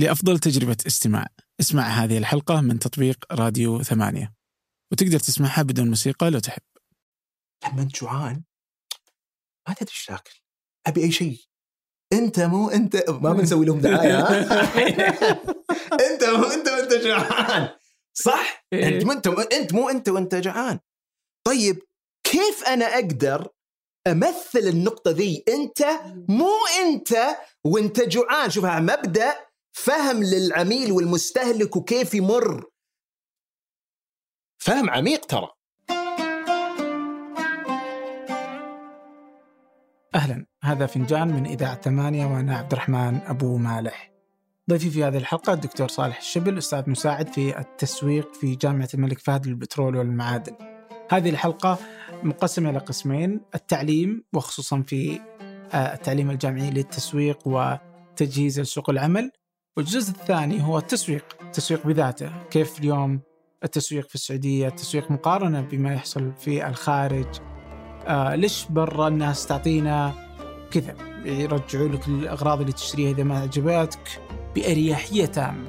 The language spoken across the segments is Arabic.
لأفضل تجربة استماع. اسمع هذه الحلقة من تطبيق راديو ثمانية. وتقدر تسمعها بدون موسيقى لو تحب. لما انت جوعان ما تدري إيش تاكل أبي أي شيء. أنت مو أنت. ما بنسوي لهم دعاية؟ أنت مو أنت وأنت جوعان. صح؟ إيه. أنت مو أنت أنت مو أنت وأنت جوعان. طيب كيف أنا أقدر أمثل النقطة ذي؟ أنت مو أنت وأنت جوعان. شوفها مبدأ فهم للعميل والمستهلك وكيف يمر. فهم عميق ترى. أهلا. هذا فنجان من إذاعة ثمانية وأنا عبد الرحمن أبو مالح. ضيفي في هذه الحلقة الدكتور صالح الشبل أستاذ مساعد في التسويق في جامعة الملك فهد للبترول والمعادن. هذه الحلقة مقسمة إلى قسمين التعليم وخصوصا في آه، التعليم الجامعي للتسويق وتجهيز لسوق العمل والجزء الثاني هو التسويق التسويق بذاته. كيف اليوم التسويق في السعودية التسويق مقارنة بما يحصل في الخارج؟ آه ليش برا الناس تعطينا كذا؟ يرجعوا لك الأغراض اللي تشتريها إذا ما عجبتك بأريحية تامة.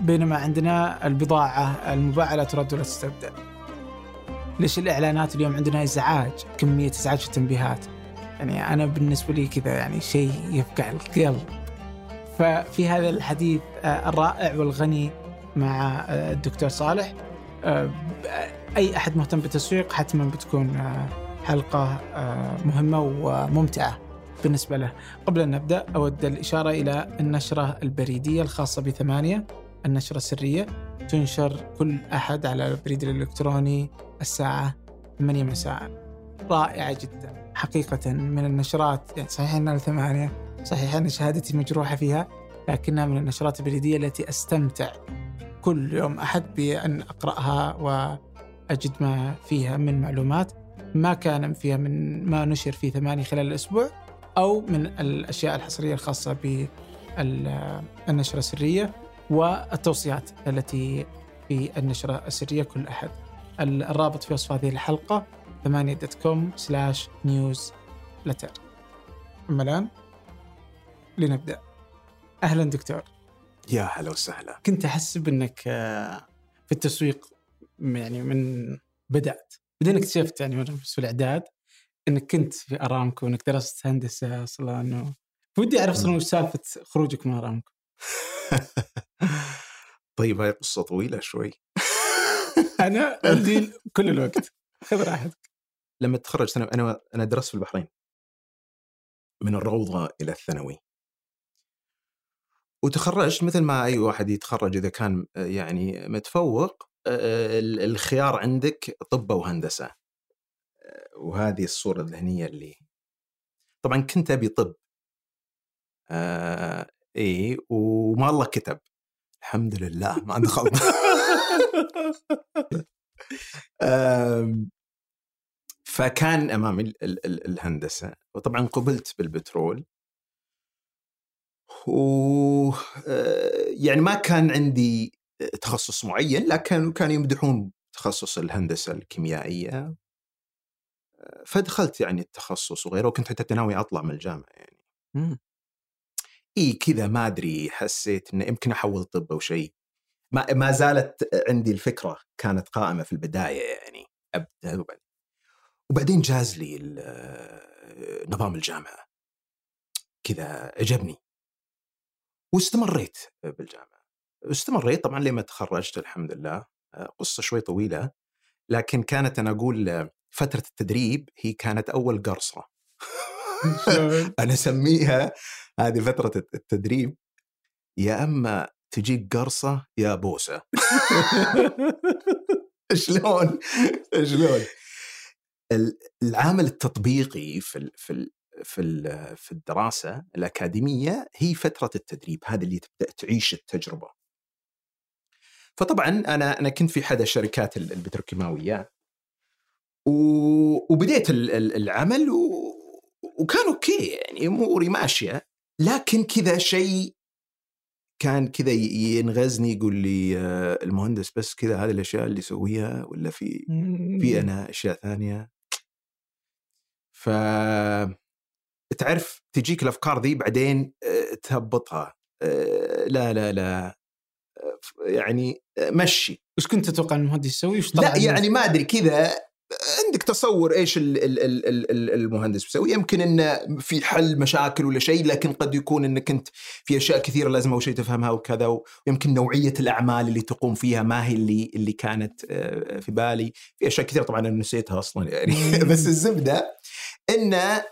بينما عندنا البضاعة المباعة لا ترد ولا تستبدل. ليش الإعلانات اليوم عندنا إزعاج كمية إزعاج في التنبيهات؟ يعني أنا بالنسبة لي كذا يعني شيء يفقع القلب. ففي هذا الحديث آه، الرائع والغني مع آه، الدكتور صالح. آه، أي أحد مهتم بالتسويق حتما بتكون حلقة آه، مهمة وممتعة بالنسبة له. قبل أن نبدأ أود الإشارة إلى النشرة البريدية الخاصة بثمانية النشرة السرية. تنشر كل أحد على البريد الإلكتروني الساعة 8 مساء. رائعة جدا. حقيقة من النشرات يعني صحيح أنها ثمانية صحيح أن شهادتي مجروحة فيها لكنها من النشرات البريدية التي أستمتع كل يوم أحد بأن أقرأها وأجد ما فيها من معلومات ما كان فيها من ما نشر في ثمانية خلال الأسبوع أو من الأشياء الحصرية الخاصة بالنشرة السرية والتوصيات التي في النشرة السرية كل أحد. الرابط في وصف هذه الحلقة ثمانية dot com slash newsletter أما الآن لنبدأ. أهلا دكتور. يا هلا وسهلا. كنت أحسب أنك آه، في التسويق يعني من بدأت. بعدين اكتشفت يعني في الإعداد أنك كنت في أرامكو وأنك درست هندسة أصلا ودي أعرف أصلا وش سالفة خروجك من أرامكو. طيب هاي قصة طويلة شوي. أنا عندي كل الوقت. خذ راحتك. لما تخرج ثانوي أنا أنا درست في البحرين. من الروضة إلى الثانوي. وتخرجت مثل ما أي واحد يتخرج إذا كان آه، يعني متفوق آه، ال- الخيار عندك طب وهندسة. آه، وهذه الصورة الذهنية اللي طبعا كنت أبي طب. آه إي وما الله كتب. الحمد لله ما دخلت فكان أمامي ال- ال- ال- الهندسة. وطبعا قبلت بالبترول. و آه، يعني ما كان عندي تخصص معين لكن كانوا يمدحون تخصص الهندسة الكيميائية. آه، فدخلت يعني التخصص وغيره وكنت حتى ناوي أطلع من الجامعة يعني. إي كذا ما أدري حسيت إنه يمكن أحول طب أو شيء. ما ما زالت عندي الفكرة كانت قائمة في البداية يعني ابدا وبعدين. وبعدين جاز لي ال- نظام الجامعة. كذا عجبني واستمريت بالجامعة. استمريت طبعا لما تخرجت الحمد لله. قصة شوي طويلة لكن كانت أنا أقول فترة التدريب هي كانت أول قرصة؟ أنا أسميها هذه فترة التدريب. يا أما تجيك قرصة يا بوسة. شلون؟ شلون؟ ال- العامل التطبيقي في في في في الدراسة الأكاديمية هي فترة التدريب هذه اللي تبدأ تعيش التجربة. فطبعا أنا أنا كنت في أحد الشركات ال- البتروكيماوية وبديت ال- ال- العمل و... وكان أوكي يعني أموري ماشية لكن كذا شيء كان كذا ينغزني يقول لي آه، المهندس بس كذا هذه الأشياء اللي يسويها ولا في في أنا أشياء ثانية. ف تعرف تجيك الأفكار ذي بعدين آه، تهبطها. آه، لا لا لا. يعني آه، مشي. وش كنت تتوقع المهندس يسوي؟ لا يعني ما أدري كذا عندك تصور إيش ال- ال- ال- ال- ال- المهندس بيسوي؟ يمكن إنه في حل مشاكل ولا شيء لكن قد يكون إنك انت في أشياء كثيرة لازم أول شيء تفهمها وكذا ويمكن نوعية الأعمال اللي تقوم فيها ما هي اللي اللي كانت في بالي. في أشياء كثيرة طبعا أنا نسيتها أصلا يعني. بس الزبدة إنه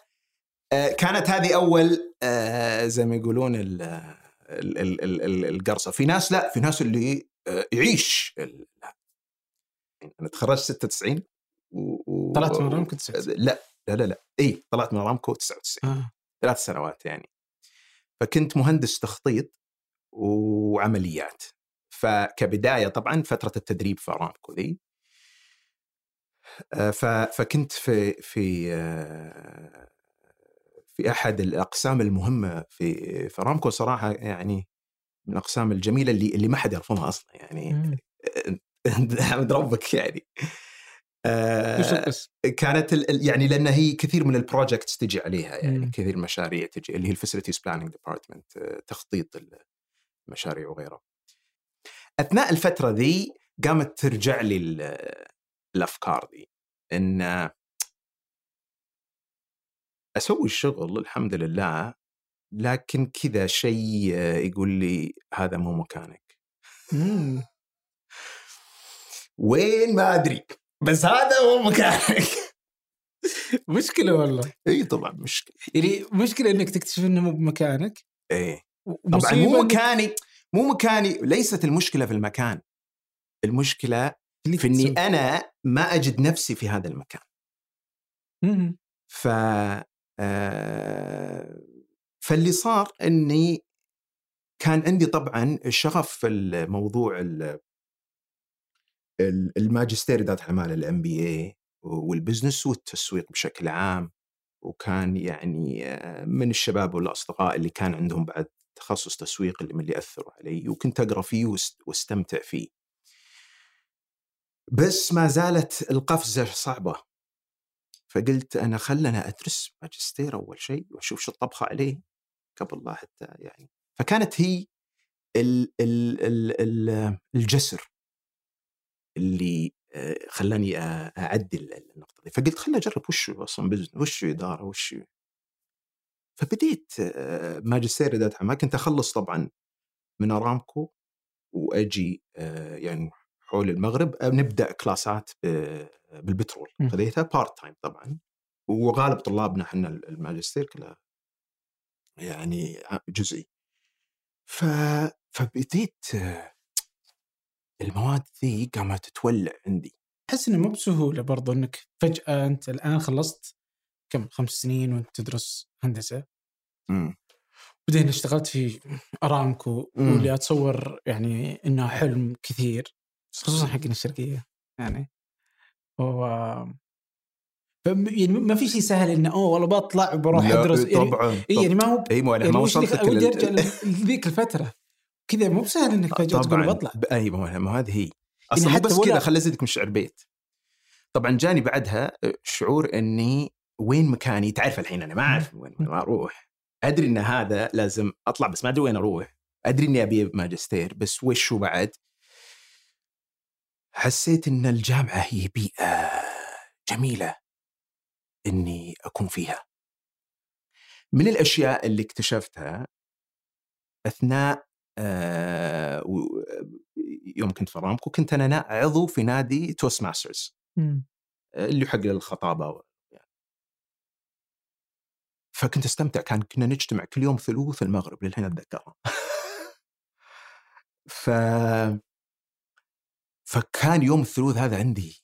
كانت هذه أول آه، زي ما يقولون ال- ال- ال- ال- ال- القرصة. في ناس لا في ناس اللي آه، يعيش أنا تخرجت 96 و... طلعت من رامكو 99. لا لا لا لا. إي طلعت من رامكو 99 آه. ثلاث سنوات يعني. فكنت مهندس تخطيط وعمليات. فكبداية طبعا فترة التدريب في ارامكو ذي. آه، فكنت في في آه، في أحد الأقسام المهمة في ارامكو صراحة يعني من الأقسام الجميلة اللي اللي ما حد يرفضها أصلا يعني مم. حمد ربك يعني آه،؟ كانت يعني لأن هي كثير من ال projects تجي عليها يعني مم. كثير مشاريع تجي اللي هي ال Facilities Planning Department تخطيط المشاريع وغيره. أثناء الفترة ذي قامت ترجع لي ال- الأفكار ذي إن أسوي الشغل الحمد لله لكن كذا شيء يقول لي هذا مو مكانك. وين ما أدري بس هذا مو مكانك. مشكلة والله إي طبعا مشكلة. يعني مشكلة إنك تكتشف إنه مو بمكانك إيه طبعا مو مكاني مو مكاني ليست المشكلة في المكان المشكلة في إني. أنا ما أجد نفسي في هذا المكان. ف آه، فاللي صار إني كان عندي طبعا شغف في الموضوع ال- ال- الماجستير اداره الاعمال الام بي اي وال business والتسويق بشكل عام وكان يعني آه، من الشباب والأصدقاء اللي كان عندهم بعد تخصص تسويق اللي من اللي أثروا علي وكنت أقرأ فيه واست- واستمتع فيه. بس ما زالت القفزة صعبة. فقلت أنا خلنا أدرس ماجستير أول شيء وأشوف شو الطبخة عليه قبل لا حتى يعني. فكانت هي ال ال ال ال الجسر اللي آه، خلاني آه، أعدل النقطة دي. فقلت خلنا أجرب وش أصلا business وش إدارة وش. فبديت آه، ماجستير اداره اعمال كنت أخلص طبعا من أرامكو وأجي يعني حول المغرب. نبدأ classes بالبترول. خذيتها part time طبعا وغالب طلابنا إحنا الماجستير كلها يعني جزئي ف... فبديت آه، المواد ذي قامت تولع عندي احس إنه مو بسهولة برضو إنك فجأة أنت الآن خلصت كم خمس سنين وأنت تدرس هندسة مم. بعدين اشتغلت في أرامكو مم. واللي أتصور يعني إنه حلم كثير خصوصا حقنا الشرقية يعني و يعني ما في شيء سهل إنه أوه والله بطلع وبروح أدرس. يعني طبعا إيه يعني ما هو اي مو أنا يعني ما وصلت ودي ارجع لذيك الفترة كذا مو بسهل إنك فجاه تقول بطلع. أي ما ما هذه هي. أصلا مو حتى بس كذا خلي أزيدك من شعر بيت. طبعا جاني بعدها شعور إني وين مكاني؟ تعرف الحين أنا ما أعرف وين وين أروح. أدري إن هذا لازم أطلع بس ما أدري وين أروح. أدري إني أبي ماجستير بس وش هو بعد؟ حسيت إن الجامعة هي بيئة جميلة إني أكون فيها من الأشياء اللي اكتشفتها أثناء آه يوم كنت في أرامكو كنت أنا عضو في نادي توستماسترز. اللي حق الخطابة يعني. فكنت أستمتع كان كنا نجتمع كل يوم ثلوث المغرب للحين أتذكرها ف فكان يوم الثلوث هذا عندي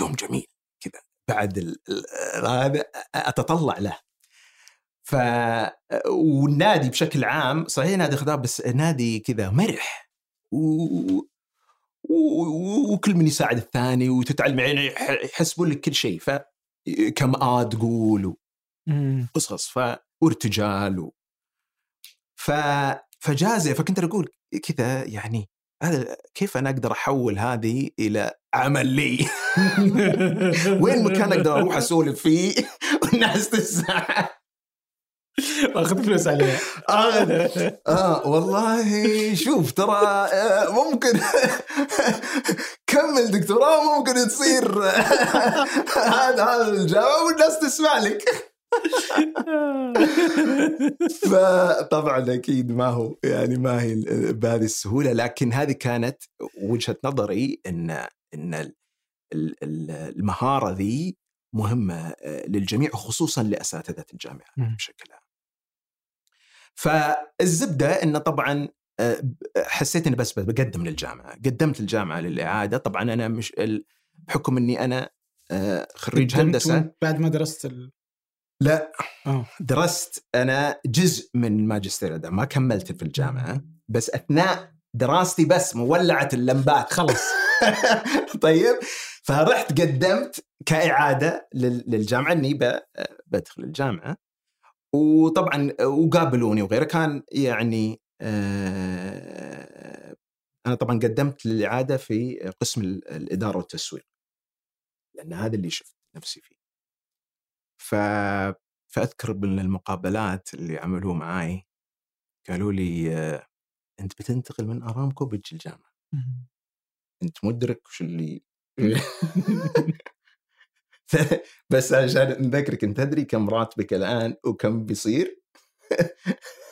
يوم جميل كذا. بعد هذا أتطلع له. ف والنادي بشكل عام صحيح نادي خضاب بس نادي كذا مرح. و... و... وكل من يساعد الثاني وتتعلم يعني يح- يحسبون لك كل شيء. ف كم آه تقول و... مم. قصص. ف وارتجال و... ف فجازة فكنت أقول كذا يعني هذا كيف أنا أقدر أحول هذه إلى عمل لي؟ وين مكان أقدر أروح أسولف فيه؟ والناس تسمع؟ واخذ فلوس عليها. آه, آه والله شوف ترى آه، ممكن. كمل دكتوراه ممكن تصير. هذا هذا الجامعة والناس تسمع لك. فطبعا أكيد ما هو يعني ما هي بهذه السهولة لكن هذه كانت وجهة نظري ان إن المهارة ذي مهمة آه، للجميع وخصوصا لأساتذة الجامعة بشكل عام. فالزبدة انه طبعا آه، حسيت إني بس بقدم للجامعة، قدمت الجامعة للإعادة، طبعا أنا مش بحكم إني أنا آه، خريج هندسة. بعد ما درست ال... لا أوه. درست أنا جزء من الماجستير ده ما كملت في الجامعة بس أثناء دراستي بس مولعت اللمبات خلص. طيب؟ فرحت قدمت كإعادة للجامعة إني بدخل الجامعة. وطبعا وقابلوني وغيره كان يعني آه، أنا طبعا قدمت للإعادة في قسم الإدارة والتسويق. لأن هذا اللي شفت نفسي فيه. ف فأذكر من المقابلات اللي عملوه معاي قالوا لي أنت بتنتقل من أرامكو بتجي الجامعة. أنت مدرك وش اللي بس عشان نذكرك أنت تدري كم راتبك الآن وكم بيصير؟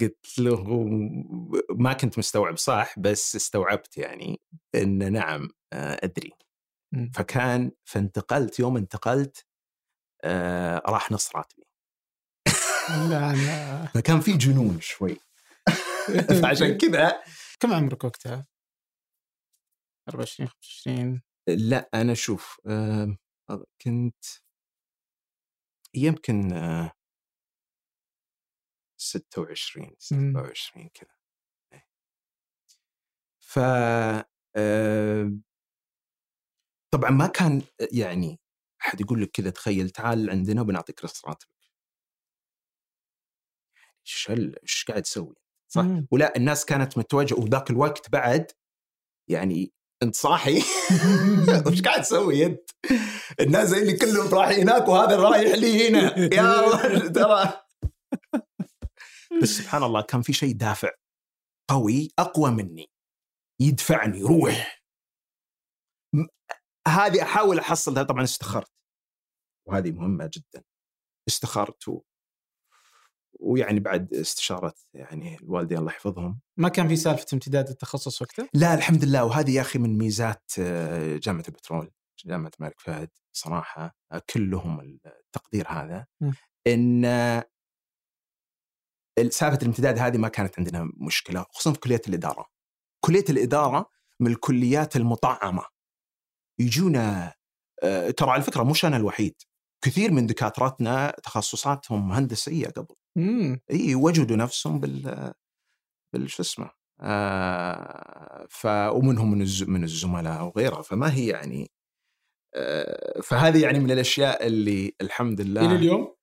قلت له ما كنت مستوعب صح؟ بس استوعبت يعني إن نعم آه، ادري فكان فانتقلت يوم انتقلت آه راح نص راتبي. لا لا فكان في جنون شوي. فعشان كذا كم عمرك وقتها؟ 24 25 لا أنا شوف كنت يمكن 26 27 كذا. إيه. ف طبعا ما كان يعني أحد يقول لك كذا تخيل تعال عندنا وبنعطيك نص راتبك إيش إيش قاعد تسوي؟ صح؟ مم. ولا الناس كانت متوجهه وذاك الوقت بعد يعني أنت صاحي وش قاعد تسوي أنت؟ الناس زي اللي كلهم رايحين هناك وهذا رايح لي هنا يا الله ترى بس سبحان الله كان في شيء دافع قوي أقوى مني يدفعني روح هذه أحاول احصلها طبعا استخرت. وهذه مهمة جدا. استخرت و... ويعني بعد استشارة يعني الوالدين الله يحفظهم. ما كان في سالفة امتداد التخصص وقتها؟ لا الحمد لله. وهذه يا أخي من ميزات آه، جامعة البترول جامعة الملك فهد. صراحة آه، كلهم التقدير هذا. م. إن آه، سالفة الامتداد هذه ما كانت عندنا مشكلة خصوصا في كلية الإدارة. كلية الإدارة من الكليات المطعمة. يجونا ترى على فكرة مش أنا الوحيد. كثير من دكاترتنا تخصصاتهم هندسية قبل. إي وجدوا نفسهم بال بال شو اسمه آه ف ومنهم من الز... من الزملاء وغيرها. فما هي يعني آه فهذه يعني من الأشياء اللي الحمد لله إلى اليوم؟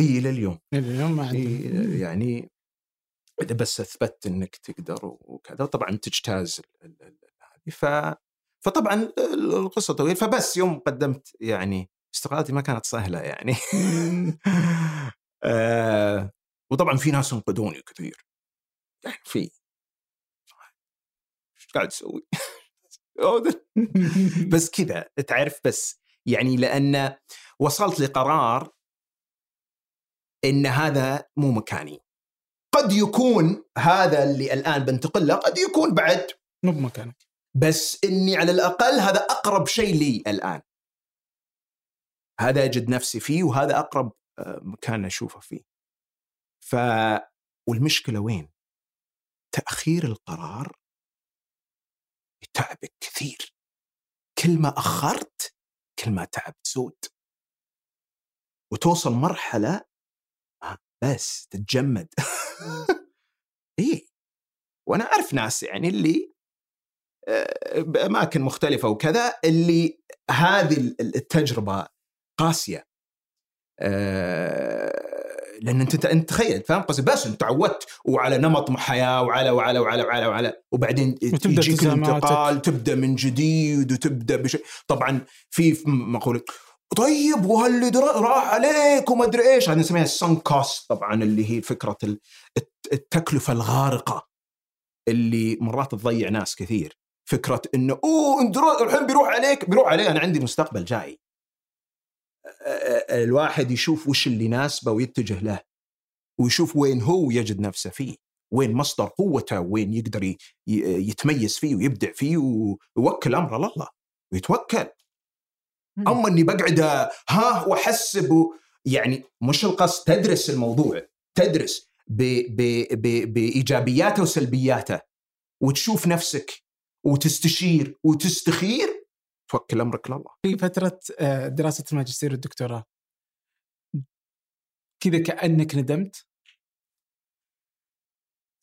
إي إلى اليوم. إلى اليوم ما إيه يعني اذا بس أثبت إنك تقدر وكذا. وطبعا تجتاز هذه. ف فطبعا القصة طويلة. فبس يوم قدمت يعني استقالتي ما كانت سهلة يعني. آه وطبعا في ناس انقذوني كثير. يعني في. إيش قاعد تسوي؟ بس كذا تعرف بس يعني لأن وصلت لقرار إن هذا مو مكاني. قد يكون هذا اللي الآن بنتقل له قد يكون بعد مو بمكانك. بس إني على الأقل هذا أقرب شيء لي الآن. هذا أجد نفسي فيه وهذا أقرب آه، مكان أشوفه فيه. ف والمشكلة وين؟ تأخير القرار يتعبك كثير. كل ما أخرت كل ما تعب زود وتوصل مرحلة آه، بس تتجمد. إيه. وأنا أعرف ناس يعني اللي بأماكن مختلفة وكذا اللي هذه التجربة قاسية. آه لأن انت أنت تخيل فاهم قصدي؟ بس أنت تعودت وعلى نمط حياة وعلى وعلى وعلى وعلى وعلى وبعدين يجيك الانتقال تبدأ من جديد وتبدأ بشيء طبعا في مقوله طيب وهاللي راح عليك وما أدري إيش؟ هذه نسميها السن كوست طبعا اللي هي فكرة ال- الت- التكلفة الغارقة اللي مرات تضيع ناس كثير. فكرة انه أوه درا- الحين بيروح عليك بيروح علي أنا عندي مستقبل جاي. الواحد يشوف وش اللي يناسبه ويتجه له ويشوف وين هو يجد نفسه فيه وين مصدر قوته وين يقدر يتميز فيه ويبدع فيه ويوكل امره لله ويتوكل. أما إني بقعد ها وأحسب يعني مش القصد تدرس الموضوع تدرس ب ب ب بإيجابياته وسلبياته وتشوف نفسك وتستشير وتستخير؟ توكل امرك لله. في فترة آه، دراسة الماجستير والدكتوراه. كذا كأنك ندمت؟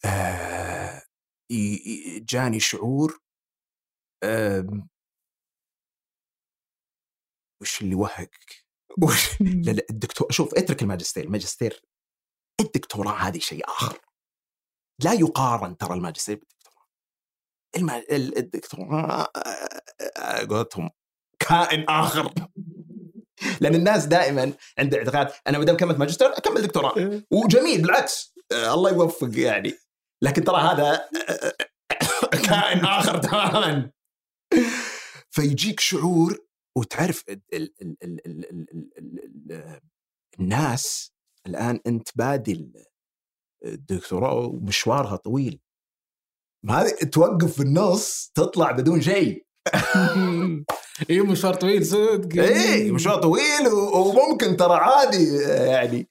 آه جاني شعور وش اللي وهقك؟ لا لا الدكتور شوف اترك الماجستير. الماجستير الدكتوراه هذه شيء آخر. لا يقارن ترى الماجستير. الدكتوراه آه، آه، قولتهم كائن اخر لأن الناس دائما عند اعتقاد أنا ما دام كملت ماجستير اكمل دكتوراه وجميل بالعكس آه، الله يوفق يعني لكن ترى هذا آه، كائن اخر تماما فيجيك شعور وتعرف ال ال ال ال ال ال ال ال الناس الان انت بادي الدكتوراه ومشوارها طويل ما هذه توقف في النص تطلع بدون شيء. أيوه مشوار طويل صدق. إيه مشوار طويل وممكن ترى عادي يعني.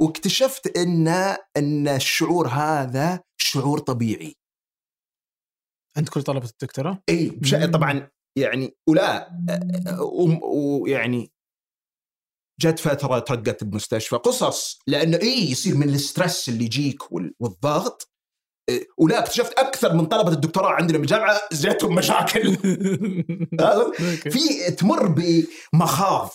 واكتشفت إن إن الشعور هذا شعور طبيعي. عند كل طلبة الدكتوراه؟ اي. طبعا يعني ولا ويعني جت فترة ترقت بمستشفى قصص. لأنه اي يصير من الستريس اللي يجيك وال- والضغط ولا اكتشفت أكثر من طلبة الدكتوراه عندنا بالجامعة جاتهم مشاكل. في تمر بمخاض.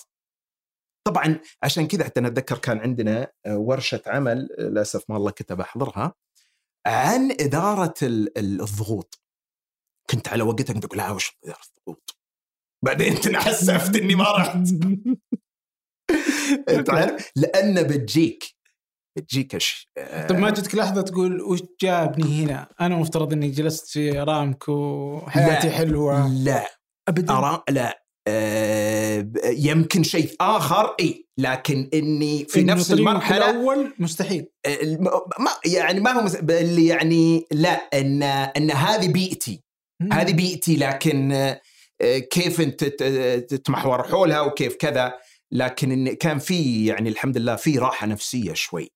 طبعا عشان كذا حتى أنا أتذكر كان عندنا آه، ورشة عمل آه، للأسف ما الله كتب أحضرها عن إدارة ال- ال- الضغوط. كنت على وقتها كنت أقول لا وش إدارة الضغوط؟ بعدين تنحسفت إني ما رحت. إنت عارف؟ لأن بتجيك بتجيك أش... آه، طب ما جتك لحظة تقول وش جابني هنا؟ أنا مفترض إني جلست في رامكو وحياتي لا. حلوة. لا. ابدا. أرى لا. آه، ب- يمكن شيء آخر إي. لكن إني في إنه نفس المرحلة الأول؟ مستحيل. الم- ما يعني ما هو مس- اللي يعني لا ان أن هذه بيئتي. هذه بيئتي لكن آه، كيف أنت تتمحور حولها وكيف كذا. لكن إن كان في يعني الحمد لله في راحة نفسية شوي.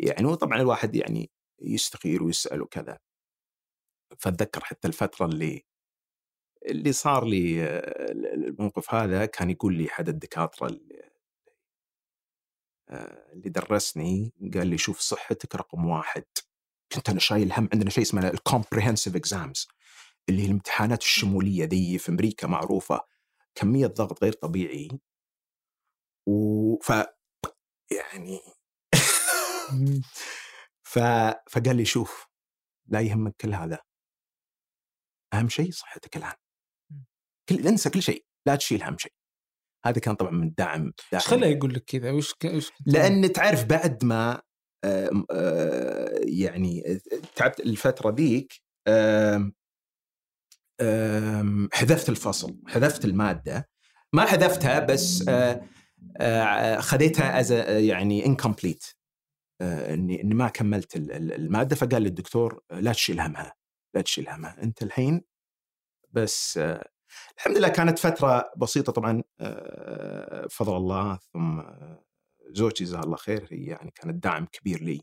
يعني وطبعا الواحد يعني يستخير ويسال وكذا فأتذكر حتى الفترة اللي اللي صار لي الموقف هذا كان يقول لي أحد الدكاترة اللي آه، اللي درسني قال لي شوف صحتك رقم واحد. كنت أنا شايل هم عندنا شيء اسمه ال comprehensive exams اللي هي الامتحانات الشمولية ذي في أمريكا معروفة. كمية ضغط غير طبيعي. و ف يعني ف... فقال لي شوف لا يهمك كل هذا. أهم شيء صحتك الآن. كل انسى كل شيء لا تشيل هم شيء. هذا كان طبعا من دعم إيش. خلاه يقول لك كذا؟ وش ك... وش لأن تعرف بعد ما آم، آه، يعني تعبت الفترة ذيك حذفت الفصل حذفت المادة. ما حذفتها بس آه، آه، خذيتها as يعني incomplete اني إني ما كملت ال- ال- المادة فقال لي الدكتور آه، لا تشيل همها لا تشيل همها. أنت الحين بس آه، الحمد لله كانت فترة بسيطة طبعا آه، بفضل الله ثم آه، زوجتي جزاها الله خير هي يعني كانت دعم كبير لي.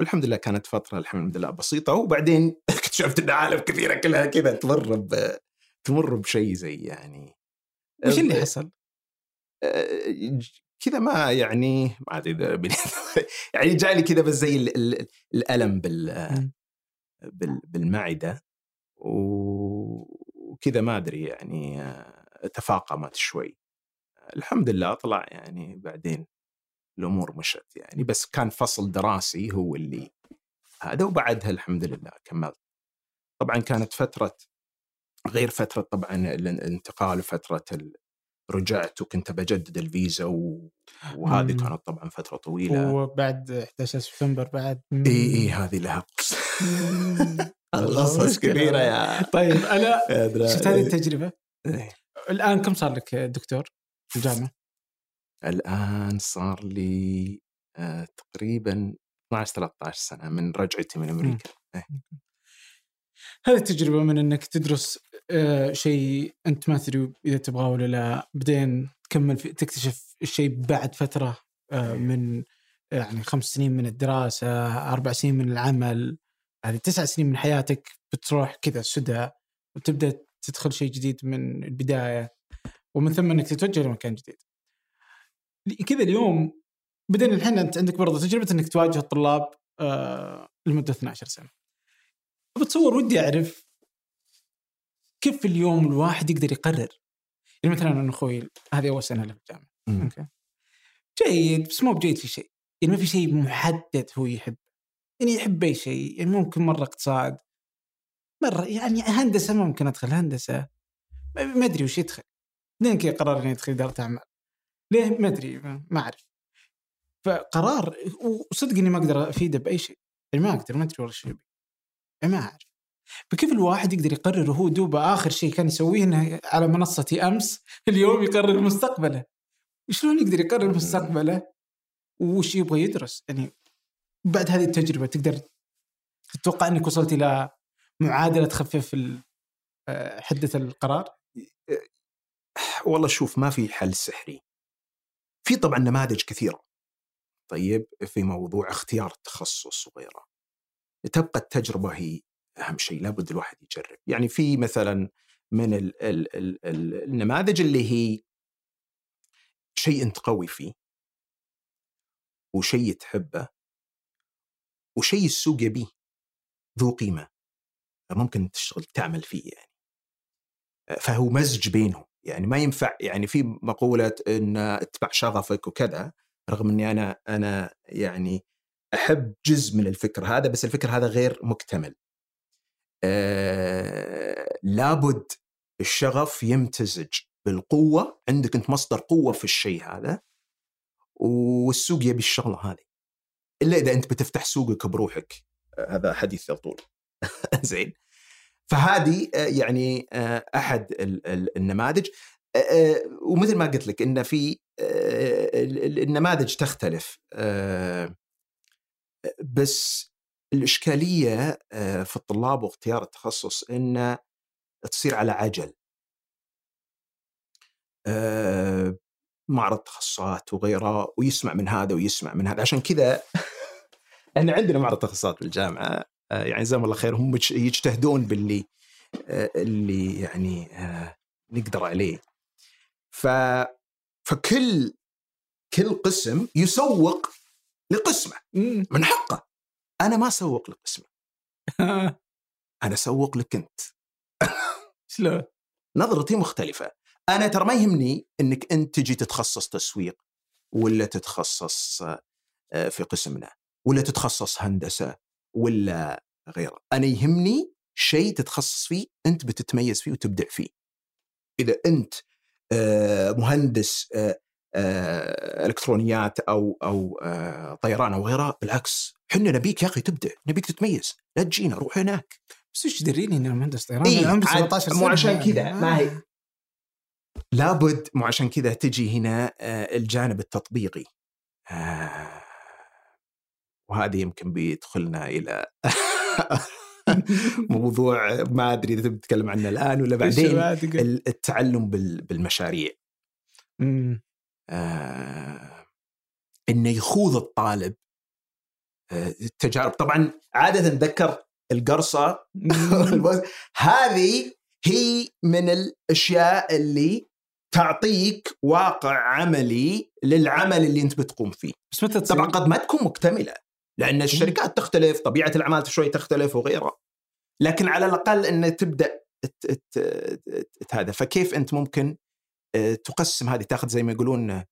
والحمد لله كانت فترة الحمد لله بسيطة. وبعدين اكتشفت إن عالم كثيرة كلها كذا تمر ب تمر بشيء زي يعني. وش اللي حصل؟ كذا ما يعني ما أدري يعني جالي كذا بس زي ال- ال- الألم بال مم. بال- بالمعدة وكذا ما أدري يعني تفاقمت شوي الحمد لله طلع يعني بعدين الأمور مشت يعني بس كان فصل دراسي هو اللي هذا وبعدها الحمد لله كملت طبعا كانت فترة غير فترة طبعا الانتقال وفترة رجعت وكنت بجدد الفيزا و... وهذه مم. كانت طبعا فترة طويلة وبعد 11 سبتمبر بعد إي إي هذه لها. قصص. كبيرة يا طيب أنا شفت هذه التجربة إيه. الآن كم صار لك دكتور في الجامعة؟ الآن صار لي آه تقريبا 12 13 سنة من رجعتي من أمريكا هذه التجربة من إنك تدرس آه، شيء أنت ما تدري إذا تبغاه ولا لا بعدين تكمل في تكتشف الشيء بعد فترة آه، من يعني خمس سنين من الدراسة أربع سنين من العمل هذه تسع سنين من حياتك بتروح كذا سدى وتبدأ تدخل شيء جديد من البداية ومن ثم إنك تتوجه لمكان جديد. كذا اليوم بعدين الحين أنت عندك برضه تجربة إنك تواجه الطلاب آه، لمدة 12 سنة. بتصور ودي أعرف كيف اليوم الواحد يقدر يقرر؟ يعني مثلا أنا أخوي هذه أول سنة له في الجامعة. أوكي. جيد بس مو بجيد في شيء. يعني ما في شيء محدد هو يحب. يعني يحب أي شيء. يعني ممكن مرة اقتصاد. مرة يعني هندسة ممكن أدخل هندسة. ما أدري وش يدخل. بعدين كذا قرر انه يدخل إدارة أعمال. ليه؟ ما أدري ما ما أعرف. فقرار وصدق إني ما أقدر أفيده بأي شيء. يعني ما أقدر ما أدري والله شو يبي. يعني ما أعرف. فكيف الواحد يقدر يقرر هو دوبه آخر شيء كان يسويه إنه على منصتي أمس؟ اليوم يقرر مستقبله. شلون يقدر يقرر مستقبله؟ وش يبغى يدرس؟ يعني بعد هذه التجربة تقدر تتوقع إنك وصلت إلى معادلة تخفف آه، حدة القرار؟ والله شوف ما في حل سحري. في طبعا نماذج كثيرة. طيب في موضوع اختيار التخصص وغيره. تبقى التجربة هي أهم شيء لابد الواحد يجرب. يعني في مثلا من ال ال ال ال النماذج اللي هي شيء أنت قوي فيه وشيء تحبه وشيء السوق يبيه ذو قيمة. ممكن تشتغل تعمل فيه يعني. فهو مزج بينهم. يعني ما ينفع يعني في مقولة إن اتبع شغفك وكذا رغم إني أنا أنا يعني أحب جزء من الفكر هذا بس الفكر هذا غير مكتمل. آه لابد الشغف يمتزج بالقوة عندك أنت مصدر قوة في الشيء هذا والسوق يبي الشغلة هذه. إلا إذا أنت بتفتح سوقك بروحك. آه، هذا حديث يطول زين. فهذه آه، يعني ال- النماذج. ومثل ما قلت لك إن في ال- ال- النماذج تختلف. بس الإشكالية آه، في الطلاب واختيار التخصص إنه تصير على عجل. آه، معرض تخصصات وغيره ويسمع من هذا ويسمع من هذا. عشان كذا إحنا عندنا معرض تخصصات بالجامعة آه، يعني جزاهم الله خير هم يج- يجتهدون باللي اللي يعني نقدر عليه. ف فكل كل قسم يسوق لقسمه من حقه. أنا ما أسوق لقسمه أنا أسوق لك أنت. شلون؟ نظرتي مختلفة. أنا ترى ما يهمني أنك أنت تجي تتخصص تسويق ولا تتخصص آه، في قسمنا ولا تتخصص هندسة ولا غيره. أنا يهمني شيء تتخصص فيه أنت بتتميز فيه وتبدع فيه. إذا أنت آه، مهندس آه، إلكترونيات أو أو طيران أو غيره بالعكس. إحنا نبيك يا أخي تبدع نبيك تتميز لا تجينا روح هناك. بس إيش دريني إني أنا مهندس طيران؟ إيه، عمري عاد 17 سنة. مو عشان يعني. كذا، ما هي- لابد مو عشان كذا تجي هنا آه، الجانب التطبيقي. آه، وهذه يمكن بيدخلنا إلى موضوع ما أدري إذا تبي تتكلم عنه الآن ولا بعدين التعلم بال- بالمشاريع. آه، إنه يخوض الطالب آه، التجارب. طبعا عادة نتذكر القرصة. هذه هي من الأشياء اللي تعطيك واقع عملي للعمل اللي أنت بتقوم فيه. بس متى؟ طبعا قد ما تكون مكتملة لأن الشركات تختلف طبيعة الأعمال شوي تختلف وغيره لكن على الأقل إن تبدأ ت- ت- ت- هذا. فكيف أنت ممكن آه، تقسم هذه؟ تاخذ زي ما يقولون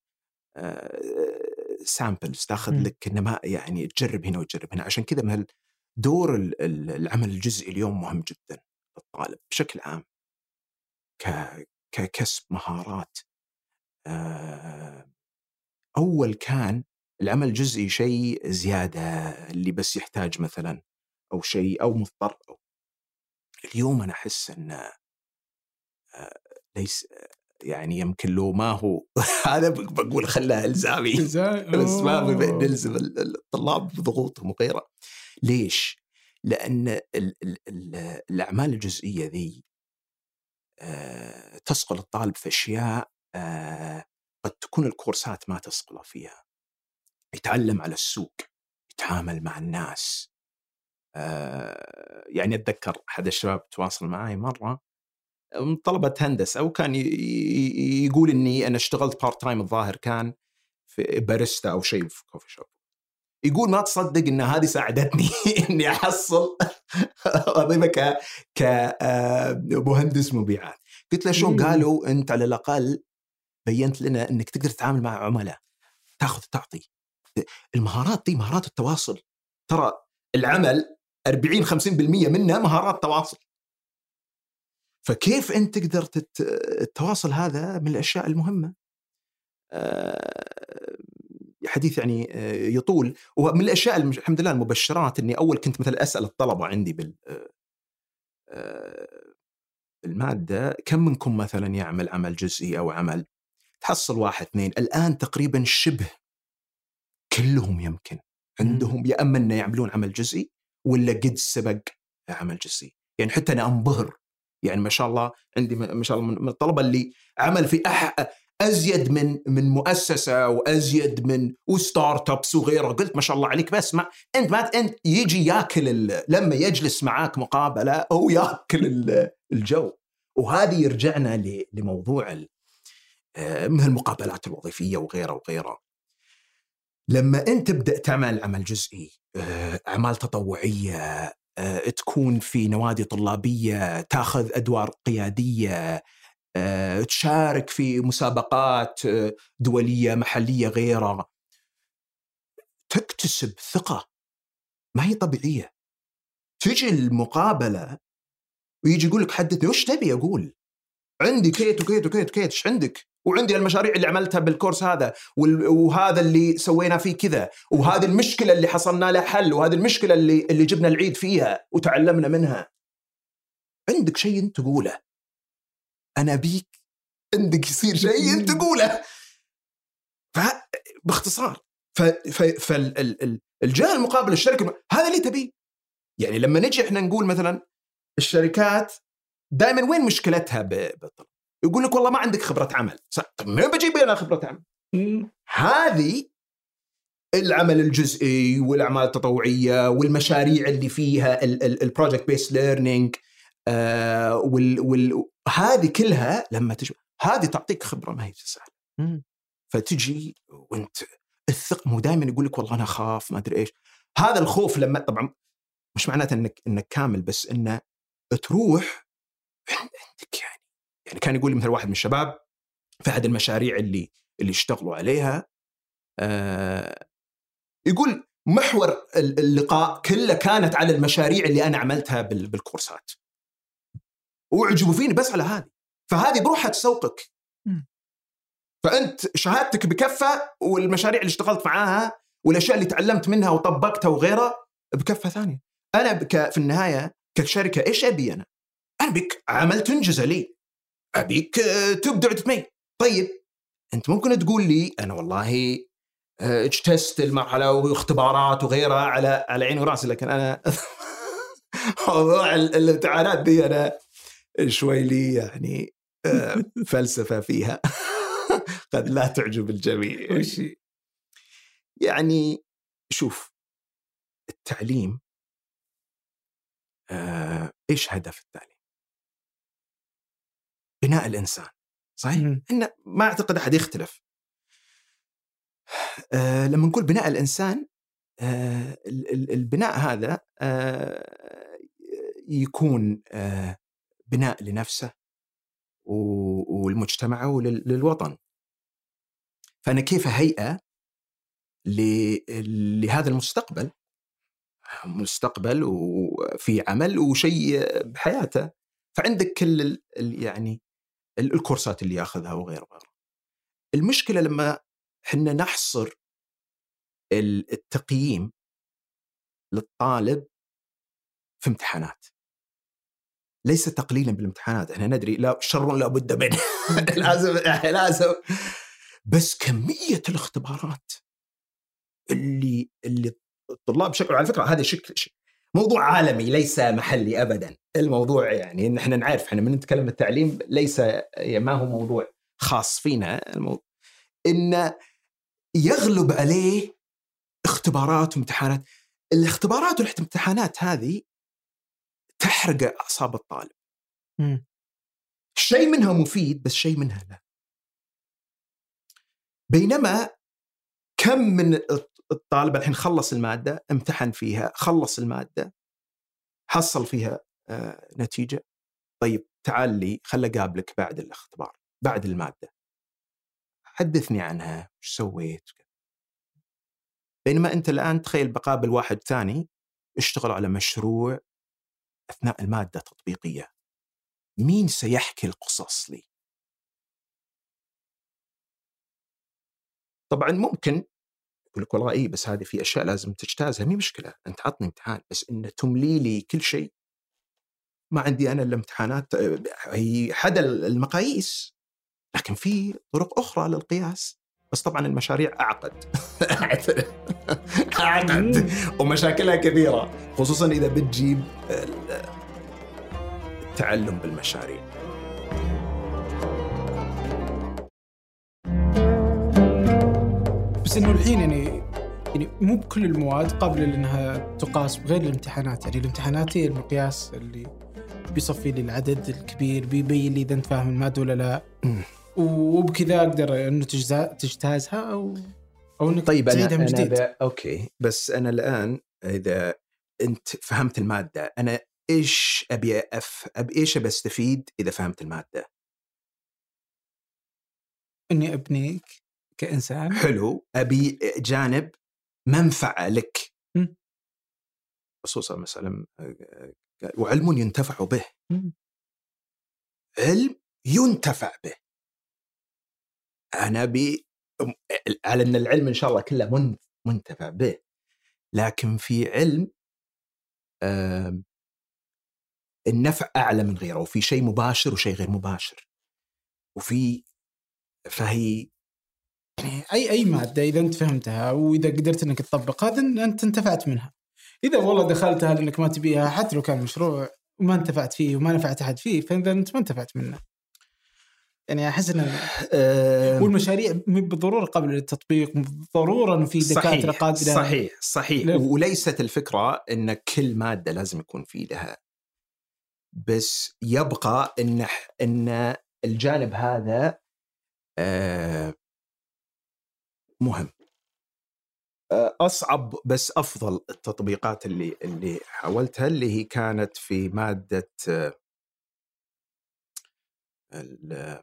سامبلز تاخذ مم. لك نما يعني تجرب هنا وتجرب هنا. عشان كذا دور ال- ال- العمل الجزئي اليوم مهم جدا للطالب بشكل عام. ككسب مهارات. أول كان العمل الجزئي شيء زيادة اللي بس يحتاج مثلا أو شيء أو مضطر أو. اليوم أنا أحس إن ليس يعني يمكن لو ما هو هذا بقول خلها إلزامي. بس ما نلزم الطلاب بضغوطهم وغيره. ليش؟ لأن ال ال ال الأعمال الجزئية ذي آه، تصقل الطالب في أشياء آه، قد تكون الكورسات ما تصقله فيها. يتعلم على السوق يتعامل مع الناس. آه، يعني أتذكر أحد الشباب تواصل معي مرة طلبه هندسة وكان يقول إني أنا اشتغلت part time الظاهر كان في باريستا أو شيء في coffee shop يقول ما تصدق إن هذه ساعدتني إني أحصل وظيفة ك كمهندس مبيعات. قلت له شلون؟ قالوا أنت على الأقل بينت لنا إنك تقدر تتعامل مع عملاء تاخذ تعطي المهارات دي مهارات التواصل. ترى العمل 40 50% منه مهارات تواصل. فكيف أنت تقدر تت... التواصل هذا من الأشياء المهمة؟ أه... حديث يعني آه، يطول. ومن الأشياء الحمد لله المبشرات إني أول كنت مثلا أسأل الطلبة عندي بال آه، آه، المادة كم منكم مثلا يعمل عمل جزئي أو عمل؟ تحصل واحد اثنين. الآن تقريبا شبه كلهم يمكن. عندهم يا أما إنه يعملون عمل جزئي ولا قد سبق عمل جزئي. يعني حتى أنا أنبهر يعني ما شاء الله عندي ما شاء الله من الطلبة اللي عمل في أح أزيد من من مؤسسة وأزيد من وستارت ابس وغيره قلت ما شاء الله عليك بس ما أنت ما أنت يجي ياكل لما يجلس معاك مقابلة هو ياكل الجو. وهذه يرجعنا لموضوع آه، مثل المقابلات الوظيفية وغيره وغيره لما أنت تبدا تعمل عمل جزئي آه، أعمال تطوعية آه، تكون في نوادي طلابية تأخذ أدوار قيادية آه، تشارك في مسابقات آه، دولية محلية غيرها تكتسب ثقة ما هي طبيعية تجي المقابلة ويجي يقول لك حدثني وش تبي أقول؟ عندي كيت وكيت وكيت وكيت إيش عندك؟ وعندي المشاريع اللي عملتها بالكورس هذا وهذا اللي سوينا فيه كذا وهذه المشكلة اللي حصلنا لها حل وهذه المشكلة اللي اللي جبنا العيد فيها وتعلمنا منها. عندك شيء أنت تقوله؟ أنا بيك عندك يصير شيء أنت تقوله. فباختصار فالجهه المقابلة الشركة هذا اللي تبيه. يعني لما نجي إحنا نقول مثلا الشركات دائما وين مشكلتها بالطلب؟ يقول لك والله ما عندك خبرة عمل. طيب من بجيب أنا خبرة عمل؟ هذه العمل الجزئي والأعمال التطوعية والمشاريع اللي فيها ال project based learning وال هذه كلها لما تجي هذه تعطيك خبرة ما هي سهله فتجي وأنت الثق مو دائما يقول لك والله أنا أخاف ما أدري إيش. هذا الخوف لما طبعا مش معناته إنك إنك كامل بس إنه تروح عندك يعني كان يقول لي مثل واحد من الشباب في أحد المشاريع اللي اللي اشتغلوا عليها آه يقول محور اللقاء كله كانت على المشاريع اللي أنا عملتها بالكورسات. وأعجبوا فيني بس على هذه. فهذه بروحها تسوقك. فأنت شهادتك بكفة والمشاريع اللي اشتغلت معاها والأشياء اللي تعلمت منها وطبقتها وغيرها بكفة ثانية. أنا بك في النهاية كشركة إيش أبي أنا؟ أنا بك عمل تنجز لي. أبيك آه، تبدع وتتميز طيب أنت ممكن تقول لي أنا والله آه، اجتزت المرحلة واختبارات وغيرها على على عيني وراسي لكن أنا موضوع الامتحانات دي أنا شوي لي يعني آه، فلسفة فيها. قد لا تعجب الجميع. يعني شوف التعليم آه، إيش هدف التعليم؟ بناء الإنسان صحيح؟ إن ما أعتقد أحد يختلف. آه لما نقول بناء الإنسان آه البناء هذا آه يكون آه بناء لنفسه والمجتمع وللوطن فأنا كيف هيئة لهذا المستقبل؟ مستقبل وفي عمل وشيء بحياته. فعندك كل يعني الكورسات اللي ياخذها وغيره وغيره. المشكلة لما إحنا نحصر ال- التقييم للطالب في امتحانات. ليس تقليلا بالامتحانات إحنا ندري لا شر لا بد منه لازم لازم. بس كمية الاختبارات اللي اللي الطلاب بشكل على فكرة هذا شكل موضوع عالمي ليس محلي ابدا. الموضوع يعني إن إحنا نعرف إحنا من نتكلم التعليم ليس ما هو موضوع خاص فينا. الموضوع إن يغلب عليه اختبارات وامتحانات. الاختبارات والامتحانات هذه تحرق أعصاب الطالب. شيء منها مفيد بس شيء منها لا. بينما كم من الطالب الحين خلص المادة امتحن فيها خلص المادة حصل فيها آه، نتيجة. طيب تعال لي خل أقابلك بعد الاختبار بعد المادة. حدثني عنها وش سويت؟ بينما أنت الآن تخيل بقابل واحد ثاني اشتغل على مشروع أثناء المادة تطبيقيه مين سيحكي القصص لي؟ طبعا ممكن يقول لك والله إي بس هذه في أشياء لازم تجتازها مي مشكلة أنت عطني امتحان بس إنه تملي لي كل شيء. ما عندي أنا إلا امتحانات آه، هي حدا المقاييس. لكن في طرق أخرى للقياس. بس طبعا المشاريع أعقد. أعقد. ومشاكلها كبيرة خصوصا إذا بتجيب ال- التعلم بالمشاريع. بس إنه الحين يعني يعني مو بكل المواد قابلة لأنها تقاس بغير الامتحانات. يعني الامتحانات هي المقياس اللي بيصفي لي العدد الكبير بيبين لي إذا أنت فاهم المادة ولا لا. وبكذا أقدر إنه تجزا- تجتازها أو أو إنك طيب تعيدها من أنا جديد. ب... أوكي. بس أنا الآن إذا أنت فهمت المادة أنا إيش أبي أف... ابي إيش أبي أستفيد إذا فهمت المادة؟ إني أبنيك. كإنسان. حلو. أبي جانب منفعة لك. خصوصا مثلا وعلم ينتفع به. مم. علم ينتفع به. أنا ابي على أن العلم إن شاء الله كله من- منتفع به. لكن في علم النفع أعلى من غيره وفي شيء مباشر وشيء غير مباشر. وفي فهي يعني أي أي مادة إذا أنت فهمتها وإذا قدرت إنك تطبقها أنت انتفعت منها. إذا والله دخلتها لأنك ما تبيها حتى لو كان مشروع وما انتفعت فيه وما نفعت أحد فيه فإذا أنت ما انتفعت منه. يعني أحس ان آم، والمشاريع مو بالضرورة قابله للتطبيق إنه في دكاترة صحيح قادرة. صحيح صحيح. لا. وليست الفكرة إن كل مادة لازم يكون في لها. بس يبقى إن إن الجانب هذا آه، مهم. أصعب بس أفضل التطبيقات اللي اللي حاولتها اللي هي كانت في مادة ال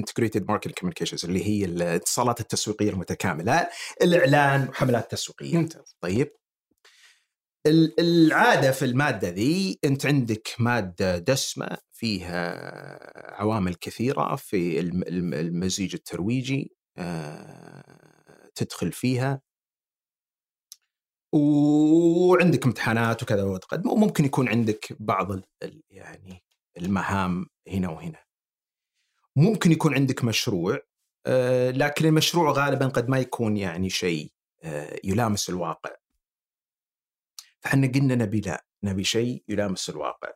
integrated marketing communications اللي هي الاتصالات التسويقية المتكاملة الإعلان وحملات تسويقية. ممتاز. طيب. ال- العادة في المادة ذي أنت عندك مادة دسمة فيها عوامل كثيرة في الم- الم- المزيج الترويجي آه، تدخل فيها. وعندك امتحانات وكذا وتقدم وممكن يكون عندك بعض يعني المهام هنا وهنا. ممكن يكون عندك مشروع آه، لكن المشروع غالبا قد ما يكون يعني شيء آه، يلامس الواقع. فإحنا قلنا نبي لا نبي شيء يلامس الواقع.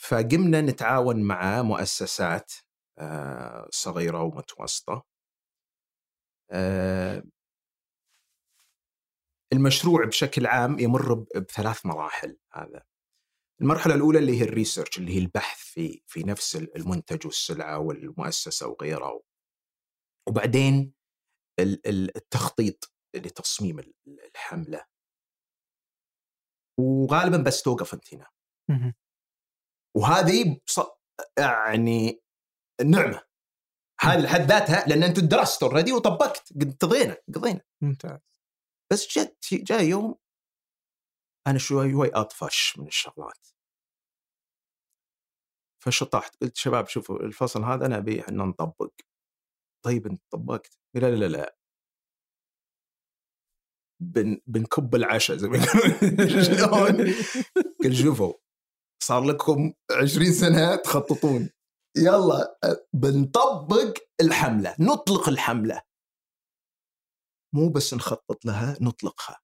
فقمنا نتعاون مع مؤسسات آه، صغيرة ومتوسطة. آه، المشروع بشكل عام يمر بثلاث مراحل هذا. المرحلة الأولى اللي هي ال research اللي هي البحث في في نفس المنتج والسلعة والمؤسسة وغيرها. وبعدين ال- ال- التخطيط لتصميم ال- الحملة. وغالبا بس توقف انت هنا. وهذه يعني نعمة. هذه لحد ذاتها لأن أنت درست already وطبقت قضينا قضينا. ممتاز. بس جت جاء يوم أنا شوي شوي أطفش من الشغلات. فشطحت قلت شباب شوفوا الفصل هذا أنا ابي إحنا نطبق. طيب أنت طبقت؟ لا لا لا. بن بنكب العشاء زي ما يقولون. شلون؟ قلت شوفوا صار لكم 20 سنة تخططون. يلا بنطبق الحملة نطلق الحملة. مو بس نخطط لها نطلقها.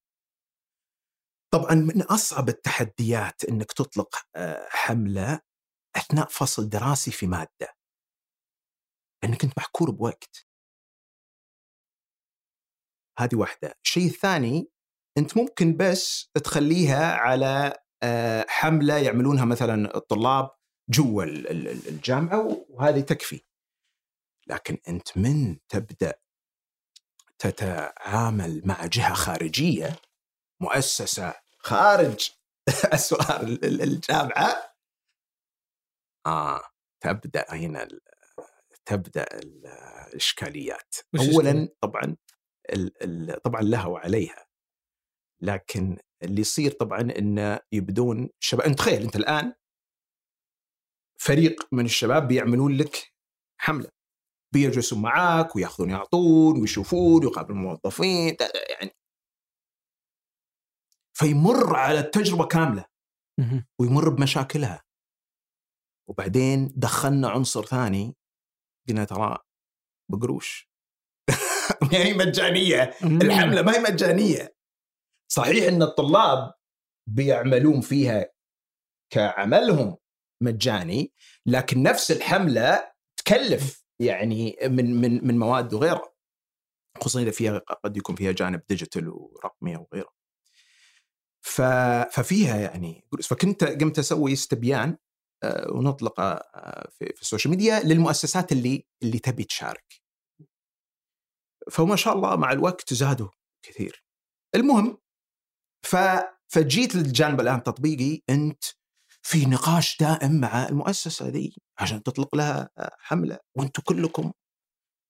طبعا من أصعب التحديات إنك تطلق آه، حملة أثناء فصل دراسي في مادة. لأنك أنت محكور بوقت. هذه واحدة. الشيء الثاني أنت ممكن بس تخليها على حملة يعملونها مثلا الطلاب جوا الجامعة وهذه تكفي. لكن أنت من تبدأ تتعامل مع جهة خارجية مؤسسة خارج أسوار الجامعة آه تبدأ هنا تبدأ الإشكاليات. اولا طبعا طبعا لها وعليها. لكن اللي يصير طبعا إنه يبدون شباب. أنت تخيل أنت الآن فريق من الشباب بيعملون لك حملة. بيجلسوا معاك ويأخذون يعطون ويشوفون ويقابلون الموظفين يعني فيمر على التجربة كاملة ويمر بمشاكلها. وبعدين دخلنا عنصر ثاني قلنا ترى بقروش. ما هي مجانية. الحملة ما هي مجانية. صحيح إن الطلاب بيعملون فيها كعملهم مجاني لكن نفس الحملة تكلف يعني من من من مواد وغيرها. خصوصا إذا فيها قد يكون فيها جانب digital ورقمي وغيره ففيها يعني فكنت قمت أسوي استبيان آه، ونطلقه آه، في ال social media للمؤسسات اللي اللي تبي تشارك. فما شاء الله مع الوقت زادوا كثير. المهم ف فجيت للجانب الآن التطبيقي أنت في نقاش دائم مع المؤسسة ذي عشان تطلق لها حملة وأنتم كلكم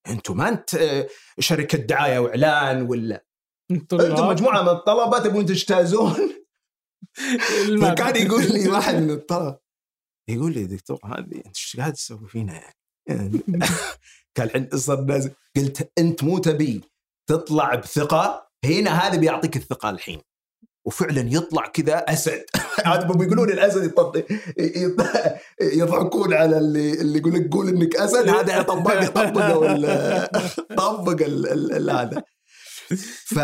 أنتم ما أنت شركة دعاية وإعلان ولا؟ أنتم مجموعة من الطلبة تبون تجتازون؟ فكان يقول لي واحد من الطلبة. يقول لي دكتور هذه أنت إيش قاعد تسوي فينا يعني؟ قال عند صار قلت أنت مو تبي تطلع بثقة؟ هنا هذا بيعطيك الثقة الحين. وفعلا يطلع كذا أسد. عاد بيقولون الأسد يضحكون على اللي اللي يقول لك قول إنك أسد. هذا طبق طبق طبق هذا. ف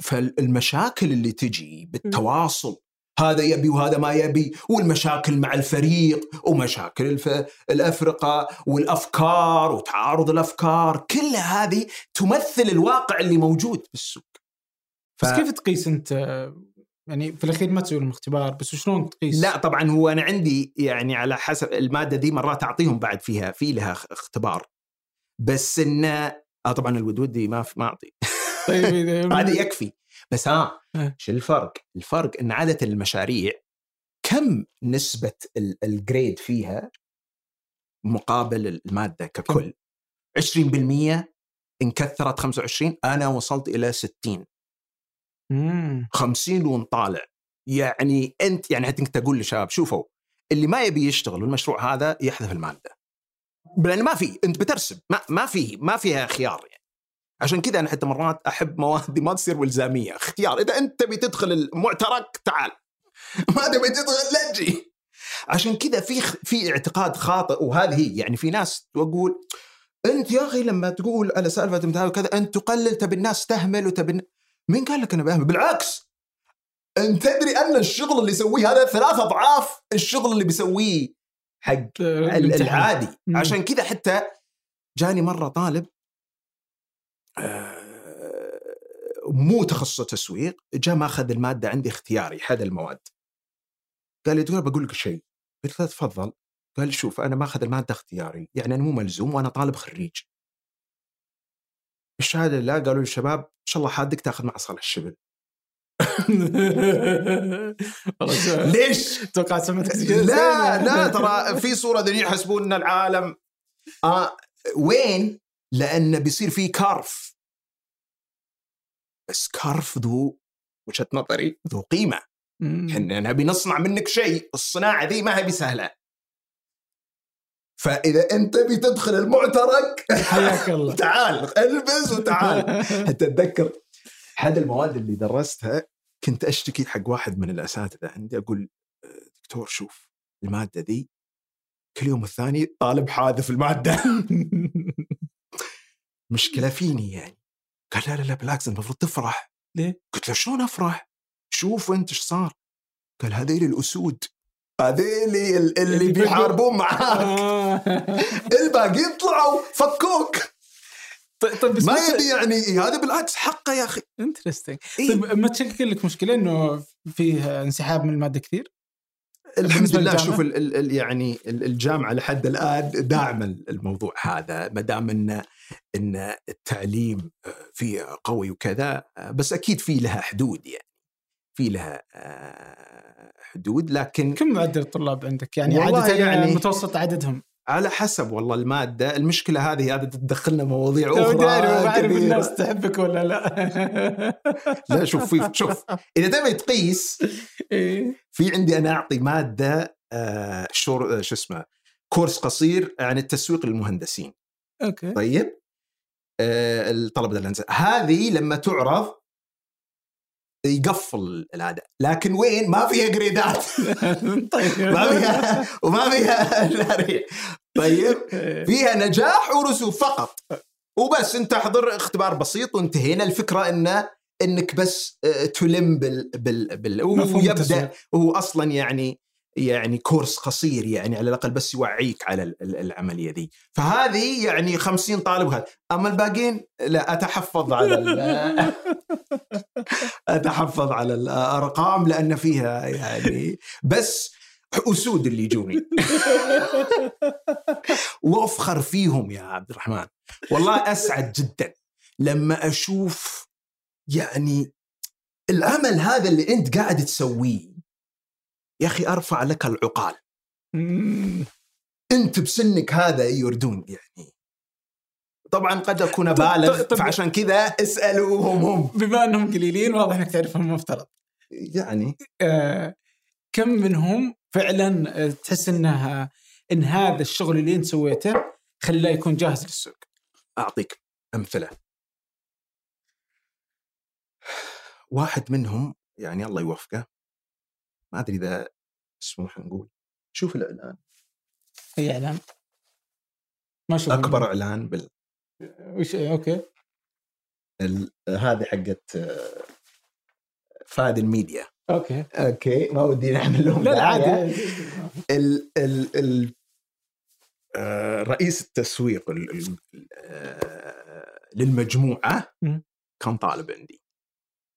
فالمشاكل اللي تجي بالتواصل هذا يبي وهذا ما يبي والمشاكل مع الفريق ومشاكل الف... الأفرقة والأفكار وتعارض الأفكار كلها هذه تمثل الواقع اللي موجود بالسوق. ف... بس كيف تقيس أنت؟ يعني في الأخير ما تسوي اختبار بس شلون تقيس؟ لا طبعا هو أنا عندي يعني على حسب المادة دي مرات أعطيهم بعد فيها في لها اختبار. بس إنه آه طبعا الودودي ما ما أعطي. طيب هذا يكفي. بس ها آه. شو الفرق؟ الفرق إن عادة المشاريع كم نسبة الجريد فيها مقابل المادة ككل؟ 20% ان كثرت 25 أنا وصلت إلى 60 50 ونطالع يعني انت يعني حتى كنت أقول للشباب شوفوا اللي ما يبي يشتغل المشروع هذا يحذف المادة. لأن ما في أنت بترسم. ما ما في ما فيها خيار يعني. عشان كذا أنا حتى مرات أحب مواد ما تصير والزاميه اختيار إذا أنت تبي تدخل المعترك تعال. ما تبي تدخل لا تجي. عشان كذا في في اعتقاد خاطئ وهذه هي. يعني في ناس تقول أنت يا أخي لما تقول على سالفة كذا أنت تقلل تبي الناس تهمل وتبي مين قال لك أنا بهمل بالعكس. انت تدري أن الشغل اللي يسويه هذا ثلاث أضعاف الشغل اللي بيسويه حق العادي. عشان كذا حتى جاني مرة طالب آه، مو تخصص تسويق جاء ماخذ المادة عندي اختياري احد المواد. قال لي دكتور بقول لك شيء. قلت له تفضل. قال شوف أنا ماخذ المادة اختياري يعني أنا مو ملزوم وأنا طالب خريج. الشهادة لا قالوا لي الشباب إن شاء الله حادك تاخذ مع صالح الشبل. ليش؟ أتوقع سمعت لا لا ترى في صورة ذي يحسبون إن العالم آه وين؟ لأنه بيصير في كارف. بس كارف ذو وجهة نظري ذو قيمة. إحنا نبي نصنع منك شيء الصناعة ذي ما هي بسهلة. فإذا أنت تبي تدخل المعترك حياك الله تعال البس وتعال حتى أتذكر احد المواد اللي درستها كنت أشتكي حق واحد من الأساتذة عندي أقول دكتور شوف المادة دي كل يوم الثاني طالب حاذف المادة مشكلة فيني يعني قال لا لا لا بالعكس المفروض تفرح ليه؟ قلت له شلون أفرح؟ شوف أنت إيش صار؟ قال هذيل الأسود هذيل اللي, اللي بيحاربون معاك آه. الباقيين طلعوا فكوك طيب طيب بس ما يبي يعني هذا بالعكس حقه يا أخي انترستنج إيه؟ طيب ما تشكل لك مشكلة إنه فيه انسحاب من المادة كثير؟ الحمد لله؟ شوف ال ال ال يعني ال- الجامعة لحد الآن داعمه الموضوع هذا ما دام ان إن التعليم فيه قوي وكذا بس أكيد في لها حدود يعني في لها آه، حدود لكن كم معدل الطلاب عندك؟ يعني عاده يعني- متوسط عددهم. على حسب والله المادة. المشكلة هذه هذا تدخلنا مواضيع داري وبعرف كبيرة. الناس تحبك ولا لا. لا شوف في شوف. إذا تبي تقيس. في عندي أنا أعطي مادة آه آه، شو اسمه كورس قصير عن التسويق للمهندسين. أوكي. طيب؟ آه الهندسه هذه لما تعرض يقفل الأداء. لكن وين؟ ما فيها جريدات. طيب. ما فيها وما فيها. طيب. فيها نجاح ورسوب فقط. وبس انت احضر اختبار بسيط وانتهينا. الفكرة انه إنك بس آه، تلم بال بال, بال ويبدأ. هو أصلا يعني يعني كورس قصير يعني على الأقل بس يوعيك على ال- ال- العملية دي فهذه يعني 50 طالب وهذا. أما الباقيين لا أتحفظ على أتحفظ على الأرقام لأن فيها يعني بس أسود اللي يجوني. وأفخر فيهم يا عبد الرحمن. والله أسعد جدا لما أشوف يعني العمل هذا اللي أنت قاعد تسويه. يا أخي أرفع لك العقال. أنت بسنك هذا يردون يعني. طبعا قد أكون بالغ فعشان كذا اسألوهم هم. بما أنهم قليلين واضح إنك تعرفهم مفترض. يعني. آه، كم منهم فعلا تحس انها إن هذا الشغل اللي أنت سويته خلاه يكون جاهز للسوق؟ أعطيك أمثلة. واحد منهم يعني الله يوفقه ما أدري إذا مسموح نقول. شوف الإعلان. أي إعلان؟ ما شوف أكبر إعلان بال وش أوكي. ال... هذه حقت فهد الميديا. أوكي. أوكي ما ودي نعمل لهم لا لا. عادي. ال ال ال آه، رئيس التسويق ال- ال- آه، للمجموعة. كان طالب عندي.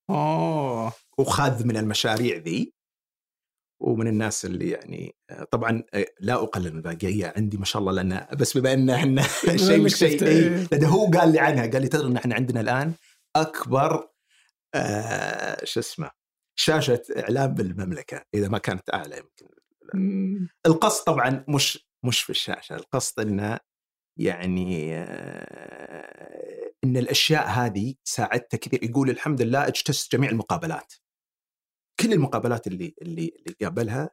أوه. وخذ من المشاريع ذي. ومن الناس اللي يعني آه، طبعا آه، لا أقلل من الباقيه عندي ما شاء الله لأن بس بما إن إحنا شيء مش شيء شفت، إيه، هو قال لي عنها قال لي تدري إن إحنا عندنا الآن أكبر آه شو اسمه شاشة إعلام بالمملكة إذا ما كانت أعلى يمكن. القصد طبعا مش مش في الشاشة. القصد إنه يعني آه، إن الأشياء هذه ساعدته كثير يقول الحمد لله اجتزت جميع المقابلات. كل المقابلات اللي اللي اللي قابلها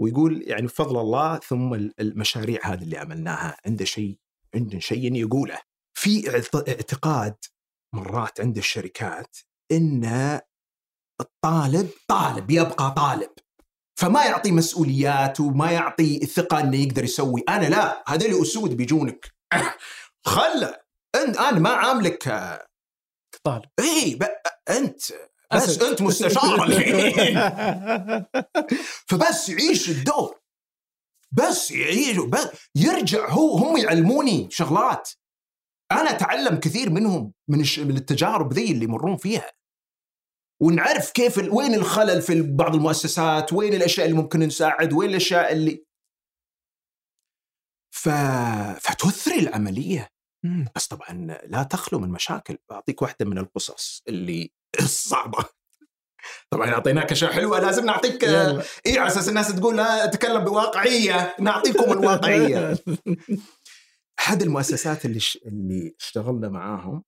ويقول يعني بفضل الله ثم ال- المشاريع هذه اللي عملناها. عنده شيء عنده شيء يقوله. في اعت- اعتقاد مرات عند الشركات إن الطالب طالب يبقى طالب. فما يعطي مسؤوليات وما يعطي ثقه إنه يقدر يسوي. أنا لا هذول أسود بيجونك. خله. أنت أنا ما عاملك طالب. اي. أنت بس. أنت مستشار الحين. فبس يعيش الدور. بس يعيش بس يرجع هو هم يعلموني شغلات. أنا أتعلم كثير منهم من الش... من التجارب ذي اللي يمرون فيها. ونعرف كيف ال... وين الخلل في بعض المؤسسات وين الأشياء اللي ممكن نساعد وين الأشياء اللي ف... فتثري العملية. بس طبعا لا تخلو من مشاكل. بعطيك واحدة من القصص اللي الصعبة. طبعا أعطيناك اشياء حلوة لازم نعطيك يلا. اي على أساس الناس تقول أتكلم بواقعية نعطيكم الواقعية. احد المؤسسات اللي ش... اللي اشتغلنا معاهم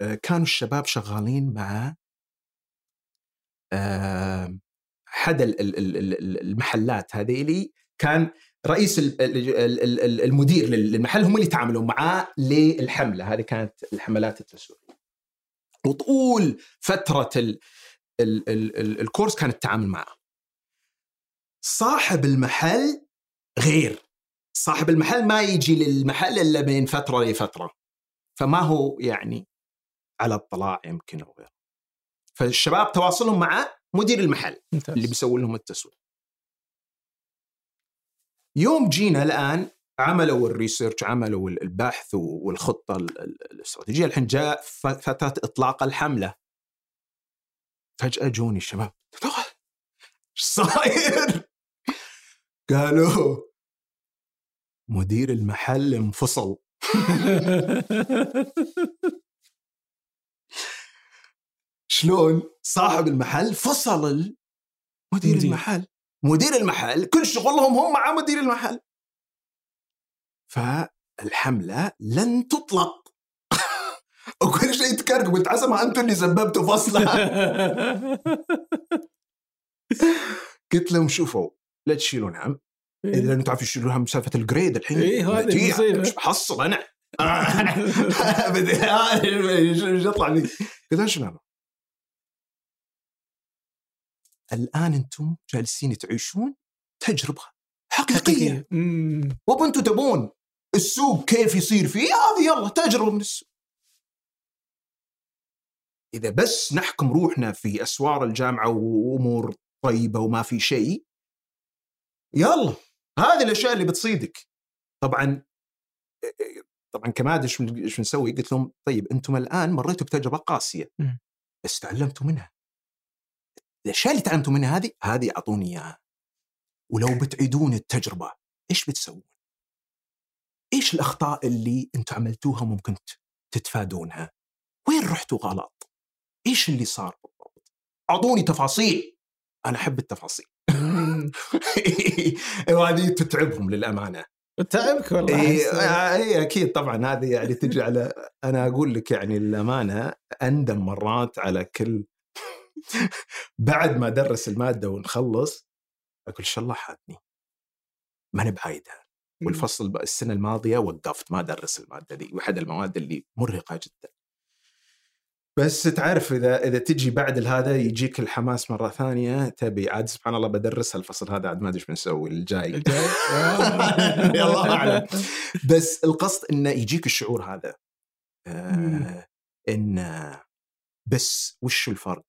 آه، كانوا الشباب شغالين مع آه، احد ال- ال- ال- ال- المحلات هذه اللي كان رئيس ال- ال- ال- ال- المدير للمحل هم اللي يتعاملون معاه للحملة. هذه كانت الحملات التسويقية. وطول فترة ال ال ال ال الكورس كان التعامل معه. صاحب المحل غير. صاحب المحل ما يجي للمحل إلا من فترة لفترة. فما هو يعني على اطلاع يمكن أو غيره فالشباب تواصلهم مع مدير المحل ممتاز. اللي بيسوي لهم التسويق. يوم جينا الآن عملوا الريسيرش عملوا البحث والخطة ال- ال- الاستراتيجية الحين جاء فتره إطلاق الحملة فجأة جوني الشباب إيش صاير؟ قالوا مدير المحل انفصل شلون؟ صاحب المحل فصل مدير. المحل مدير المحل كل شغلهم هم مع مدير المحل فالحملة لن تطلق. وكل شيء تكركب قلت عسى ما أنتم اللي سببتوا فصلها قلت لهم شوفوا لا تشيلون هم إذا أنتم تعرفوا يشيلون هم سالفة الجريد الحين؟ إيه، هذه نتيجة. المصيبة. مش بحصل أنا. إيش يطلع لي؟ قلت لهم شنو الآن أنتم جالسين تعيشون تجربة حقيقية. وأنتم تبون السوق كيف يصير فيه هذه يلا تجربه من السوق إذا بس نحكم روحنا في أسوار الجامعة وأمور طيبة وما في شيء يلا هذه الأشياء اللي بتصيدك طبعا طبعا كماد إيش إيش بنسوي؟ قلت لهم طيب أنتم الآن مريتوا بتجربة قاسية. بس تعلمتوا منها الأشياء اللي تعلمتوا منها هذه هذه أعطوني إياها ولو بتعيدون التجربة إيش بتسوون؟ إيش الأخطاء اللي أنتم عملتوها ممكن تتفادونها؟ وين رحتوا غلط؟ إيش اللي صار بالضبط؟ أعطوني تفاصيل أنا أحب التفاصيل. وهذه تتعبهم للأمانة تعبك والله اي أحس. إيه أكيد طبعا هذه يعني تجي على أنا أقول لك يعني الامانه اندم مرات على كل بعد ما درس المادة ونخلص أقول شاء الله حاتني ماني بعايدها والفصل السنة الماضية وقفت ما ادرس المادة دي واحد المواد اللي مرهقة جدا بس تعرف إذا إذا تجي بعد هذا يجيك الحماس مرة ثانية تبي عاد سبحان الله بدرسها الفصل هذا عاد ما أدري إيش بنسوي الجاي الجاي. الله أعلم. بس القصد إنه يجيك الشعور هذا. آه إن بس وش الفرق؟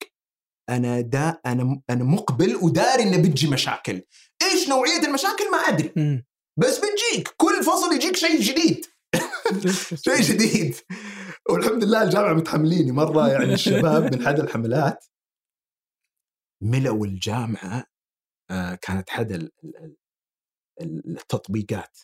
أنا دا أنا أنا مقبل وداري إنه بتجي مشاكل، إيش نوعية المشاكل ما أدري،. بس بتجيك كل فصل يجيك شيء جديد، شيء جديد. والحمد لله الجامعة متحمليني مرة يعني الشباب من حد الحملات. ملوا الجامعة آه كانت حد ال- ال- ال- التطبيقات.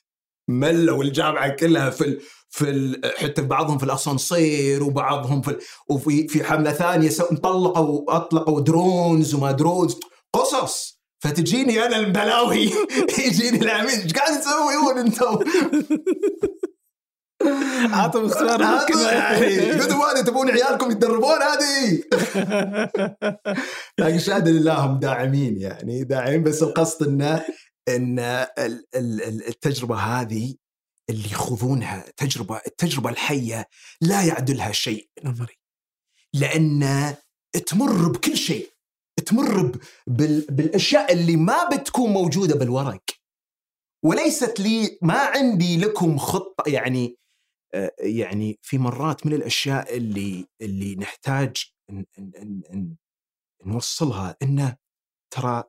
ملوا الجامعة كلها في ال في ال حتى بعضهم في الأسانسير وبعضهم في وفي في حملة ثانية سو- طلقوا أطلقوا drones وما drones قصص. فتجيني أنا البلاوي. يجيني العميد. إيش قاعد تسويون أنتم؟ عطوا اختبار يعني قلتوا تبون عيالكم يتدربون هذه؟ لكن شهاده لله هم داعمين يعني داعمين. بس القصد إنه إن ال- ال- ال- التجربة هذه اللي يخوضونها تجربة التجربة الحية لا يعدلها شيء نظري. لأن تمر بكل شيء. تمر بال- بالأشياء اللي ما بتكون موجودة بالورق. وليست لي ما عندي لكم خطة يعني آه، يعني في مرات من الأشياء اللي اللي نحتاج ن- ن- ن- ن- نوصلها انه ترى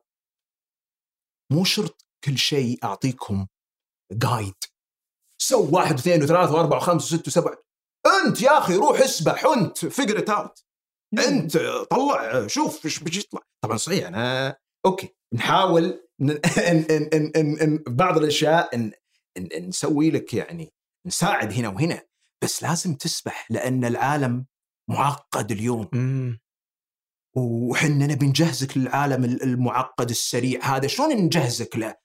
مو شرط كل شيء أعطيكم guide سو واحد واثنين وثلاثة وأربعة وخمسة وستة وسبعة. أنت يا أخي روح اسبح أنت figure it out أنت طلع شوف إيش بيجي يطلع. طبعا صحيح أنا okay نحاول ن... ن... ن... ن... ن... ن... بعض الأشياء ن... ن... نسوي لك يعني نساعد هنا وهنا بس لازم تسبح لأن العالم معقد اليوم. مم. وحنا نبي نجهزك للعالم المعقد السريع هذا. شلون نجهزك له؟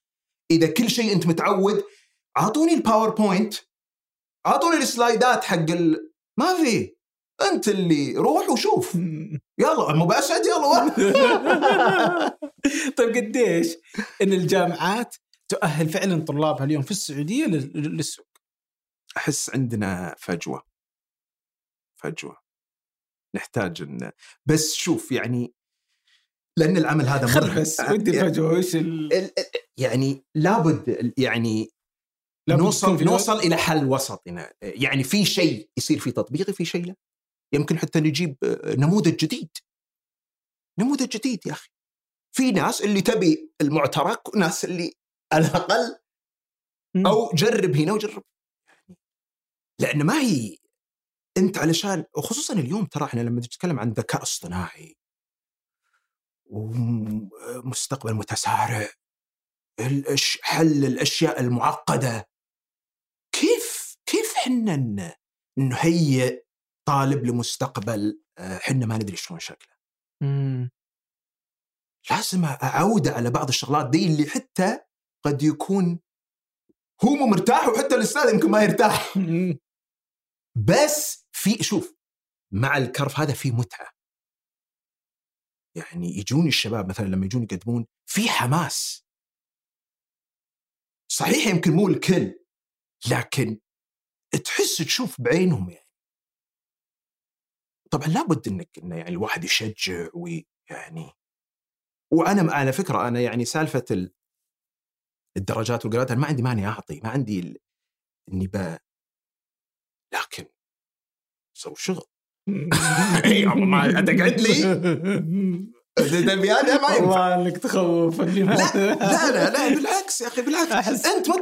إذا كل شيء أنت متعود أعطوني ال PowerPoint أعطوني ال slides ات حق ال... ما في. أنت اللي روح وشوف. يلا مو باسعد يلا طيب قديش إن الجامعات تؤهل فعلا طلابها اليوم في السعودية لل- للسوق؟ أحس عندنا فجوة. فجوة. نحتاج إن بس شوف يعني لأن العمل هذا خل. بس ودي الفجوة وش ال... يعني لابد يعني لابد نوصل نوصل إلى حل وسط يعني في شيء يصير في تطبيقي في شيء لا. يمكن حتى نجيب آه، نموذج جديد. نموذج جديد يا أخي. في ناس اللي تبي المعترك وناس اللي على الأقل. أو جرب هنا وجرب لأن ما هي أنت علشان وخصوصا اليوم ترى إحنا لما نتكلم عن ذكاء اصطناعي ومستقبل متسارع حل الأشياء المعقدة كيف كيف حنا ن- نهيئ طالب لمستقبل آه، حنا ما ندري شلون شكله. مم. لازم أعوده على بعض الشغلات دي اللي حتى قد يكون هو مو مرتاح وحتى الأستاذ يمكن ما يرتاح. بس في شوف مع الكرف هذا في متعة. يعني يجوني الشباب مثلا لما يجون يقدمون في حماس. صحيح يمكن مو الكل لكن تحس تشوف بعينهم يعني. طبعا لابد إنك انه يعني الواحد يشجع ويعني وأنا على فكرة أنا يعني سالفة ال- الدرجات والقراءات أنا ما عندي مانع أعطي ما عندي ال- إني ب لكن سوي شغل. ما تقعد لي؟ تبي هذا ما ينفع. والله إنك تخوف. لا لا لا لا بالعكس يا أخي بالعكس. أحس- أنت ما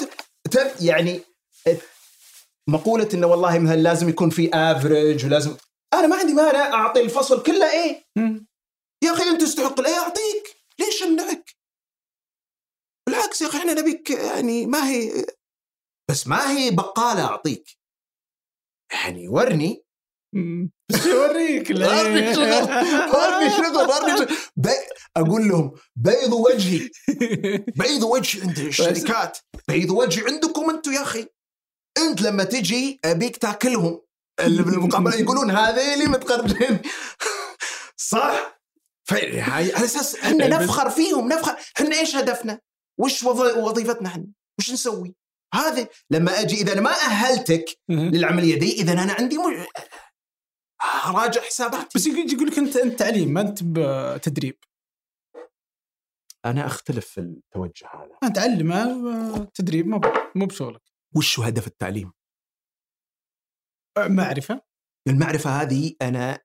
يعني مقولة إنه والله مثلا لازم يكون في average ولازم أنا ما عندي مانع أعطي الفصل كله إيه؟ مم. يا أخي أنت تستحق ال A اعطيك ليش امنعك؟ بالعكس يا أخي إحنا نبيك يعني ما هي بس ما هي بقالة أعطيك. يعني ورني. بس اوريك ورني شغل. ورني شغل ورني شغل. بي... أقول لهم بيضوا وجهي. بيضوا وجهي عند الشركات. بيضوا وجهي عندكم أنتم يا أخي. أنت لما تجي أبيك تأكلهم. اللي بالمقابلة يقولون هذيلي متقربين صح؟ في- هاي على أساس إحنا نفخر فيهم نفخر إحنا إيش هدفنا؟ وش وظ- وظيفتنا إحنا؟ وش نسوي؟ هذه لما أجي إذا أنا ما أهلتك للعملية دي إذا أنا عندي م... راجع حساباتي بس يقول لك انت أنت تعليم ما أنت بتدريب أنا أختلف في التوجه هذا أنت تعلم تدريب مو مو بشغلك وش هو هدف التعليم؟ معرفه المعرفة هذه أنا إذا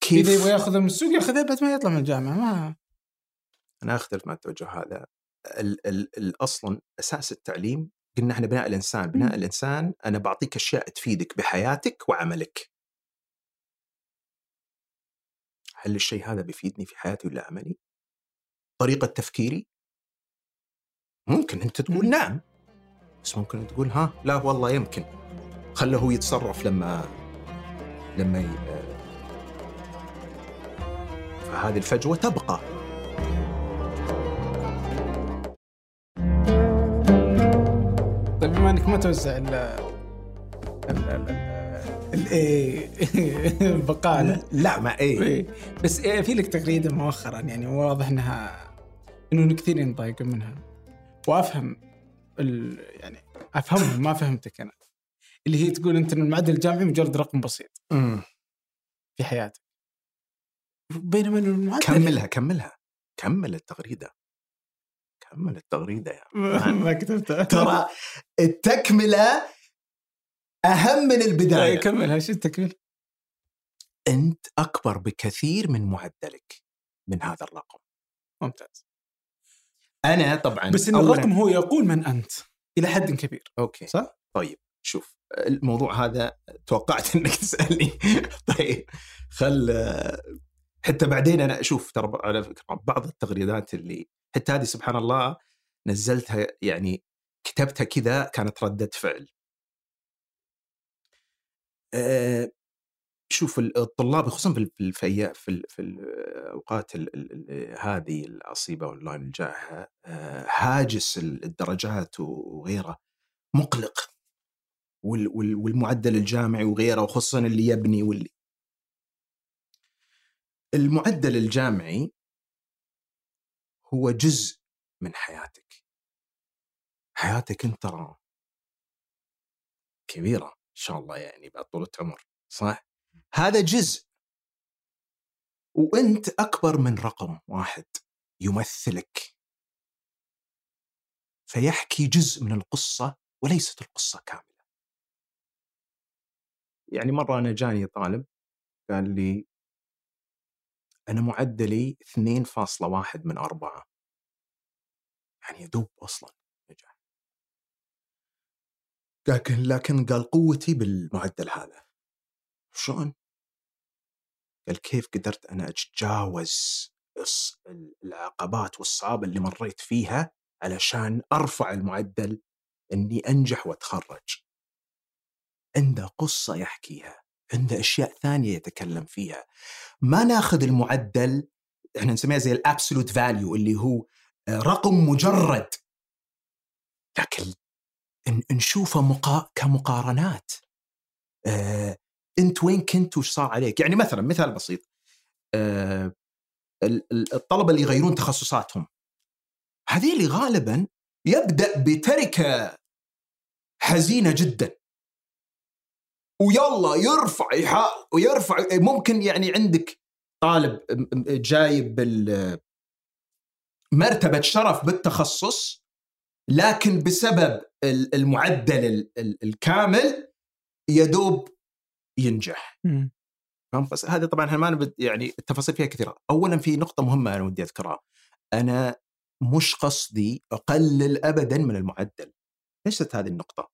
كيف يبغى ياخذها من السوق ياخذها بعد ما يطلع من الجامعة ما أنا أختلف مع التوجه هذا. ال ال ال أصلا أساس التعليم قلنا إحنا بناء الإنسان بناء. الإنسان أنا بعطيك أشياء تفيدك بحياتك وعملك. هل الشيء هذا بيفيدني في حياتي ولا عملي؟ طريقة تفكيري؟ ممكن أنت تقول. نعم. بس ممكن تقول ها لا والله يمكن. خله هو يتصرف لما لما ي... فهذه الفجوة تبقى. طيب بما إنك ما توزع ال ال ال الاي البقالة. لا ما إيه. إيه. بس إيه في لك تغريدة مؤخرا يعني واضح إنها إنه كثير ينضايقون منها. وأفهم ال... يعني افهمهم ما فهمتك أنا. اللي هي تقول أنت ان المعدل الجامعي مجرد رقم بسيط. مم. في حياتك. بينما المعدل كملها كملها. كمل التغريدة. كمل التغريدة يا ما كتبتها. ترى التكملة أهم من البداية. كملها. شو التكمل؟ أنت أكبر بكثير من معدلك من هذا الرقم. ممتاز. أنا طبعا بس إن الرقم هو يقول من أنت إلى حد كبير. أوكي. صح؟ طيب شوف. الموضوع هذا توقعت إنك تسألني طيب خل حتى بعدين أنا أشوف ترى على فكرة بعض التغريدات اللي حتى هذه سبحان الله نزلتها يعني كتبتها كذا كانت ردة فعل. أه شوف الطلاب خصوصا في في في في الأوقات ال- ال- ال- هذه العصيبه اونلاين الجائحة أه هاجس الدرجات وغيره مقلق والمعدل الجامعي وغيره وخصوصا اللي يبني واللي المعدل الجامعي هو جزء من حياتك حياتك انت ترى كبيرة إن شاء الله يعني بعد طولة عمر صح؟ هذا جزء وأنت أكبر من رقم واحد يمثلك فيحكي جزء من القصة وليست القصة كاملة. يعني مرة أنا جاني طالب قال لي أنا معدلي 2.1 من أربعة يعني يدوب أصلا نجح لكن لكن قال قوتي بالمعدل هذا شلون؟ قال كيف قدرت أنا أتجاوز العقبات والصعاب اللي مريت فيها علشان أرفع المعدل إني أنجح وأتخرج. عنده قصة يحكيها، عنده أشياء ثانية يتكلم فيها. ما ناخذ المعدل إحنا نسميها زي ال absolute value اللي هو رقم مجرد. لكن نشوفه مقا... كمقارنات. آه، أنت وين كنت وش صار عليك؟ يعني مثلا مثال بسيط. آه، الطلبة اللي يغيرون تخصصاتهم. هذه اللي غالبا يبدأ بتركة حزينة جدا. ويلا يرفع ويرفع ممكن يعني عندك طالب جايب مرتبة شرف بالتخصص لكن بسبب المعدل الكامل يدوب ينجح. فهم بس هذه طبعا إحنا ما يعني التفاصيل فيها كثيرة. اولا في نقطة مهمة أنا ودي أذكرها. أنا مش قصدي أقلل ابدا من المعدل. ليست هذه النقطة.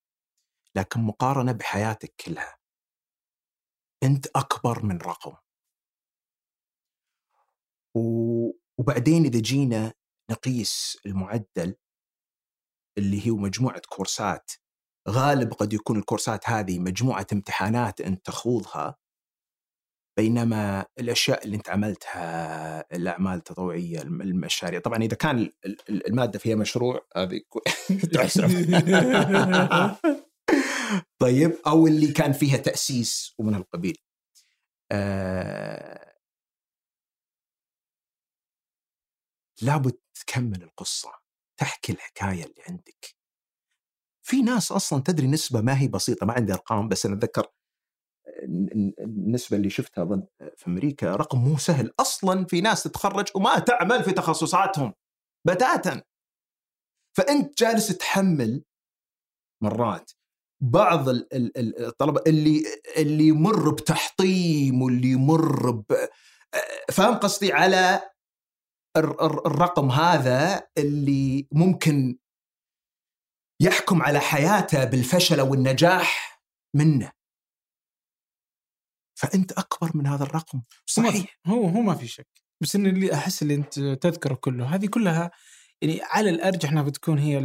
لكن مقارنة بحياتك كلها. أنت أكبر من رقم. وبعدين إذا جينا نقيس المعدل اللي هو مجموعة كورسات غالب قد يكون الكورسات هذه مجموعة امتحانات أنت تخوضها بينما الأشياء اللي أنت عملتها الأعمال التطوعية المشاريع طبعا إذا كان المادة فيها مشروع هذه تحسب طيب أو اللي كان فيها تأسيس ومن هالقبيل. آه لابد تكمل القصة تحكي الحكاية اللي عندك. في ناس أصلا تدري نسبة ما هي بسيطة ما عندي أرقام بس أنا أتذكر النسبة اللي شفتها أظن في أمريكا رقم مو سهل. أصلا في ناس تتخرج وما تعمل في تخصصاتهم بتاتا. فأنت جالس تحمل مرات بعض الطلبة اللي اللي يمر بتحطيم واللي يمر ب فاهم قصدي؟ على الرقم هذا اللي ممكن يحكم على حياته بالفشل أو النجاح منه. فأنت أكبر من هذا الرقم صحيح؟ هو هو ما في شك. بس إن اللي أحس اللي أنت تذكره كله هذه كلها يعني على الأرجح إنها بتكون هي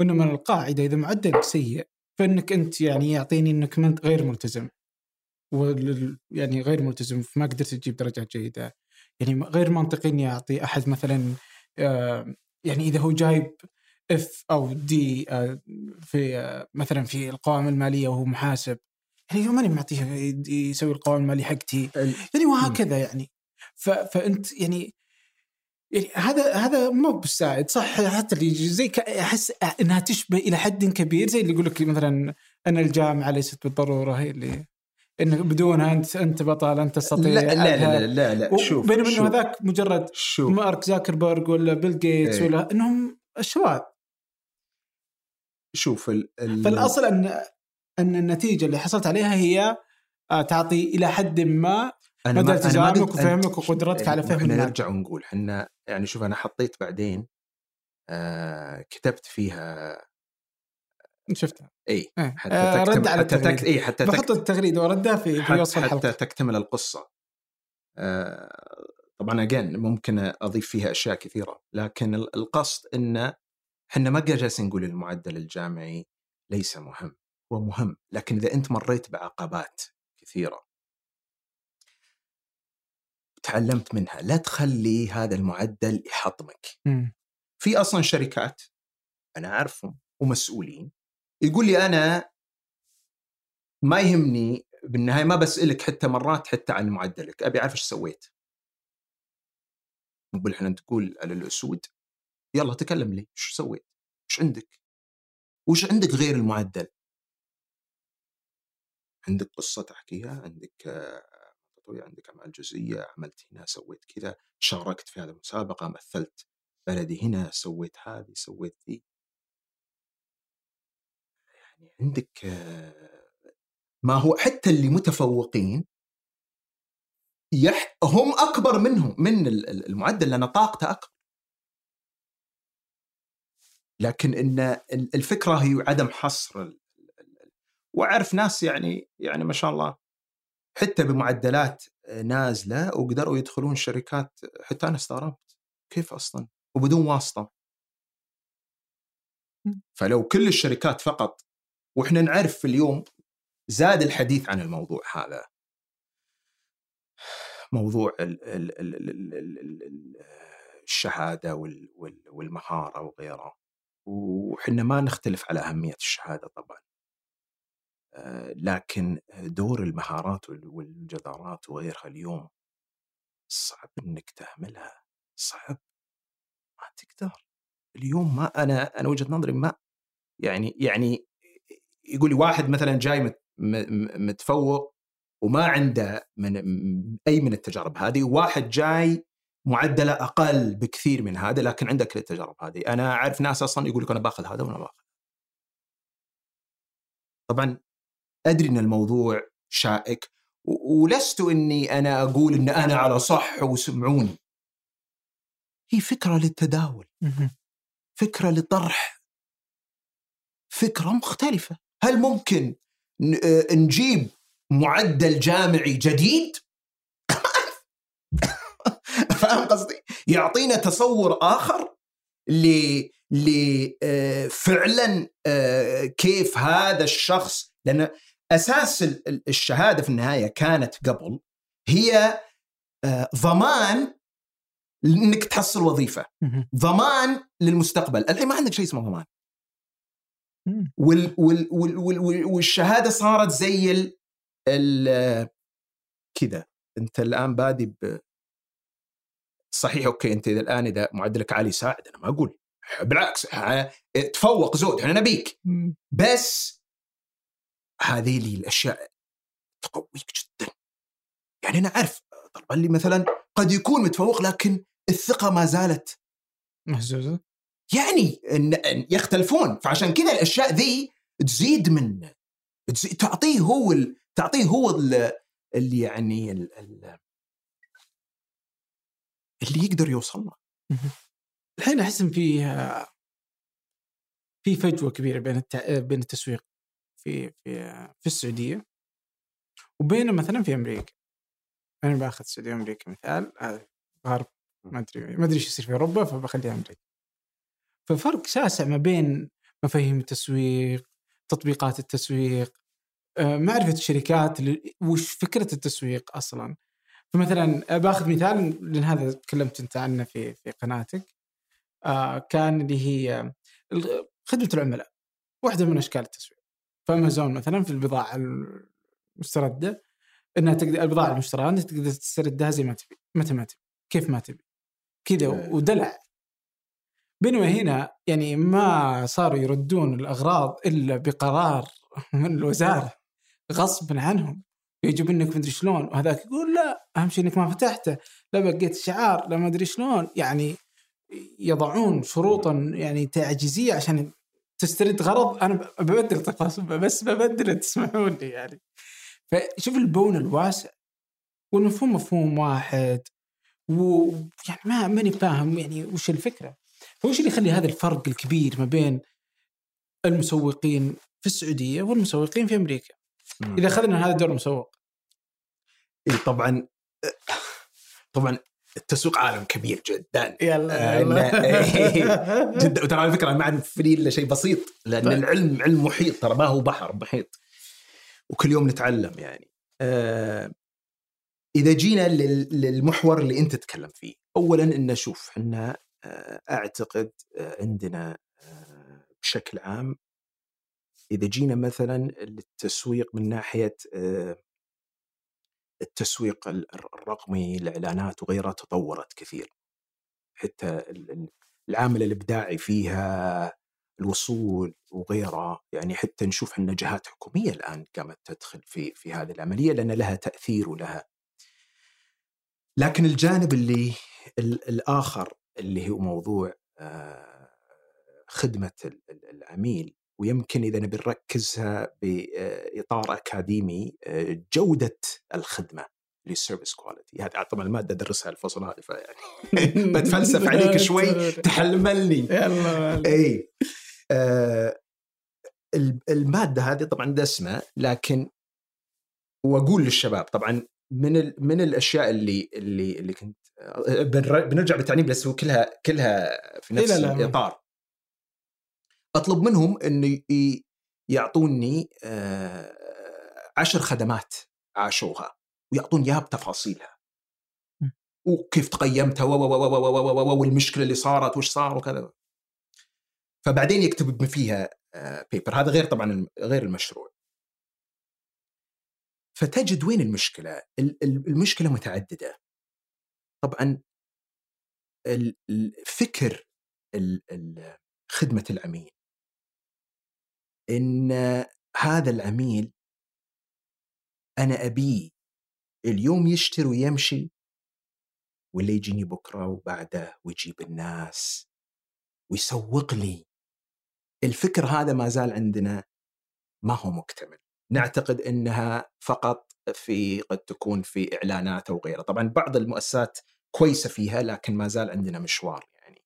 الشواذ وانما القاعدة إذا معدلك سيء فإنك أنت يعني يعطيني إنك أنت غير ملتزم. يعني غير ملتزم فما قدرت تجيب درجات جيدة. يعني غير منطقي إني أعطي أحد مثلا يعني إذا هو جايب F أو D آه، في آه، مثلا في القوائم المالية وهو محاسب يعني ماني معطيه يسوي القوائم المالية حقتي. يعني وهكذا يعني. فأنت يعني يعني هذا هذا مو بالساعد صح؟ حتى اللي زي أحس إنها تشبه إلى حد كبير زي اللي يقول لك مثلا أن الجامعة ليست بالضرورة هي اللي انه بدونها أنت أنت بطل أنت تستطيع لا لا لا لا, لا, شوف بينما إنه هذاك مجرد شوف. مارك زاكربرج ولا بيل جيتس إيه. ولا إنهم الشواذ شوف ال ال فالأصل أن أن النتيجة اللي حصلت عليها هي آه، تعطي إلى حد ما مدى التزامك وفهمك وقدرتك على فهم الناس نرجع ونقول إحنا يعني شوف أنا حطيت بعدين آه كتبت فيها شفتها اي إيه. حتى آه رد على حتى. اي حتى. بحط التغريده وردها في في وصف الحلقة حتى تكتمل القصة آه طبعا اجين ممكن أضيف فيها أشياء كثيرة لكن القصد انه إحنا ما جالسين نقول المعدل الجامعي ليس مهم هو مهم لكن إذا أنت مريت بعقبات كثيرة تعلمت منها لا تخلي هذا المعدل يحطمك في أصلا شركات أنا أعرفهم ومسؤولين يقول لي أنا ما يهمني بالنهاية ما بسألك حتى مرات حتى عن معدلك أبي أعرف إيش سويت نقول إحنا تقول على الأسود يلا تكلم لي إيش سويت؟ إيش عندك؟ وش عندك غير المعدل؟ عندك قصة تحكيها عندك آه، عندك أعمال جزئية عملت هنا سويت كذا شاركت في هذه المسابقة مثلت بلدي هنا سويت هذه سويت ذي. يعني عندك ما هو حتى اللي متفوقين يح هم أكبر منهم من المعدل لأن طاقته أكبر. لكن إن الفكرة هي عدم حصر وأعرف ناس يعني يعني ما شاء الله حتى بمعدلات نازلة وقدروا يدخلون شركات حتى أنا استغربت كيف أصلا وبدون واسطة. فلو كل الشركات فقط وإحنا نعرف في اليوم زاد الحديث عن الموضوع هذا. موضوع الشهادة والمهارة وغيره وحنا ما نختلف على أهمية الشهادة طبعا. لكن دور المهارات والجدارات وغيرها اليوم صعب إنك تهملها صعب. ما تقدر. اليوم ما أنا أنا وجهة نظري ما يعني يعني يقول لي واحد مثلا جاي متفوق وما عنده من أي من التجارب هذه وواحد جاي معدله أقل بكثير من هذا لكن عنده كل التجارب هذه. أنا أعرف ناس أصلا يقول لك أنا باخذ هذا وأنا باخذ. طبعا أدري إن الموضوع شائك ولست إني أنا أقول إن أنا على صح وسمعوني. هي فكرة للتداول فكرة لطرح فكرة مختلفة. هل ممكن نجيب معدل جامعي جديد؟ فاهم قصدي؟ يعطينا تصور آخر ل لفعلا آه، كيف هذا الشخص لأن أساس الشهادة في النهاية كانت قبل هي آه، ضمان إنك تحصل وظيفة. ضمان للمستقبل. الحين ما عندك شيء اسمه ضمان. وال وال وال وال والشهادة صارت زي ال ال كذا. أنت الآن بادي ب صحيح okay أنت اذا الآن إذا معدلك عالي ساعد أنا ما أقول. بالعكس تفوق زود. إحنا نبيك. بس هذه لي الأشياء تقويك جدا. يعني أنا أعرف طلبا لي مثلا قد يكون متفوق لكن الثقة ما زالت. مهزوزة. يعني يختلفون. فعشان كذا الأشياء ذي تزيد من تزيد تعطيه هو ال... تعطيه هو ال... اللي يعني ال... ال... اللي يقدر يوصل له. الحين أحس إن في في فجوة كبيرة بين الت... بين التسويق. في في في السعودية وبين مثلا في أمريكا. أنا باخذ السعودية وأمريكا مثال غرب ما أدري ما أدري إيش يصير في أوروبا فبخليها أمريكا. ففرق شاسع ما بين مفاهيم التسويق تطبيقات التسويق آه، معرفة الشركات وش فكرة التسويق أصلا. فمثلا باخذ مثال لأن هذا تكلمت أنت عنه في في قناتك. آه، كان اللي هي خدمة العملاء واحدة من أشكال التسويق. فأمازون مثلا في البضاعة المستردة إنها تقدر البضاعة المشتراه أنت تقدر تستردها زي ما تبي متى ما تبي كيف ما تبي كذا ودلع. بينما هنا يعني ما صاروا يردون الأغراض إلا بقرار من الوزارة غصبا عنهم. يجيب إنك مدري شلون وهذاك يقول لا أهم شيء إنك ما فتحته لا بقيت شعار لا ما أدري شلون. يعني يضعون شروطا يعني تعجيزية عشان تسترد غرض أنا ببدل تفاصيل بس ببدل تسمحون لي يعني. فشوف البون الواسع والمفهوم مفهوم واحد ويعني ما ماني فاهم يعني وش الفكرة. فوش اللي يخلي هذا الفرق الكبير ما بين المسوقين في السعودية والمسوقين في أمريكا؟ مم. إذا أخذنا هذا دور المسوق. اي طبعا طبعا التسويق عالم كبير جدا يلا, يلا. إيه، جدا وترى على فكرة ما عندي إلا شيء بسيط لأن طيب. العلم علم محيط ترى ما هو بحر محيط وكل يوم نتعلم يعني آه إذا جينا للمحور اللي أنت تتكلم فيه اولا إن شوف إحنا آه أعتقد آه عندنا آه بشكل عام إذا جينا مثلا للتسويق من ناحية آه التسويق الرقمي الإعلانات وغيرها تطورت كثير. حتى العامل الإبداعي فيها الوصول وغيره يعني حتى نشوف إن جهات حكومية الآن قامت تدخل في في هذه العملية لأن لها تأثير ولها. لكن الجانب اللي الآخر اللي هو موضوع آه، خدمة العميل ويمكن إذا نبي نركزها باطار أكاديمي آه، جودة الخدمة لل service quality. هذه طبعا المادة ادرسها الفصل هذا فيعني بتفلسف عليك شوي تحلملني. يلا إي آه المادة هذه طبعا دسمة لكن وأقول للشباب طبعا من من الأشياء اللي اللي اللي كنت آه، بنرجع بالتعليم بس كلها كلها في نفس الإطار. اطلب منهم إنه يعطوني آه، عشر خدمات عاشوها ويعطون إياها بتفاصيلها. وكيف تقيمتها والمشكلة اللي صارت وش صار وكذا. فبعدين يكتب فيها بيبر هذا غير طبعا غير المشروع. فتجد وين المشكلة؟ المشكلة متعددة. طبعا الفكر خدمة العميل إن هذا العميل أنا أبيه اليوم يشتري ويمشي ولا يجيني بكرة وبعده ويجيب الناس ويسوق لي. الفكر هذا ما زال عندنا ما هو مكتمل. نعتقد إنها فقط في قد تكون في إعلانات أو غيرها طبعا بعض المؤسسات كويسة فيها لكن ما زال عندنا مشوار يعني.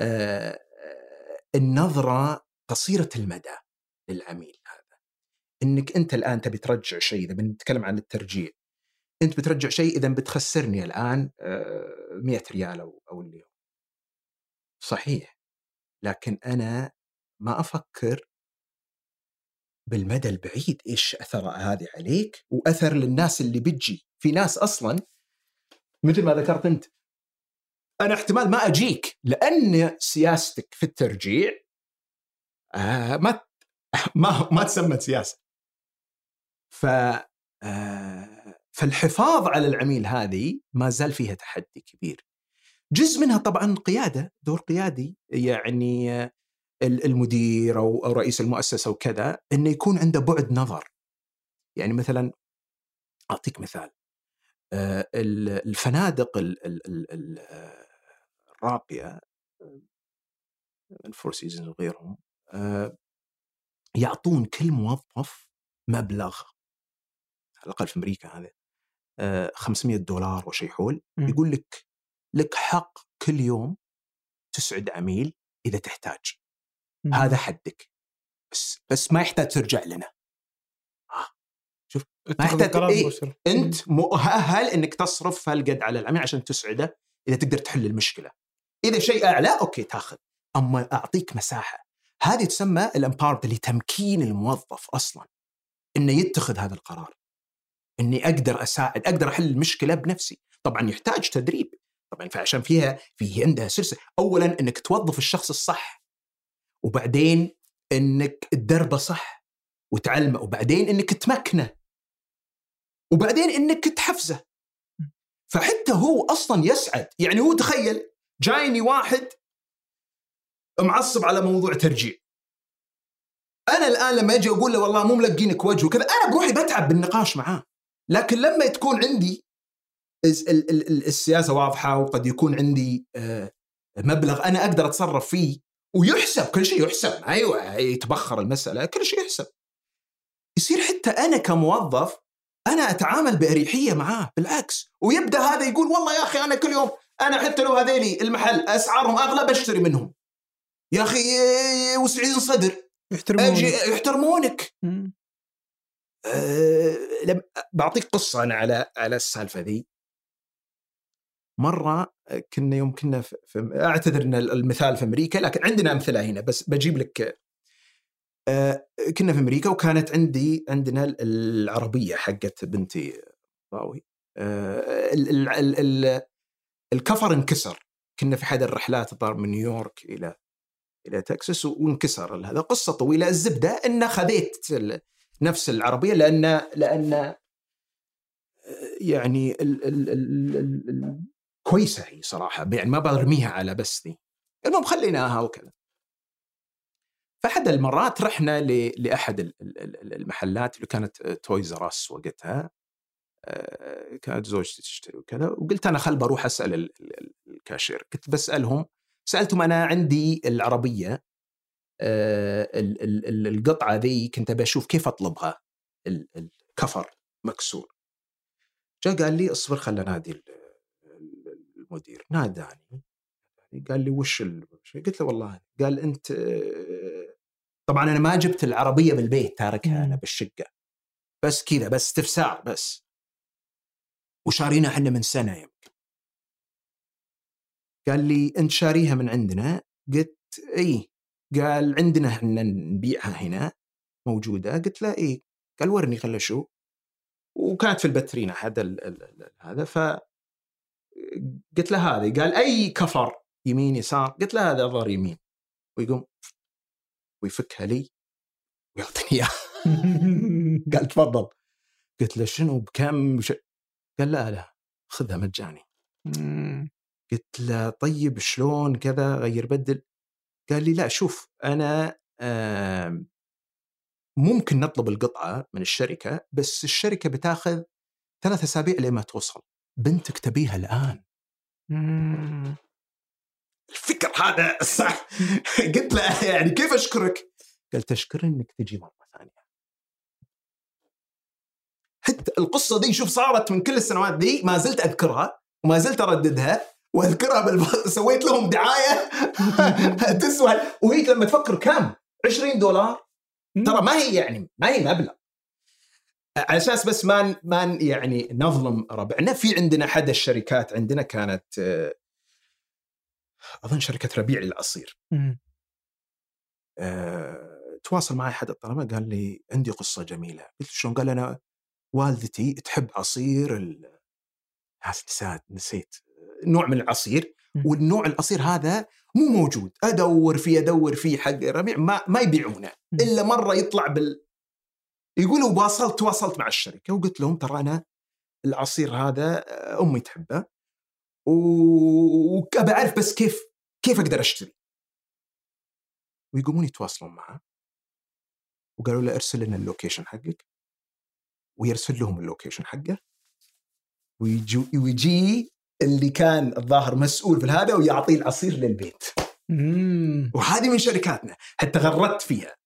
آه النظرة قصيرة المدى للعميل هذا. إنك أنت الآن تبي ترجع شيء إذا بنتكلم عن الترجيع أنت بترجع شيء إذا بتخسرني الآن 100 آه، ريال أو أو اللي هو صحيح. لكن أنا ما أفكر بالمدى البعيد إيش أثر هذه عليك وأثر للناس اللي بتجي. في ناس أصلا مثل ما ذكرت أنت أنا احتمال ما أجيك لأن سياستك في الترجيع ما ما ما تسمى سياسة. ف آه فالحفاظ على العميل هذه ما زال فيها تحدي كبير. جزء منها طبعا قيادة دور قيادي يعني المدير أو رئيس المؤسسة وكذا إنه يكون عنده بعد نظر. يعني مثلا أعطيك مثال. آه، الفنادق الراقية الفور سيزونز وغيرهم آه، يعطون كل موظف مبلغ على الأقل في أمريكا هذا 500 دولار وشيء حول يقول لك لك حق كل يوم تسعد عميل إذا تحتاج. هذا حدك. بس بس ما يحتاج ترجع لنا. آه. شوف ما يحتاج إيه؟ أنت مؤهل إنك تصرف هالقد على العميل عشان تسعده إذا تقدر تحل المشكلة؟ إذا شيء أعلى okay تاخذ. أما أعطيك مساحة هذه تسمى ال empowerment تمكين الموظف أصلا إنه يتخذ هذا القرار إني أقدر اساعد أقدر أحل المشكلة بنفسي. طبعا يحتاج تدريب طبعا فعشان فيها في عندها سلسلة. اولا إنك توظف الشخص الصح وبعدين إنك تدربه صح وتعلمه وبعدين إنك تمكنه وبعدين إنك تحفزه. فحتى هو أصلا يسعد يعني هو تخيل جايني واحد معصب على موضوع ترجيع. أنا الآن لما أجي أقول له والله مو ملقينك وجه وكذا أنا بروحي بتعب بالنقاش معاه. لكن لما تكون عندي السياسة واضحة وقد يكون عندي آه، مبلغ أنا أقدر أتصرف فيه ويحسب كل شيء يحسب. أيوه يتبخر المسألة كل شيء يحسب. يصير حتى أنا كموظف أنا أتعامل بأريحية معاه بالعكس. ويبدأ هذا يقول والله يا أخي أنا كل يوم أنا حتى لو هذيلي المحل أسعارهم أغلى بشتري منهم. يا أخي وسعين صدر يحترمونك. يحترمونك أه بعطيك قصة أنا على على السالفة ذي. مرة كنا يوم كنا في, أعتذر إن المثال في أمريكا لكن عندنا أمثلة هنا بس بجيب لك آه كنا في أمريكا وكانت عندي عندنا العربية حقت بنتي ال ال ال الكفر انكسر. كنا في أحد الرحلات الظاهر من نيويورك إلى إلى تكساس وانكسر. هذا قصة طويلة. الزبدة أن خذيت نفس العربية لأن لأن آه، يعني ال ال ال ال كويسة هي صراحة. يعني ما برميها على بس ذي المهم خليناها وكذا. فاحد المرات رحنا لأحد المحلات اللي كانت Toys R Us وقتها. آه، كانت زوجتي تشتري وكذا. وقلت أنا خل بروح أسأل الكاشير. كنت بسألهم سألتهم أنا عندي العربية آه، القطعة ذي كنت أبي أشوف كيف أطلبها الكفر مكسور. جاء قال لي اصبر خل نادي المدير. ناداني قال لي وش قلت له والله قال أنت طبعا أنا ما جبت العربية بالبيت تاركها أنا بالشقة. بس كذا بس استفسار بس. وشارينا إحنا من سنة يمكن قال لي أنت شاريها من عندنا. قلت إي. قال عندنا إحنا نبيعها هنا موجودة. قلت له إي. قال ورني خل أشوف. وكانت في البترينا هذا هذا. ف قلت له هذه. قال أي كفر يمين يسار. قلت له هذا ظهر يمين. ويقوم ويفكها لي ويعطيني إياها. قال تفضل. قلت له شنو؟ بكم؟ قال لا لا خذها مجاني. قلت له طيب شلون كذا غير بدل؟ قال لي لا شوف أنا ممكن نطلب القطعة من الشركة بس الشركة بتاخذ ثلاث أسابيع لما توصل. بنتك تبيها الآن. الفكر هذا صح. قلت له يعني كيف أشكرك؟ قال تشكرني إنك تجي مرة ثانية. حتى القصة دي شوف صارت من كل السنوات دي ما زلت أذكرها وما زلت أرددها. واذكرها بالب... سويت لهم دعاية تسوى وهي لما تفكر كم؟ 20 دولار؟ ترى ما هي يعني ما هي مبلغ. على أساس بس ما ما يعني نظلم ربعنا في عندنا أحد الشركات عندنا كانت أظن شركة ربيع للعصير أه... تواصل معي أحد الطلبة قال لي عندي قصة جميلة. قلت شلون؟ قال أنا والدتي تحب عصير ال... نسيت نسيت. نوع من العصير والنوع العصير هذا مو موجود. أدور فيه أدور فيه حق ربيع ما ما يبيعونه. إلا مرة يطلع بال يقولوا واصلت تواصلت مع الشركة وقلت لهم ترى أنا العصير هذا أمي تحبه وأبى أعرف بس كيف كيف أقدر أشتري. ويقومون يتواصلون معه وقالوا له ارسل لنا ال location حقك. ويرسل لهم ال location حقه. ويجي ويجي اللي كان الظاهر مسؤول في هذا ويعطيه العصير للبيت. وهذه من شركاتنا. حتى غردت فيها.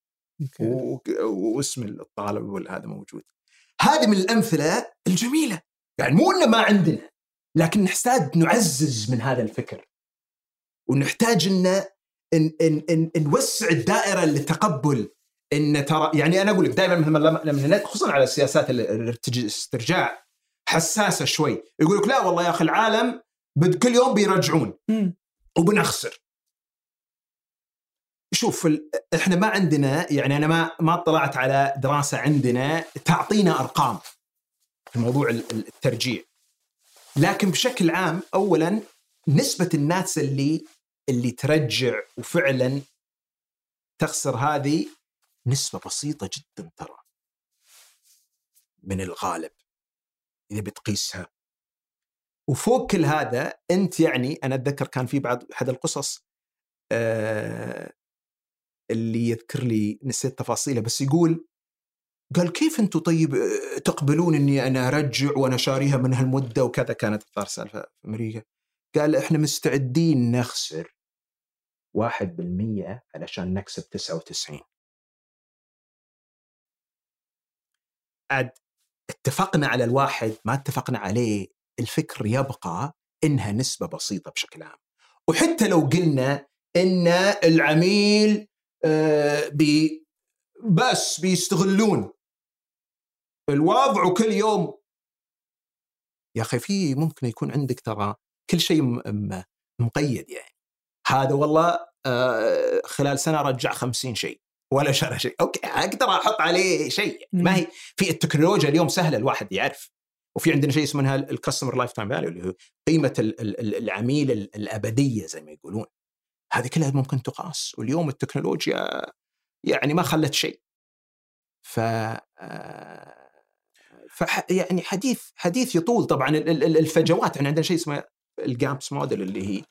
واسم الطالب هذا موجود. هذه من الأمثلة الجميلة. يعني مو إنه ما عندنا لكن نحتاج نعزز من هذا الفكر. ونحتاج ان ان ان, إن, إن نوسع الدائرة للتقبل. إن ترى يعني أنا أقول لك دائما لما لما خصوصا على السياسات الاسترجاع حساسة شوي. يقول لك لا والله يا أخي العالم بد كل يوم بيرجعون. وبنخسر. شوف إحنا ما عندنا يعني أنا ما ما اطلعت على دراسة عندنا تعطينا أرقام. في موضوع الترجيع. لكن بشكل عام اولا نسبة الناس اللي اللي ترجع وفعلا تخسر هذه نسبة بسيطة جدا ترى. من الغالب. إذا بتقيسها. وفوق كل هذا أنت يعني أنا أتذكر كان في بعض أحد القصص آه اللي يذكر لي نسيت تفاصيله بس يقول قال كيف أنتم طيب آه، تقبلون إني أنا أرجع وأنا شاريها من هالمدة وكذا؟ كانت الظاهر سالفة في أمريكا. قال إحنا مستعدين نخسر 1% علشان نكسب 99 عاد اتفقنا على الواحد ما اتفقنا عليه الفكر يبقى إنها نسبة بسيطة بشكل عام. وحتى لو قلنا إن العميل آه، بي بس بيستغلون الوضع وكل يوم. يا أخي في ممكن يكون عندك ترى كل شيء مقيد يعني. هذا والله آه، خلال سنة رجع خمسين شيء. ولا شرى شيء. okay أقدر أحط عليه شيء. ما هي في التكنولوجيا اليوم سهلة الواحد يعرف. وفي عندنا شيء اسمه ال customer lifetime value اللي هو قيمة العميل الأبدية زي ما يقولون. هذه كلها ممكن تقاس. واليوم التكنولوجيا يعني ما خلت شيء. ف آه، ف يعني حديث حديث يطول طبعا. الفجوات إحنا عندنا شيء اسمه الجابس موديل اللي هي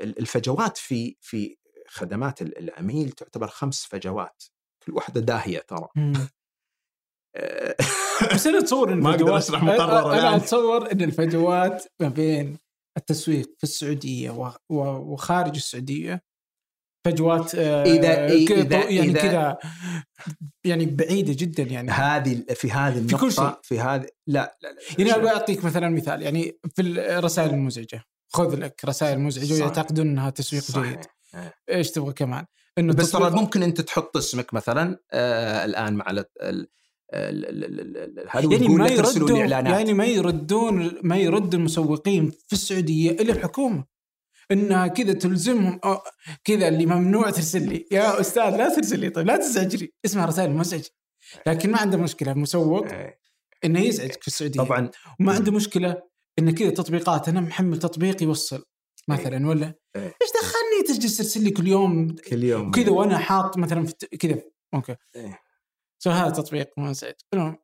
الفجوات في في خدمات العميل تعتبر خمس فجوات كل واحدة داهية ترى. بس أنا أتصور إن ما أقدر أشرح مقرر أنا أتصور إن الفجوات ما بين التسويق في السعودية وخارج السعودية فجوات آه، اذا إذا يعني كذا يعني بعيدة جدا يعني. هذه في هذه النقطه في, كل شيء. في هذه لا لا, لا يعني أبغى أعطيك مثلا مثال يعني في الرسائل المزعجة. خذ لك رسائل مزعجة ويعتقدون إنها تسويق صحيح. جيد. إيش تبغى كمان؟ إنه بس ترى ممكن أنت تحط اسمك مثلا آه الآن مع يعني ما يردون يعني ما يردون ما يرد المسوقين في السعودية الا الحكومة إنها كذا تلزمهم كذا اللي ممنوع ترسل لي يا أستاذ لا ترسل لي طيب لا تزعجني اسمها رسائل مزعجه لكن ما عنده مشكلة مسوق إيه. إنه يزعجك في السعودية طبعا وما عنده مشكلة إنه كذا تطبيقات أنا محمل تطبيق يوصل مثلا إيه. ولا إيه. إيش دخلني تجلس ترسل لي كل يوم كل يوم. كذا وأنا حاط مثلا كذا. okay. so هذا تطبيق مزعج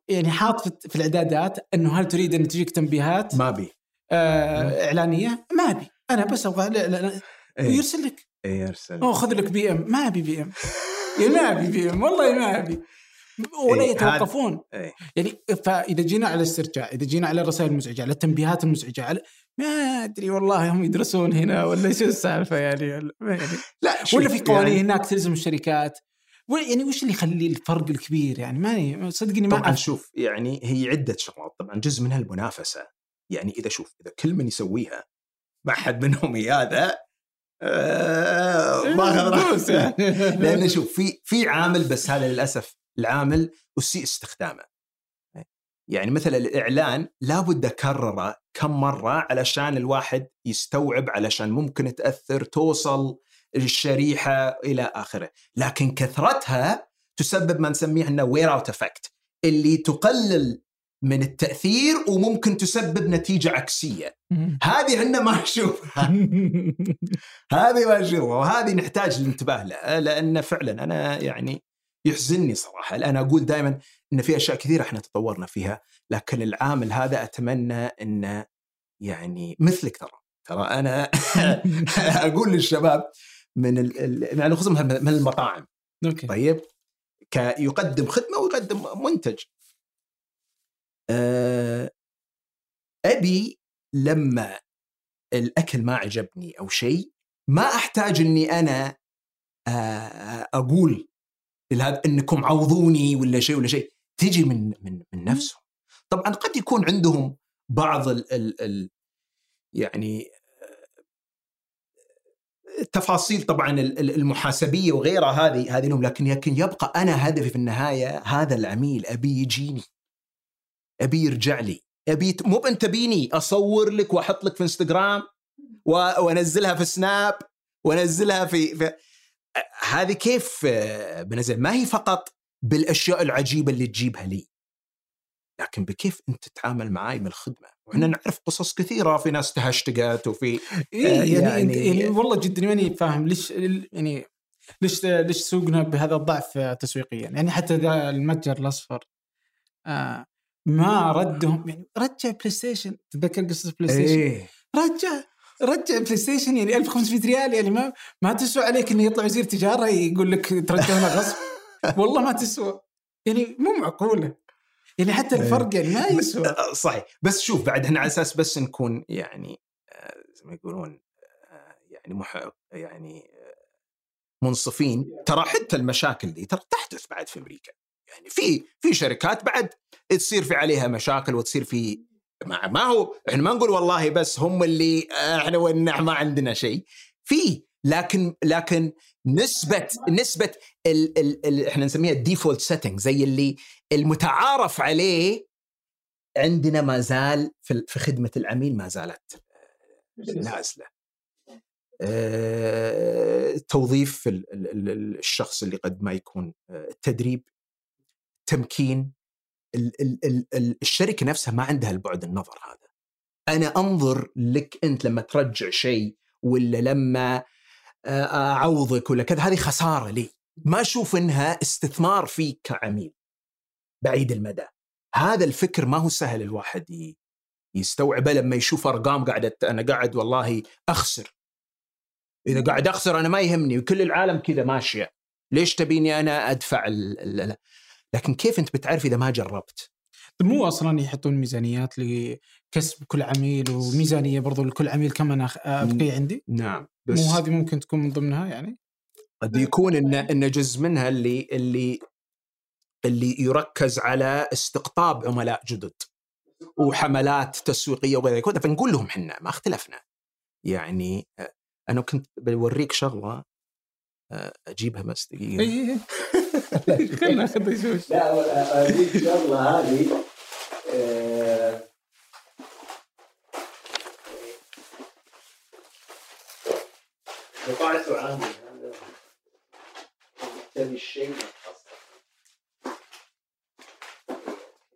يعني حاط في الإعدادات إنه هل تريد إن تجيك تنبيهات؟ ما بي آه إعلانية؟ ما أبي. أنا بس أبغى إيه. يرسل لك. اي يرسل. أو خذ لك بي إم. ما أبي بي إم. ما أبي بي إم. والله ما أبي. ولا إيه يتوقفون. إيه. يعني فإذا جينا على الاسترجاع إذا جينا على الرسائل المزعجة على التنبيهات المزعجة على ما أدري والله هم يدرسون هنا ولا إيش السالفة يعني, يعني. لا ولا في قوانين يعني هناك تلزم الشركات. يعني وش اللي يخلي الفرق الكبير يعني؟ ما صدقني ما طبعا شوف يعني هي عدة شغلات. طبعا جزء منها المنافسة. يعني إذا شوف إذا كل من يسويها ما حد منهم هذا آه ما أخذ يعني. لأن شوف في في عامل بس هذا للأسف العامل اسيء استخدامه. يعني مثلا الإعلان لابد أكرره كم مرة علشان الواحد يستوعب علشان ممكن تأثر توصل الشريحة إلى آخره. لكن كثرتها تسبب ما نسميه إحنا wear-out effect اللي تقلل من التأثير وممكن تسبب نتيجة عكسية. هذه إحنا ما نشوفها هذه ما نشوفها وهذه نحتاج الانتباه لها لأن فعلا أنا يعني يحزنني صراحة. أنا أقول دائما إن في أشياء كثيرة إحنا تطورنا فيها لكن العامل هذا أتمنى إنه يعني مثلك ترى. ترى أنا أقول للشباب من ال... يعني خصوصا من المطاعم. أوكي. طيب يقدم خدمة ويقدم منتج. آه، أبي لما الأكل ما عجبني أو شيء ما أحتاج إني أنا آه، أقول لهذا أنكم عوضوني ولا شيء ولا شيء. تجي من من من نفسهم. طبعا قد يكون عندهم بعض ال ال ال يعني التفاصيل طبعا المحاسبية وغيرها هذه هذه لكن لكن يبقى أنا هدفي في النهاية هذا العميل أبي يجيني. أبي يرجع لي. أبي مو أنت بيني أصور لك وأحط لك في إنستغرام وأنزلها في سناب وأنزلها في, في هذه كيف بنزل ما هي فقط بالأشياء العجيبة اللي تجيبها لي لكن بكيف أنت تتعامل معاي بالخدمه وإحنا نعرف قصص كثيرة في ناس تهشتقت وفي إيه يعني, يعني, يعني والله جدا ماني فاهم ليش يعني ليش ليش سوقنا بهذا الضعف تسويقيا؟ يعني حتى ذا المتجر الأصفر آه ما ردهم يعني رجع PlayStation تتذكر قصة PlayStation إيه. رجع رجع PlayStation يعني 1500 ريال يعني ما ما تسوى عليك إنه يطلع وزير تجارة يقول لك ترجعونها غصب. والله ما تسوى. يعني مو معقولة. يعني حتى إيه. الفرق يعني ما يسوى. آه، صحيح. بس شوف بعد إحنا على أساس بس نكون يعني آه، زي ما يقولون آه، يعني مح يعني منصفين. ترى حتى المشاكل دي ترى تحدث بعد في أمريكا. يعني في في شركات بعد تصير في عليها مشاكل وتصير في ما, ما هو إحنا ما نقول والله بس هم اللي إحنا والنعم ما عندنا شيء في لكن لكن نسبة نسبة ال ال ال إحنا نسميها ال default setting زي اللي المتعارف عليه عندنا ما زال في, في خدمة العميل ما زالت نازلة. أه توظيف الشخص اللي قد ما يكون التدريب تمكين ال ال ال ال الشركة نفسها ما عندها البعد النظر هذا. أنا أنظر لك أنت لما ترجع شيء ولا لما أعوضك ولا كذا هذه خسارة لي. ما أشوف إنها استثمار فيك كعميل بعيد المدى. هذا الفكر ما هو سهل الواحد يستوعبه لما يشوف أرقام قاعدة أنا قاعد والله أخسر. إذا قاعد أخسر أنا ما يهمني وكل العالم كذا ماشية. ليش تبيني أنا أدفع ال ال لكن كيف أنت بتعرف إذا ما جربت؟ مو أصلا يحطون ميزانيات لكسب كل عميل وميزانية برضو لكل عميل كم أنا ابقي عندي؟ نعم بس مو هذه ممكن تكون من ضمنها يعني؟ قد يكون ان إن جزء منها اللي اللي اللي يركز على استقطاب عملاء جدد وحملات تسويقية وغير ذلك فنقول لهم إحنا ما اختلفنا يعني أنا كنت بوريك شغلة أجيبها بس دقيقه اي خلنا ناخذ لا اوريك شغله هذه بضاعة عامل هذا تبي الشيء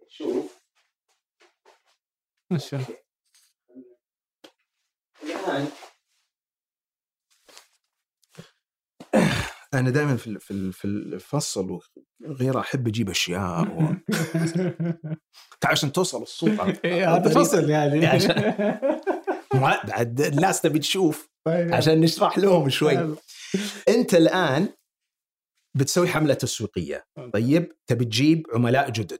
شوف. ما شاء الله الان أنا دائما في في في الفصل وغيره أحب أجيب أشياء و... عشان توصل الصورة إيه، هذا فصل يعني. عشان بعد الناس تبي تشوف طيب. عشان نشرح لهم شوي. أنت الآن بتسوي حملة تسويقية. طيب؟ تبي تجيب عملاء جدد.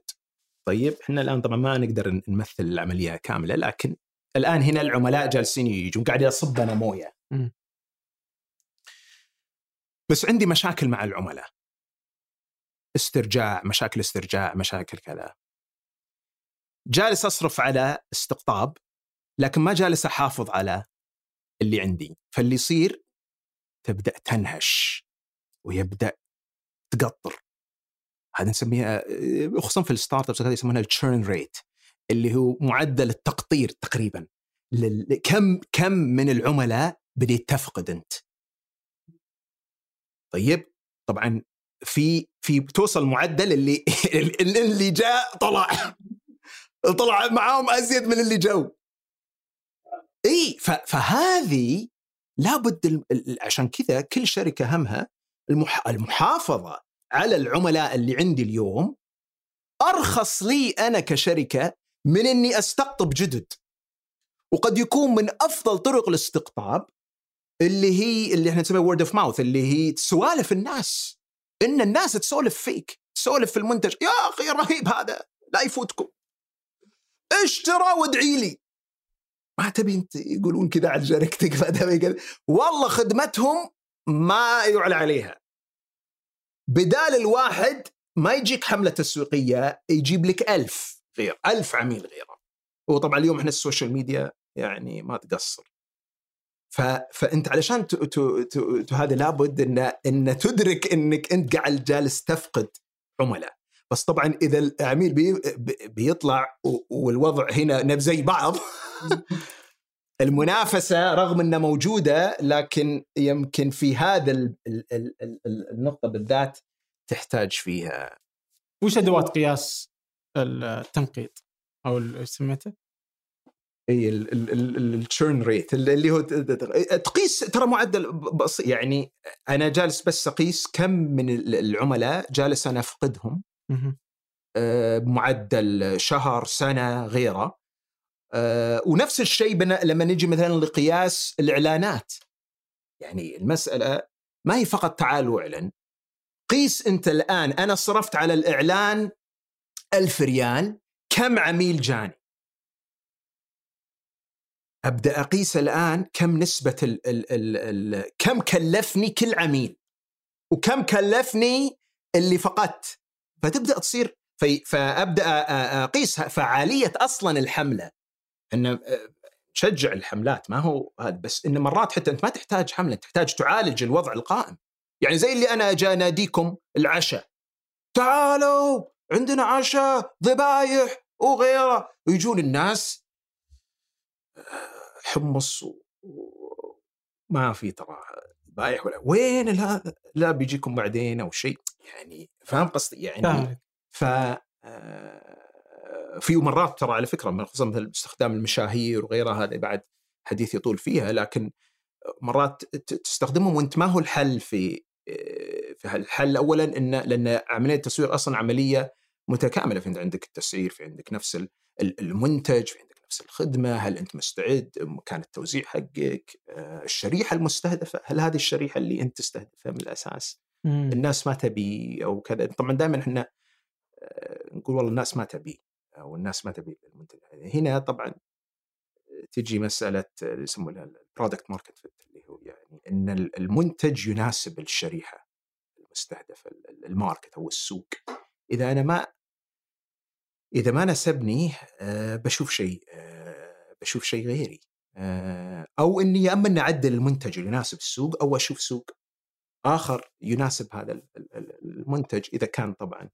طيب؟ إحنا الآن طبعا ما نقدر نمثل العملية كاملة لكن الآن هنا العملاء جالسين يجون قاعد يصب أنا مويه بس عندي مشاكل مع العملاء. استرجاع مشاكل استرجاع مشاكل كذا. جالس أصرف على استقطاب لكن ما جالس أحافظ على اللي عندي. فاللي يصير تبدأ تنهش ويبدأ تقطر. هذا نسميها خصوصا في ال startups يسمونها ال churn rate اللي هو معدل التقطير تقريبا. كم كم من العملاء بديت تفقد أنت؟ طيب طبعا في في توصل معدل اللي اللي جاء طلع طلع معاهم أزيد من اللي جو إي فهذه لابد عشان كذا كل شركة همها المحافظة على العملاء اللي عندي اليوم. أرخص لي أنا كشركة من إني أستقطب جدد. وقد يكون من أفضل طرق الاستقطاب اللي هي اللي إحنا نسميها word of mouth اللي هي سوالف الناس. إن الناس تسولف فيك تسولف في المنتج. يا أخي رهيب هذا لا يفوتكم. اشترى وادعي لي. ما تبي أنت يقولون كذا على شركتك والله خدمتهم ما يعلى عليها. بدال الواحد ما يجيك حملة تسويقية يجيب لك ألف غير ألف عميل غيره. وطبعا اليوم إحنا ال social media يعني ما تقصر. ف... فأنت علشان ت... ت... ت... ت... هذا لابد ان إن تدرك إنك أنت قاعد جالس تفقد عملاء بس طبعا إذا العميل بي... بيطلع والوضع هنا نب زي بعض المنافسة رغم إنها موجودة لكن يمكن في هذا ال... ال... ال... النقطة بالذات تحتاج فيها وش أدوات قياس التنقيط أو سميته؟ إي التشيرن ريت اللي هو تقيس ترى معدل بسيط يعني أنا جالس بس أقيس كم من العملاء جالس أنا أفقدهم. بمعدل شهر سنة غيره. ونفس الشيء لما نجي مثلا لقياس الإعلانات. يعني المسألة ما هي فقط تعال واعلن. قيس أنت الآن أنا صرفت على الإعلان ألف ريال كم عميل جاني؟ أبدأ أقيس الآن كم نسبة ال ال ال ال كم كلفني كل عميل وكم كلفني اللي فقدت. فتبدأ تصير في فأبدأ أقيس فعالية أصلا الحملة. ان تشجع الحملات ما هو هذا بس ان مرات حتى أنت ما تحتاج حملة تحتاج تعالج الوضع القائم. يعني زي اللي أنا جاي أناديكم العشاء. تعالوا عندنا عشاء ذبايح وغيره. ويجون الناس حمص وما في ترى بايح ولا وين هذا لا بيجيكم بعدين أو شيء يعني فاهم قصدي؟ يعني ف آه، في مرات ترى على فكرة خصوصا مثل استخدام المشاهير وغيرها هذا بعد حديث يطول فيها لكن مرات تستخدمهم وانت ما هو الحل في آه، في الحل اولا ان لأن عملية التسويق أصلا عملية متكاملة في عندك التسعير في عندك نفس المنتج في عندك نفس الخدمة؟ هل أنت مستعد؟ مكان التوزيع حقك؟ آه، الشريحة المستهدفة، هل هذه الشريحة اللي أنت تستهدفها من الأساس؟ مم. الناس ما تبي أو كذا، طبعا دائما إحنا آه، نقول والله الناس ما تبي أو الناس ما تبي المنتج هنا طبعا تجي مسألة اللي يسمونها ال product market fit اللي هو يعني إن المنتج يناسب الشريحة المستهدفة ال market أو السوق إذا أنا ما إذا ما ناسبني آه، بشوف شيء آه، بشوف شيء غيري آه، أو إني يا إما أعدل المنتج اللي يناسب السوق أو أشوف سوق آخر يناسب هذا المنتج إذا كان طبعا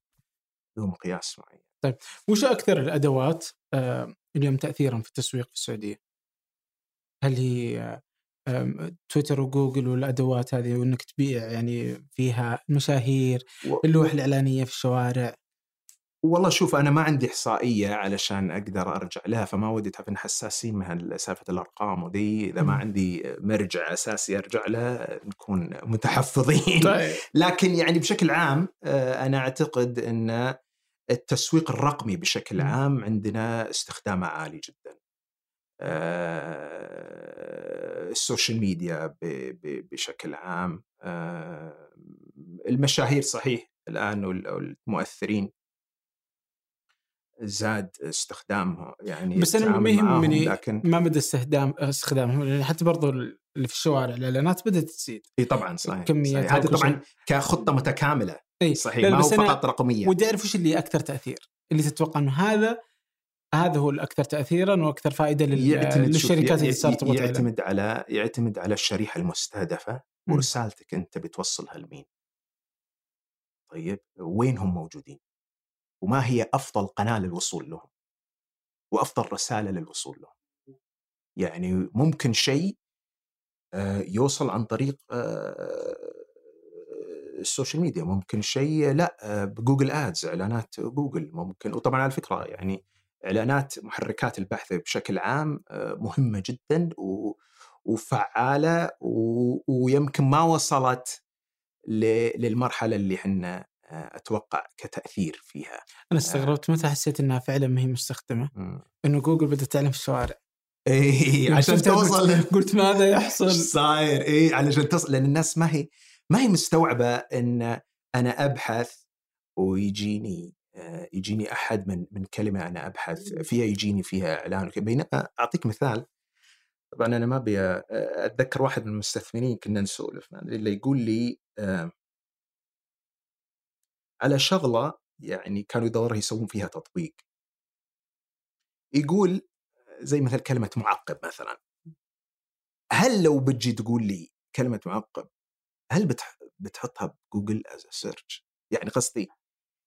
له مقياس معين. طيب وش أكثر الأدوات اليوم تاثيرا في التسويق في السعودية؟ هل هي تويتر وجوجل والأدوات هذه وإنك تبيع يعني فيها المشاهير و... اللوح الإعلانية في الشوارع والله شوف أنا ما عندي إحصائية علشان أقدر أرجع لها فما ودي تعرف حساسين من سالفه الأرقام وذي. إذا ما عندي مرجع أساسي أرجع له نكون متحفظين. طيب. لكن يعني بشكل عام آه، أنا أعتقد إن التسويق الرقمي بشكل عام عندنا استخدامه عالي جدا. آه، ال social media بشكل عام آه، المشاهير صحيح الآن والمؤثرين. زاد استخدامها يعني بس أنا ما يهمني لكن ما مدى استخدام استخدامهم لأن حتى برضو اللي في الشوارع الاعلانات بدأت تزيد. إي طبعا صحيح كميات هذه طبعا كخطة متكاملة. إي صحيح ما هو فقط رقمية. ودي أعرف وش اللي أكثر تأثير اللي تتوقع إنه هذا هذا هو الاكثر تاثيرا وأكثر فائدة للشركات اللي صارت يعتمد على يعتمد على الشريحة المستهدفة ورسالتك أنت بتوصلها لمين. طيب وين هم موجودين؟ وما هي أفضل قناة للوصول لهم. وأفضل رسالة للوصول لهم. يعني ممكن شيء آه، يوصل عن طريق آه، ال social media. ممكن شيء لا آه، ب Google Ads إعلانات جوجل. ممكن وطبعا على فكرة يعني إعلانات محركات البحث بشكل عام مهمة جدا وفعالة ويمكن ما وصلت للمرحلة اللي إحنا أتوقع كتأثير فيها. أنا استغربت متى حسيت إنها فعلا ما هي مستخدمة. إنه جوجل بدات تعلن في الشوارع اي يعني عشان توصل قلت ماذا يحصل؟ صاير؟ اي علشان توصل لأن الناس ما هي ما هي مستوعبة إن أنا أبحث ويجيني آه، يجيني أحد من من كلمة أنا أبحث فيها يجيني فيها إعلان بينما أعطيك مثال. طبعا أنا ما أبي آه، أتذكر واحد من المستثمرين كنا نسولف اللي يقول لي آه، على شغلة يعني كانوا يدوروا يسوون فيها تطبيق. يقول زي مثل كلمة معقب مثلا. هل لو بتجي تقول لي كلمة معقب هل بتحطها بجوجل as search يعني قصدي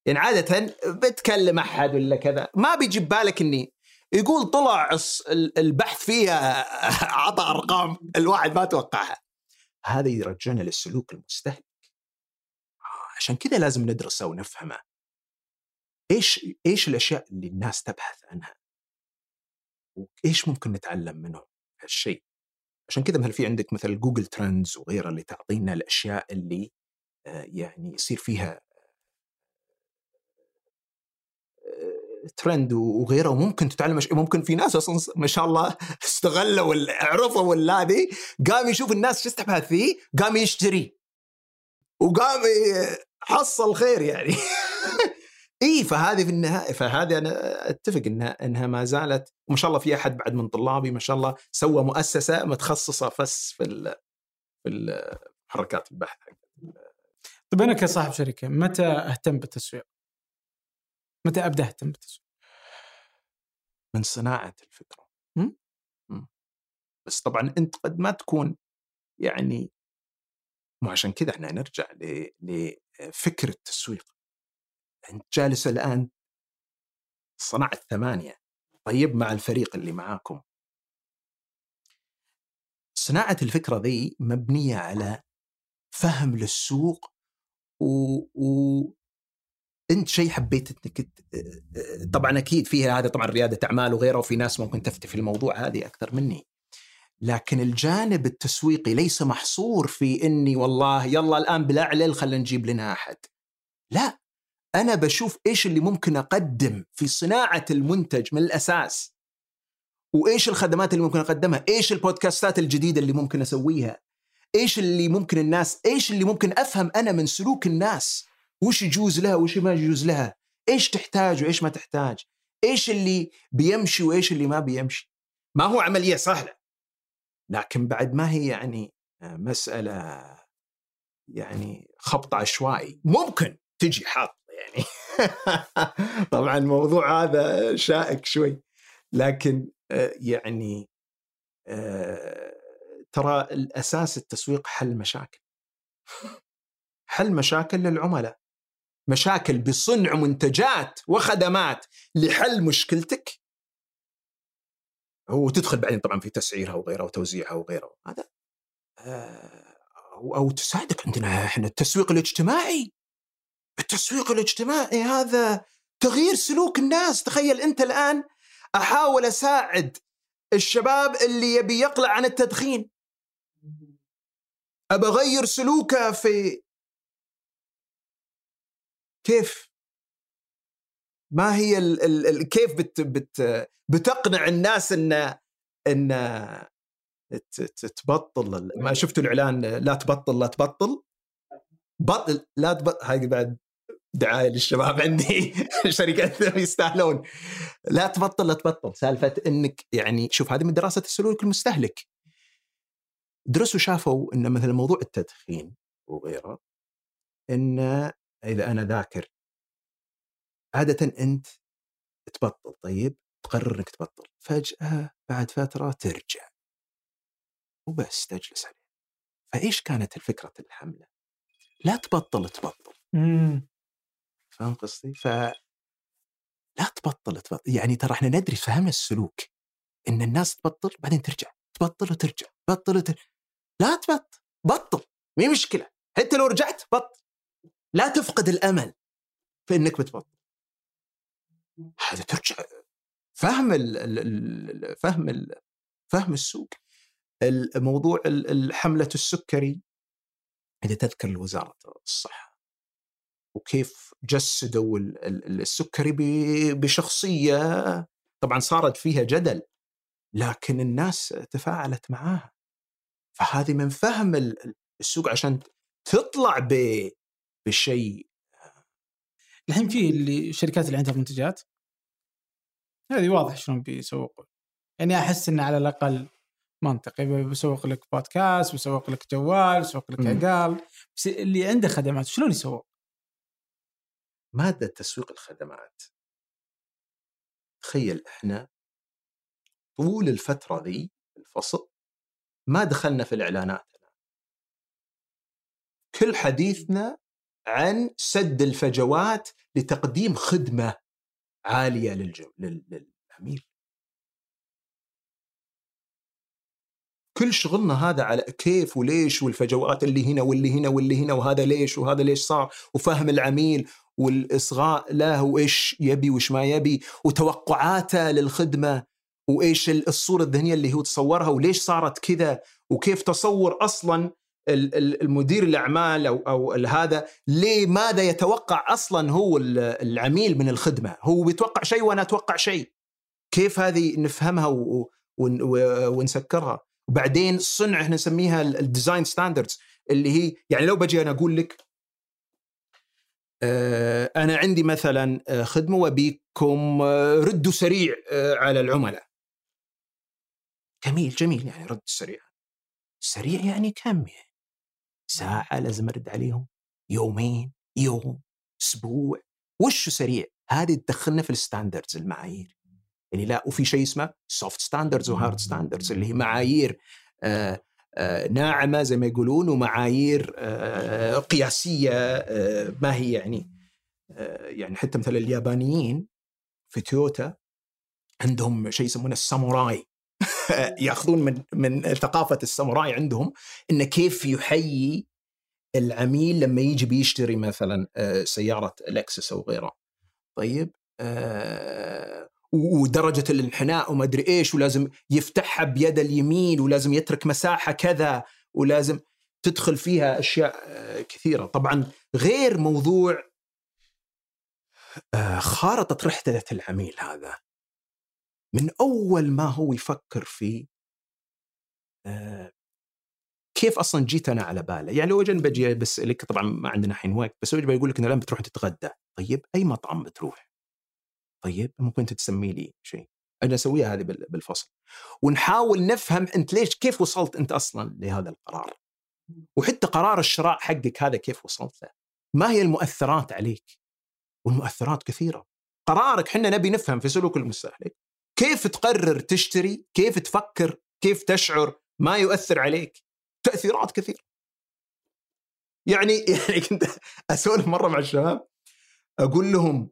يعني عادة بتكلم أحد ولا كذا ما بيجي ببالك إني يقول طلع البحث فيها عطى أرقام الواحد ما توقعها. هذا يرجعنا للسلوك المستهلك عشان كذا لازم ندرسه ونفهمه إيش إيش الأشياء اللي الناس تبحث عنها؟ وإيش ممكن نتعلم منهم هالشيء؟ عشان كذا مثل في عندك مثل جوجل trends وغيرها اللي تعطينا الأشياء اللي آه، يعني يصير فيها ترند وغيره وممكن تتعلم ممكن في ناس أصلا ما شاء الله استغلوا عرفوا هذه قام يشوف الناس شو تبحث فيه؟ قام يشتري. وقام حصل خير يعني إي فهذه في النهايه فهذه أنا أتفق انها إنها ما زالت وما شاء الله في أحد بعد من طلابي ما شاء الله سوى مؤسسة متخصصة بس في ال في حركات البحث طيب أنا كصاحب شركة متى أهتم بالتسويق؟ متى أبدأ أهتم بالتسويق؟ من صناعة الفكرة. م? م. بس طبعا أنت قد ما تكون يعني مو عشان كذا إحنا نرجع لفكر التسويق. أنت جالس الآن صنعت ثمانية طيب مع الفريق اللي معاكم. صناعة الفكرة ذي مبنية على فهم للسوق و, و... أنت شيء حبيت إنك طبعا أكيد فيها هذا طبعا ريادة أعمال وغيره وفي ناس ممكن تفتي في الموضوع هذه أكثر مني لكن الجانب التسويقي ليس محصور في إني والله يلا الآن بلاعلل خلينا نجيب لنا أحد. لا أنا بشوف إيش اللي ممكن أقدم في صناعة المنتج من الأساس. وإيش الخدمات اللي ممكن أقدمها؟ إيش البودكاستات الجديدة اللي ممكن أسويها؟ إيش اللي ممكن الناس إيش اللي ممكن أفهم أنا من سلوك الناس؟ وش يجوز لها وش ما يجوز لها؟ إيش تحتاج وإيش ما تحتاج؟ إيش اللي بيمشي وإيش اللي ما بيمشي؟ ما هو عملية سهلة. لكن بعد ما هي يعني مسألة يعني خبط عشوائي ممكن تجي حاط يعني. طبعا الموضوع هذا شائك شوي لكن آه، يعني آه، ترى الأساس التسويق حل مشاكل. حل مشاكل للعملاء. مشاكل بصنع منتجات وخدمات لحل مشكلتك. وتدخل بعدين طبعا في تسعيرها وغيرها وتوزيعها وغيره هذا آه، أو تساعدك عندنا إحنا. التسويق الاجتماعي. التسويق الاجتماعي هذا تغيير سلوك الناس. تخيل أنت الآن أحاول أساعد الشباب اللي يبي يقلع عن التدخين. ابى اغير سلوكه في كيف؟ ما هي ال ال ال كيف بت بت بتقنع الناس إن إن تبطل ما شفتوا الإعلان لا تبطل لا تبطل؟ بطل لا تبطل هاي بعد دعاية للشباب عندي. شركات يستاهلون. لا تبطل لا تبطل. سالفة إنك يعني شوف هذه من دراسة السلوك المستهلك. درسوا شافوا إن مثلا موضوع التدخين وغيره إن إذا أنا ذاكر عاده أنت تبطل طيب؟ تقرر إنك تبطل فجأة بعد فترة ترجع. وبس تجلس عليه. فإيش كانت الفكرة الحملة؟ لا تبطل تبطل. فاهم قصدي؟ ف لا تبطل تبطل يعني ترى إحنا ندري فهمنا السلوك. إن الناس تبطل بعدين ترجع. تبطل وترجع. تبطل وترجع لا تبطل. بطل. مي مشكلة. حتى لو رجعت بطل. لا تفقد الأمل في إنك بتبطل. ترجع فهم ال فهم ال فهم السوق. الموضوع حملة السكري اذا تذكر وزاره الصحة. وكيف جسدوا السكري بشخصية طبعا صارت فيها جدل لكن الناس تفاعلت معاها. فهذه من فهم السوق عشان تطلع بشيء الحين في اللي الشركات اللي عندها منتجات هذه واضح شلون بيسوقون يعني أحس إنه على الأقل منطقي. بسوق لك بودكاست بسوق لك جوال بسوق لك عقال. بس اللي عنده خدمات شلون يسوق؟ مادة تسويق الخدمات. تخيل إحنا طول الفترة ذي الفصل ما دخلنا في الإعلانات. كل حديثنا عن سد الفجوات لتقديم خدمة عالية للجم... للعميل كل شغلنا هذا على كيف وليش والفجوات اللي هنا واللي هنا واللي هنا وهذا ليش وهذا ليش صار وفهم العميل والإصغاء له وإيش يبي وإيش ما يبي وتوقعاته للخدمة وإيش الصورة الذهنية اللي هو تصورها وليش صارت كذا وكيف تصور أصلا المدير الأعمال أو أو هذا لماذا يتوقع أصلا هو العميل من الخدمة؟ هو بيتوقع شيء وأنا أتوقع شيء. كيف هذه نفهمها ونسكرها؟ وبعدين الصنع إحنا نسميها ال design standards اللي هي يعني لو بجي أنا أقول لك آه، أنا عندي مثلا آه، خدمة وبيكم آه، ردوا سريع على العملاء. جميل جميل يعني رد سريع. سريع يعني كم يعني؟ ساعة لازم أرد عليهم يومين يوم أسبوع وش سريع. هذه تدخلنا في ال standards المعايير. يعني لا وفي شيء اسمه soft standards و hard standards اللي هي معايير آآ آآ ناعمة زي ما يقولون ومعايير قياسية ما هي يعني يعني حتى مثلا اليابانيين في تويوتا عندهم شيء يسمونه الساموراي ياخذون من من ثقافة الساموراي عندهم إنه كيف يحيي العميل لما يجي بيشتري مثلا سيارة لكسس أو غيره. طيب آه ودرجة الانحناء وما أدري إيش ولازم يفتحها بيد اليمين ولازم يترك مساحة كذا ولازم تدخل فيها أشياء كثيرة طبعا غير موضوع خارطة رحلة العميل هذا من أول ما هو يفكر في آه، كيف أصلا جيت أنا على باله؟ يعني لو أجي بجي بسالك طبعا ما عندنا الحين وقت بس لو بيقول لك انه الآن بتروح تتغدى. طيب أي مطعم بتروح؟ طيب ممكن انت تسمي لي شيء. أنا أسويها هذه بالفصل. ونحاول نفهم أنت ليش كيف وصلت أنت أصلا لهذا القرار؟ وحتى قرار الشراء حقك هذا كيف وصلت له؟ ما هي المؤثرات عليك؟ والمؤثرات كثيرة. قرارك إحنا نبي نفهم في سلوك المستهلك. كيف تقرر تشتري؟ كيف تفكر؟ كيف تشعر؟ ما يؤثر عليك؟ تأثيرات كثيره يعني يعني كنت أسولف مرة مع الشباب أقول لهم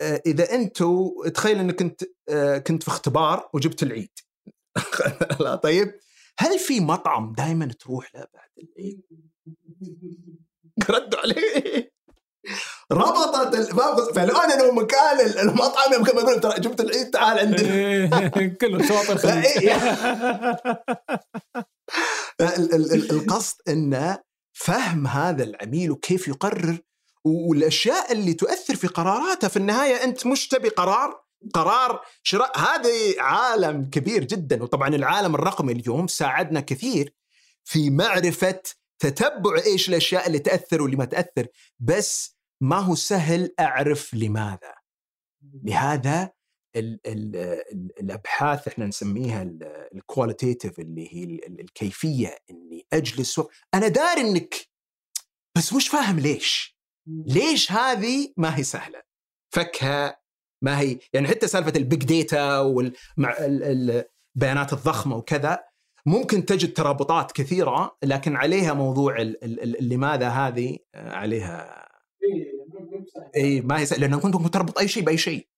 آه، إذا أنتم تخيل إنك كنت آه، كنت في اختبار وجبت العيد. لا طيب. هل في مطعم دائما تروح له بعد العيد؟ ردوا عليه. ربطت فلو أنا لو مكان المطعم يمكن بقول ترى جبت العيد تعال عندي. إيه، كله شواطئ إيه، القصد انه فهم هذا العميل وكيف يقرر والأشياء اللي تؤثر في قراراته. في النهاية أنت مش تبي قرار قرار شراء. هذا عالم كبير جدا وطبعا العالم الرقمي اليوم ساعدنا كثير في معرفة تتبع إيش الأشياء اللي تأثر واللي ما تأثر. بس ما هو سهل أعرف لماذا؟ لهذا ال ال ال الأبحاث إحنا نسميها الكواليتيف اللي هي الكيفية إني اجلس أنا داري إنك بس مش فاهم ليش. ليش هذه ما هي سهلة؟ فكها ما هي يعني حتى سالفة البيج ديتا والبيانات الضخمة وكذا ممكن تجد ترابطات كثيرة لكن عليها موضوع لماذا هذه عليها اي ما هي لأنه كنت ممكن تربط أي شيء بأي شيء.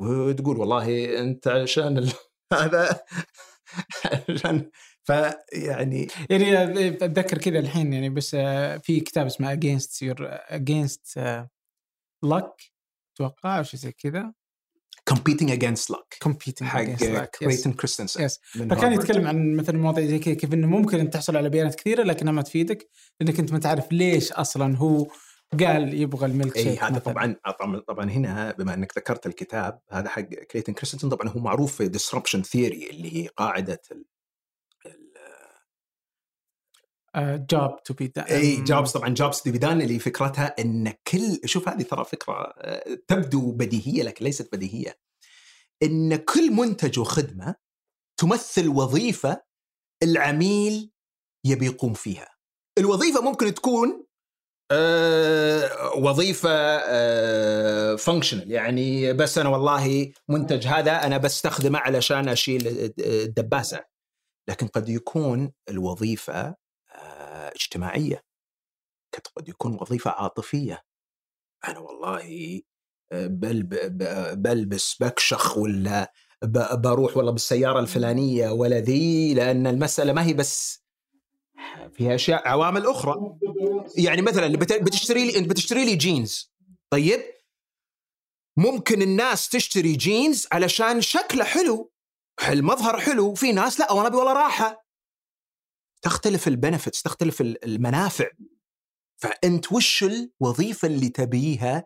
وتقول والله أنت عشان ال... هذا عشان فيعني يعني أتذكر كذا الحين يعني بس آه، في كتاب اسمه against your against luck أتوقع أو شيء زي كذا. Competing against luck. Competing حق كليتن كريستنسن yes فكان يتكلم عن مثل مواضيع زي كذا كيف إنه ممكن ان تحصل على بيانات كثيرة لكنها ما تفيدك لانك أنت ما تعرف ليش أصلا هو قال يبغى الميلك شيك اي هذا طبعا طبعا هنا بما إنك ذكرت الكتاب هذا حق كليتن كريستنسن طبعا هو معروف في disruption theory اللي هي قاعدة job to be done إي jobs طبعا jobs to be done اللي فكرتها إن كل شوف هذه ترى فكرة آه، تبدو بديهية لكن ليست بديهية. إن كل منتج وخدمة تمثل وظيفة العميل يبي يقوم فيها. الوظيفة ممكن تكون وظيفة functional أه يعني بس أنا والله منتج هذا أنا بستخدمه علشان أشيل الدباسة. لكن قد يكون الوظيفة اجتماعية. قد يكون وظيفة عاطفية. أنا والله آه، بل بلبس بكشخ ولا بروح والله بالسيارة الفلانية ولا ذي لأن المسألة ما هي بس فيها أشياء عوامل أخرى. يعني مثلا بتشتري لي انت بتشتري لي جينز طيب؟ ممكن الناس تشتري جينز علشان شكله حلو المظهر حلو في ناس لا وأنا أبي والله راحة. تختلف البنفتس تختلف المنافع. فأنت وش الوظيفة اللي تبيها؟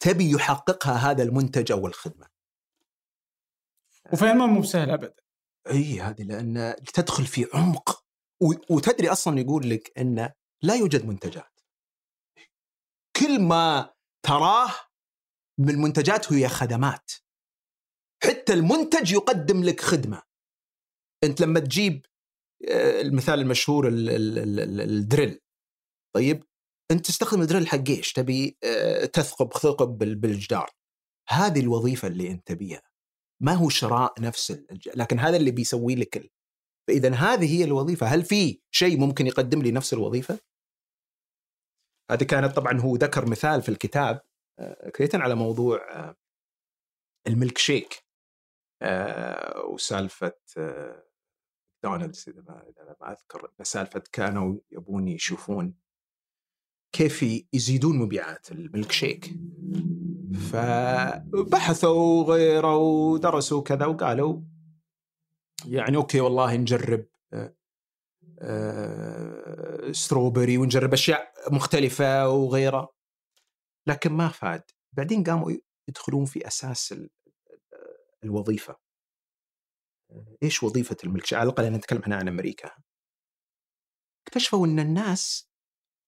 تبي يحققها هذا المنتج أو الخدمة. وفهمها مو بسهل ابدا. إي هذه لأن تدخل في عمق. وتدري أصلا يقول لك انه لا يوجد منتجات. كل ما تراه من المنتجات هي خدمات. حتى المنتج يقدم لك خدمة. أنت لما تجيب آه، المثال المشهور الدريل. طيب أنت تستخدم الدريل حق إيش؟ تبي آه، تثقب ثقب بالجدار. هذه الوظيفة اللي أنت تبيها. ما هو شراء نفس الج... لكن هذا اللي بيسوي لك. فإذا هذه هي الوظيفة هل في شيء ممكن يقدم لي نفس الوظيفة؟ هذه كانت طبعا هو ذكر مثال في الكتاب آه، كليتن على موضوع الملك شيك وسالفة ماكدونالدز إذا ما أذكر سالفة كانوا يبون يشوفون كيف يزيدون مبيعات الملك شيك فبحثوا وغيره ودرسوا كذا وقالوا يعني أوكي والله نجرب ستروبري آه، ونجرب أشياء مختلفة وغيره لكن ما فاد. بعدين قاموا يدخلون في أساس الوظيفة. إيش وظيفة الملك؟ على الأقل نتكلم هنا عن أمريكا. اكتشفوا إن الناس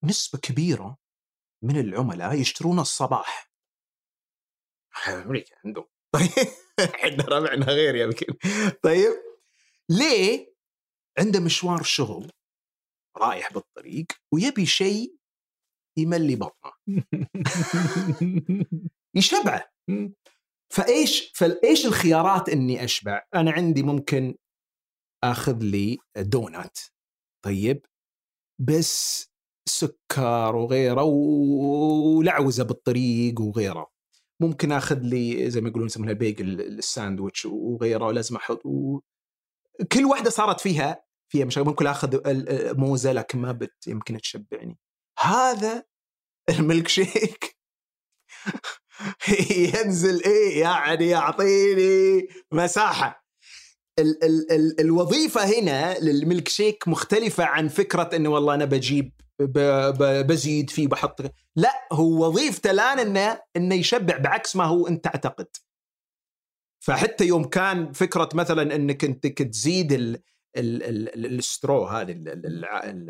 نسبة كبيرة من العملاء يشترون الصباح. أمريكا عندهم طيب إحنا ربعنا غير يمكن. طيب ليه عنده مشوار شغل رايح بالطريق ويبي شيء يملي بطنه يشبعه فايش فإيش الخيارات إني أشبع؟ أنا عندي ممكن آخذ لي دونات طيب بس سكر وغيره ولعوزة بالطريق وغيره ممكن آخذ لي زي ما يقولون يسمونها ال bagel الساندويتش وغيره ولازم أحط. كل واحدة صارت فيها فيها مشاكل ممكن آخذ موزة لكن ما بت يمكن تشبعني. هذا الملك شيك. ينزل إيه يعني يعطيني مساحة. ال ال ال الوظيفة هنا للملك شيك مختلفة عن فكرة إنه والله أنا بجيب بزيد فيه بحط لا هو وظيفته الآن إنه إنه يشبع بعكس ما هو أنت تعتقد فحتى يوم كان فكرة مثلا إنك أنت تزيد ال ال ال السترو هذا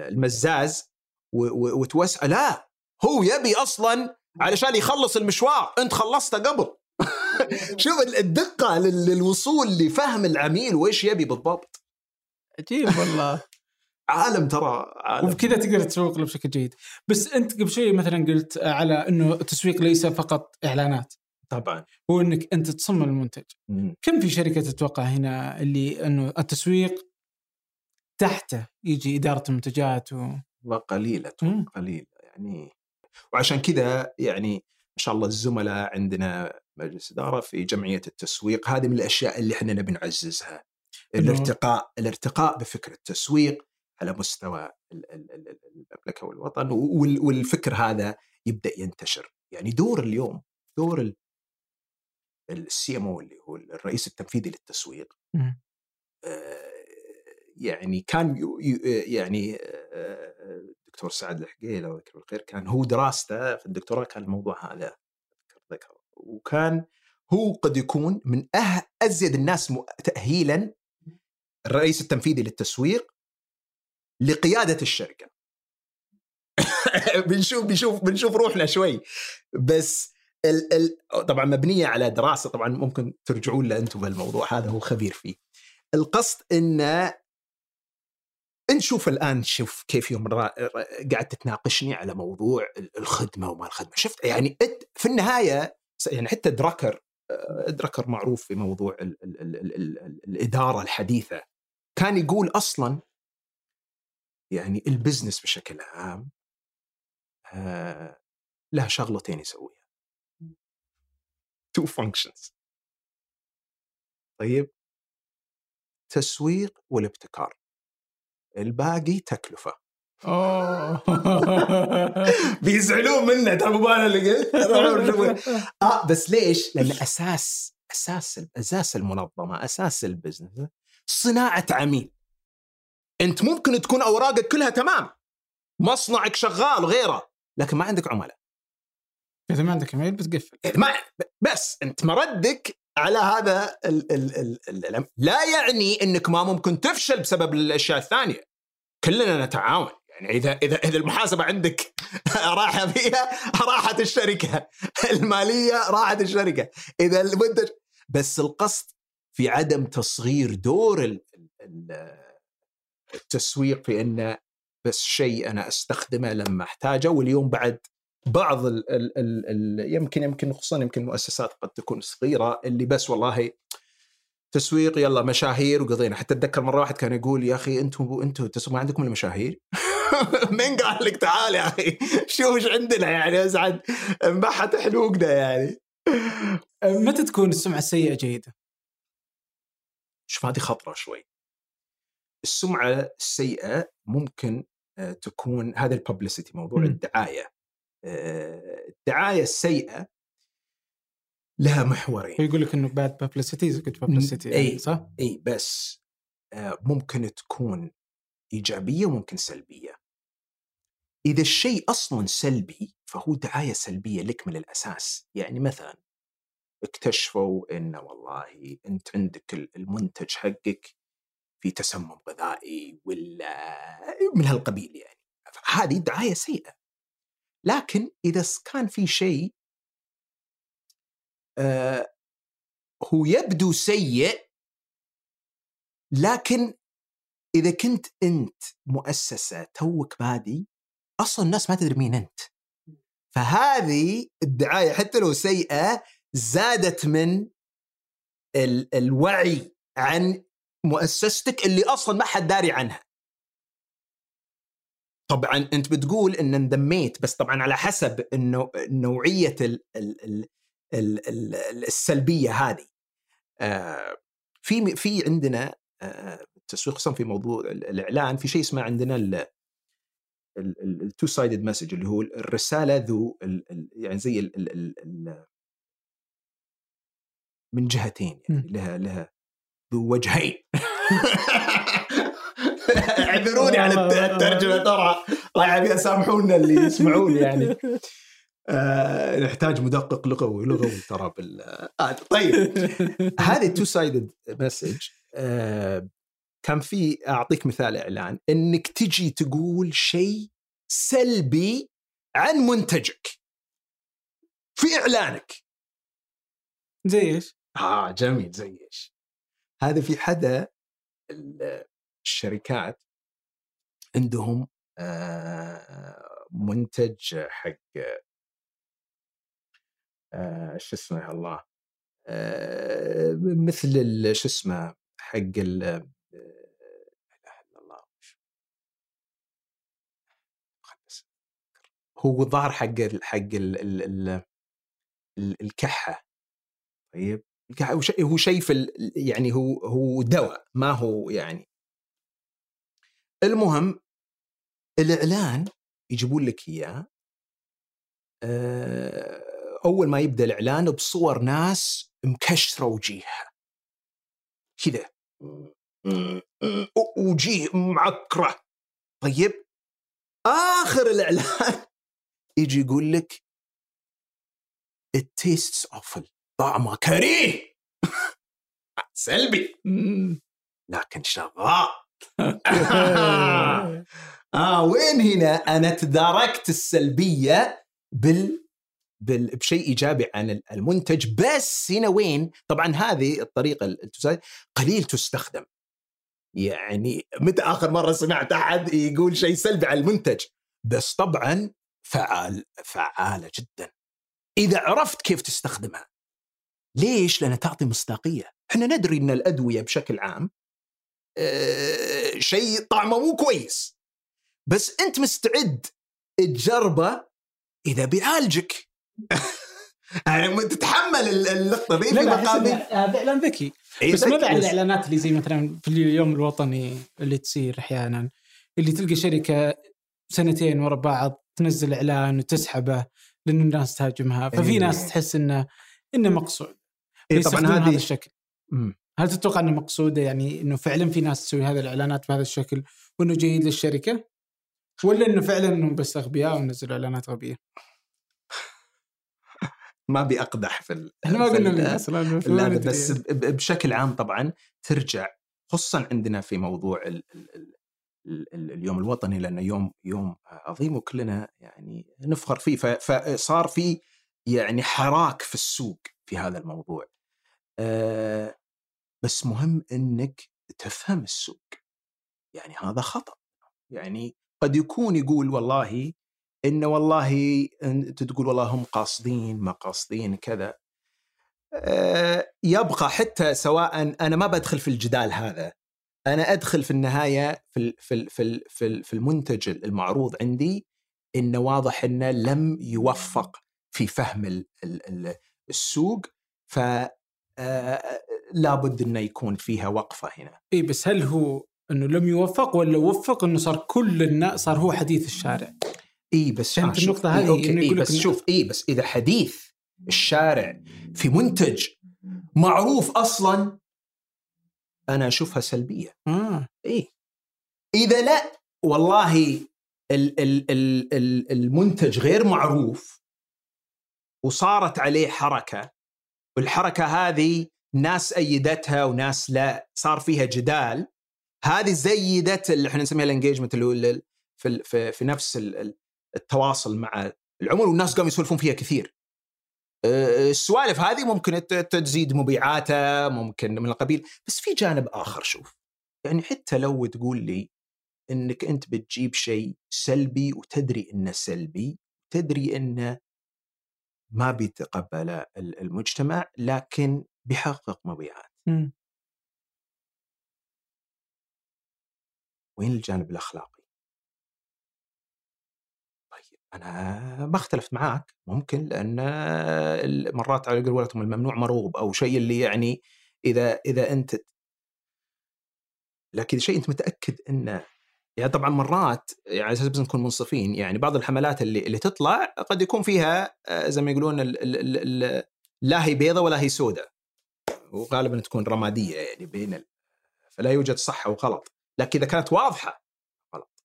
المزاز وتوسع لا! هو يبي أصلا علشان يخلص المشوار. أنت خلصته قبل. شوف الدقة للوصول لفهم العميل وإيش يبي بالضبط. عجيب والله. عالم ترى عالم. وبكذا تقدر تسوق له بشكل جيد. بس أنت قبل شوي مثلا قلت على إنه التسويق ليس فقط إعلانات. طبعا. هو إنك أنت تصمم المنتج. مم. كم في شركة تتوقع هنا اللي إنه التسويق تحته يجي إدارة المنتجات و... وقليله مم. قليله يعني. وعشان كذا يعني ما شاء الله الزملاء عندنا مجلس إدارة في جمعية التسويق هذه من الأشياء اللي إحنا نبي نعززها. الارتقاء الارتقاء بفكر التسويق على مستوى ال- ال- ال- المملكة والوطن وال- والفكر هذا يبدأ ينتشر. يعني دور اليوم دور السي ام أو اللي هو الرئيس التنفيذي للتسويق مم. آه، يعني كان يعني الدكتور سعد الحقيقي الله يذكره بالخير كان هو دراسته في الدكتوراه كان الموضوع هذا ذكر وكان هو قد يكون من أه أزيد الناس تاهيلا الرئيس التنفيذي للتسويق لقيادة الشركة. بنشوف بنشوف بنشوف روحنا شوي. بس ال ال طبعا مبنية على دراسة طبعا ممكن ترجعون له أنتم بالموضوع هذا هو خبير فيه. القصد إنه نشوف الآن شوف كيف يوم قاعد تتناقشني على موضوع ال- الخدمة وما الخدمة. شفت؟ يعني في النهاية يعني حتى دراكر آه، دراكر معروف في موضوع ال ال ال ال ال ال الإدارة الحديثة. كان يقول أصلا يعني ال business بشكل عام آه، له شغلتين يسويها. two functions طيب. تسويق والابتكار. الباقي تكلفة. أوه. بيزعلون منا ترى مو أنا اللي قلت آه بس ليش؟ لأن أساس أساس أساس المنظمة أساس ال business صناعة عميل. أنت ممكن تكون أوراقك كلها تمام. مصنعك شغال وغيره لكن ما عندك عملاء. إذا ما عندك إيميل بتقفل. ما بس أنت مردك على هذا ال ال ال ال لا يعني إنك ما ممكن تفشل بسبب الأشياء الثانية. كلنا نتعاون. يعني إذا إذا إذا المحاسبة عندك راحه فيها راحت الشركة. المالية راحت الشركة. إذا المنتج بس القصد في عدم تصغير دور ال- ال- التسويق في إنه بس شيء أنا أستخدمه لما أحتاجه واليوم بعد بعض ال ال ال ال يمكن يمكن خصوصا يمكن مؤسسات قد تكون صغيرة اللي بس والله تسويق يلا مشاهير وقضينا. حتى أتذكر مرة واحد كان يقول يا أخي أنتم أنتم ما عندكم المشاهير من قال لك تعال يا أخي؟ شوف إيش عندنا يعني؟ أسعد انبحت حلوقنا يعني. متى تكون السمعة السيئة جيدة؟ شوف هذه خطرة شوي. السمعة السيئة ممكن آه، تكون هذا ال publicity موضوع. الدعاية. الدعاية السيئة لها محورين ويقول لك إنه bad publicity is a good publicity إي. صح؟ اي بس آه، ممكن تكون إيجابية وممكن سلبية. إذا الشيء أصلا سلبي فهو دعاية سلبية لك من الأساس، يعني مثلا اكتشفوا إنه والله أنت عندك المنتج حقك في تسمم غذائي ولا من هالقبيل يعني هذه دعاية سيئة لكن إذا كان في شيء آه هو يبدو سيء لكن إذا كنت أنت مؤسسة توك بادي أصلا الناس ما تدري مين أنت. فهذه الدعاية حتى لو سيئة زادت من ال- الوعي عن مؤسستك اللي أصلا ما حد داري عنها. طبعا انت بتقول ان انضميت بس طبعا على حسب انه نوعيه ال ال ال ال ال السلبيه هذه آه في في عندنا آه التسويق خصوصا في موضوع الاعلان في شيء اسمه عندنا ال two-sided message اللي هو الرساله ذو يعني زي ال ال ال ال من جهتين يعني لها لها ذو وجهين اعذروني على الترجمة ترى الله يعافيها سامحونا اللي يسمعون يعني. آه نحتاج مدقق لغوي لغوي ترى بال آه طيب. هذه two-sided message كان في أعطيك مثال إعلان. إنك تجي تقول شيء سلبي عن منتجك. في إعلانك. زي إيش؟ آه جميل زي إيش؟ هذا في احدى الشركات عندهم آه منتج حق آه شو اسمه الله آه مثل شو اسمه حق ال هو الظاهر حق حق ال ال ال الكحة. طيب؟ هو شيء في يعني هو هو دواء ما هو يعني المهم الإعلان يجيبون لك إياه أول ما يبدأ الإعلان بصور ناس مكشرة وجيهها كذا. وجيه معكرة. طيب آخر الإعلان يجي يقول لك it tastes awful. طعمه كريه. سلبي. لكن شغال. آه وين هنا؟ أنا تداركت السلبية بال بال... بشيء إيجابي عن المنتج بس هنا وين؟ طبعا هذه الطريقة قليل تستخدم. يعني متى آخر مرة سمعت أحد يقول شيء سلبي على المنتج؟ بس طبعا فعال فعالة جدا. إذا عرفت كيف تستخدمها ليش؟ لأنها تعطي مصداقية. إحنا ندري إن الأدوية بشكل عام آه شيء طعمه مو كويس. بس أنت مستعد تجربه إذا بيعالجك. يعني تتحمل اللقطة ذي في مقابل. هذا إعلان ذكي. إيه بس ما بعد الإعلانات اللي زي مثلا في اليوم الوطني اللي تصير أحيانا اللي تلقى شركة سنتين ورا بعض تنزل إعلان وتسحبه لأن الناس تهاجمها. ففي إيه. ناس تحس انه إنه مقصود. إيه طبعا هذا هذا الشكل. مم. هل تتوقع أنه مقصوده يعني إنه فعلا في ناس تسوي هذه الإعلانات بهذا الشكل وإنه جيد للشركة؟ ولا إنه فعلا انهم بس أغبياء ونزلوا إعلانات غبية؟ ما أبي أقدح في إحنا ما قلنا الناس لا بس بشكل عام طبعا ترجع خصوصا عندنا في موضوع ال ال ال اليوم الوطني لأنه يوم يوم عظيم وكلنا يعني نفخر فيه. فصار في يعني حراك في السوق في هذا الموضوع. أه بس مهم إنك تفهم السوق. يعني هذا خطأ. يعني قد يكون يقول والله إنه والله أنت تقول والله هم قاصدين ما قاصدين كذا. أه يبقى حتى سواء أنا ما بدخل في الجدال هذا. أنا أدخل في النهاية في في في في, في المنتج المعروض عندي إنه واضح إنه لم يوفق في فهم السوق. ف لابد إنه يكون فيها وقفة هنا. إي بس هل هو إنه لم يوفق ولا وفق إنه صار كل الناس صار هو حديث الشارع؟ إي بس فهمت آه النقطة هذه إيه إيه بس شوف إي بس إذا حديث الشارع في منتج معروف أصلا أنا أشوفها سلبية. آه. إي إذا لا والله ال ال ال ال المنتج غير معروف وصارت عليه حركة والحركة هذه ناس أيدتها وناس لا صار فيها جدال. هذه زيدت اللي إحنا نسميها الانجيجمنت اللي هو في في, في نفس التواصل مع العملاء والناس قاموا يسولفون فيها كثير. آه، السوالف هذه ممكن تزيد مبيعاته ممكن من القبيل. بس في جانب آخر شوف. يعني حتى لو تقول لي إنك أنت بتجيب شيء سلبي وتدري إنه سلبي تدري إنه ما بيتقبله المجتمع لكن بيحقق مبيعات إمم. وين الجانب الأخلاقي؟ طيب أنا ما اختلفت معاك ممكن لأن مرات على قولتهم الممنوع مرغوب أو شيء اللي يعني إذا إذا أنت لكن شيء أنت متأكد إنه يعني طبعا مرات يعني على أساس بس نكون منصفين يعني بعض الحملات اللي اللي تطلع قد يكون فيها آه، زي ما يقولون ال ال ال لا هي بيضة ولا هي سوداء وغالبا تكون رمادية يعني بين ال... فلا يوجد صح أو غلط لكن إذا كانت واضحة غلط.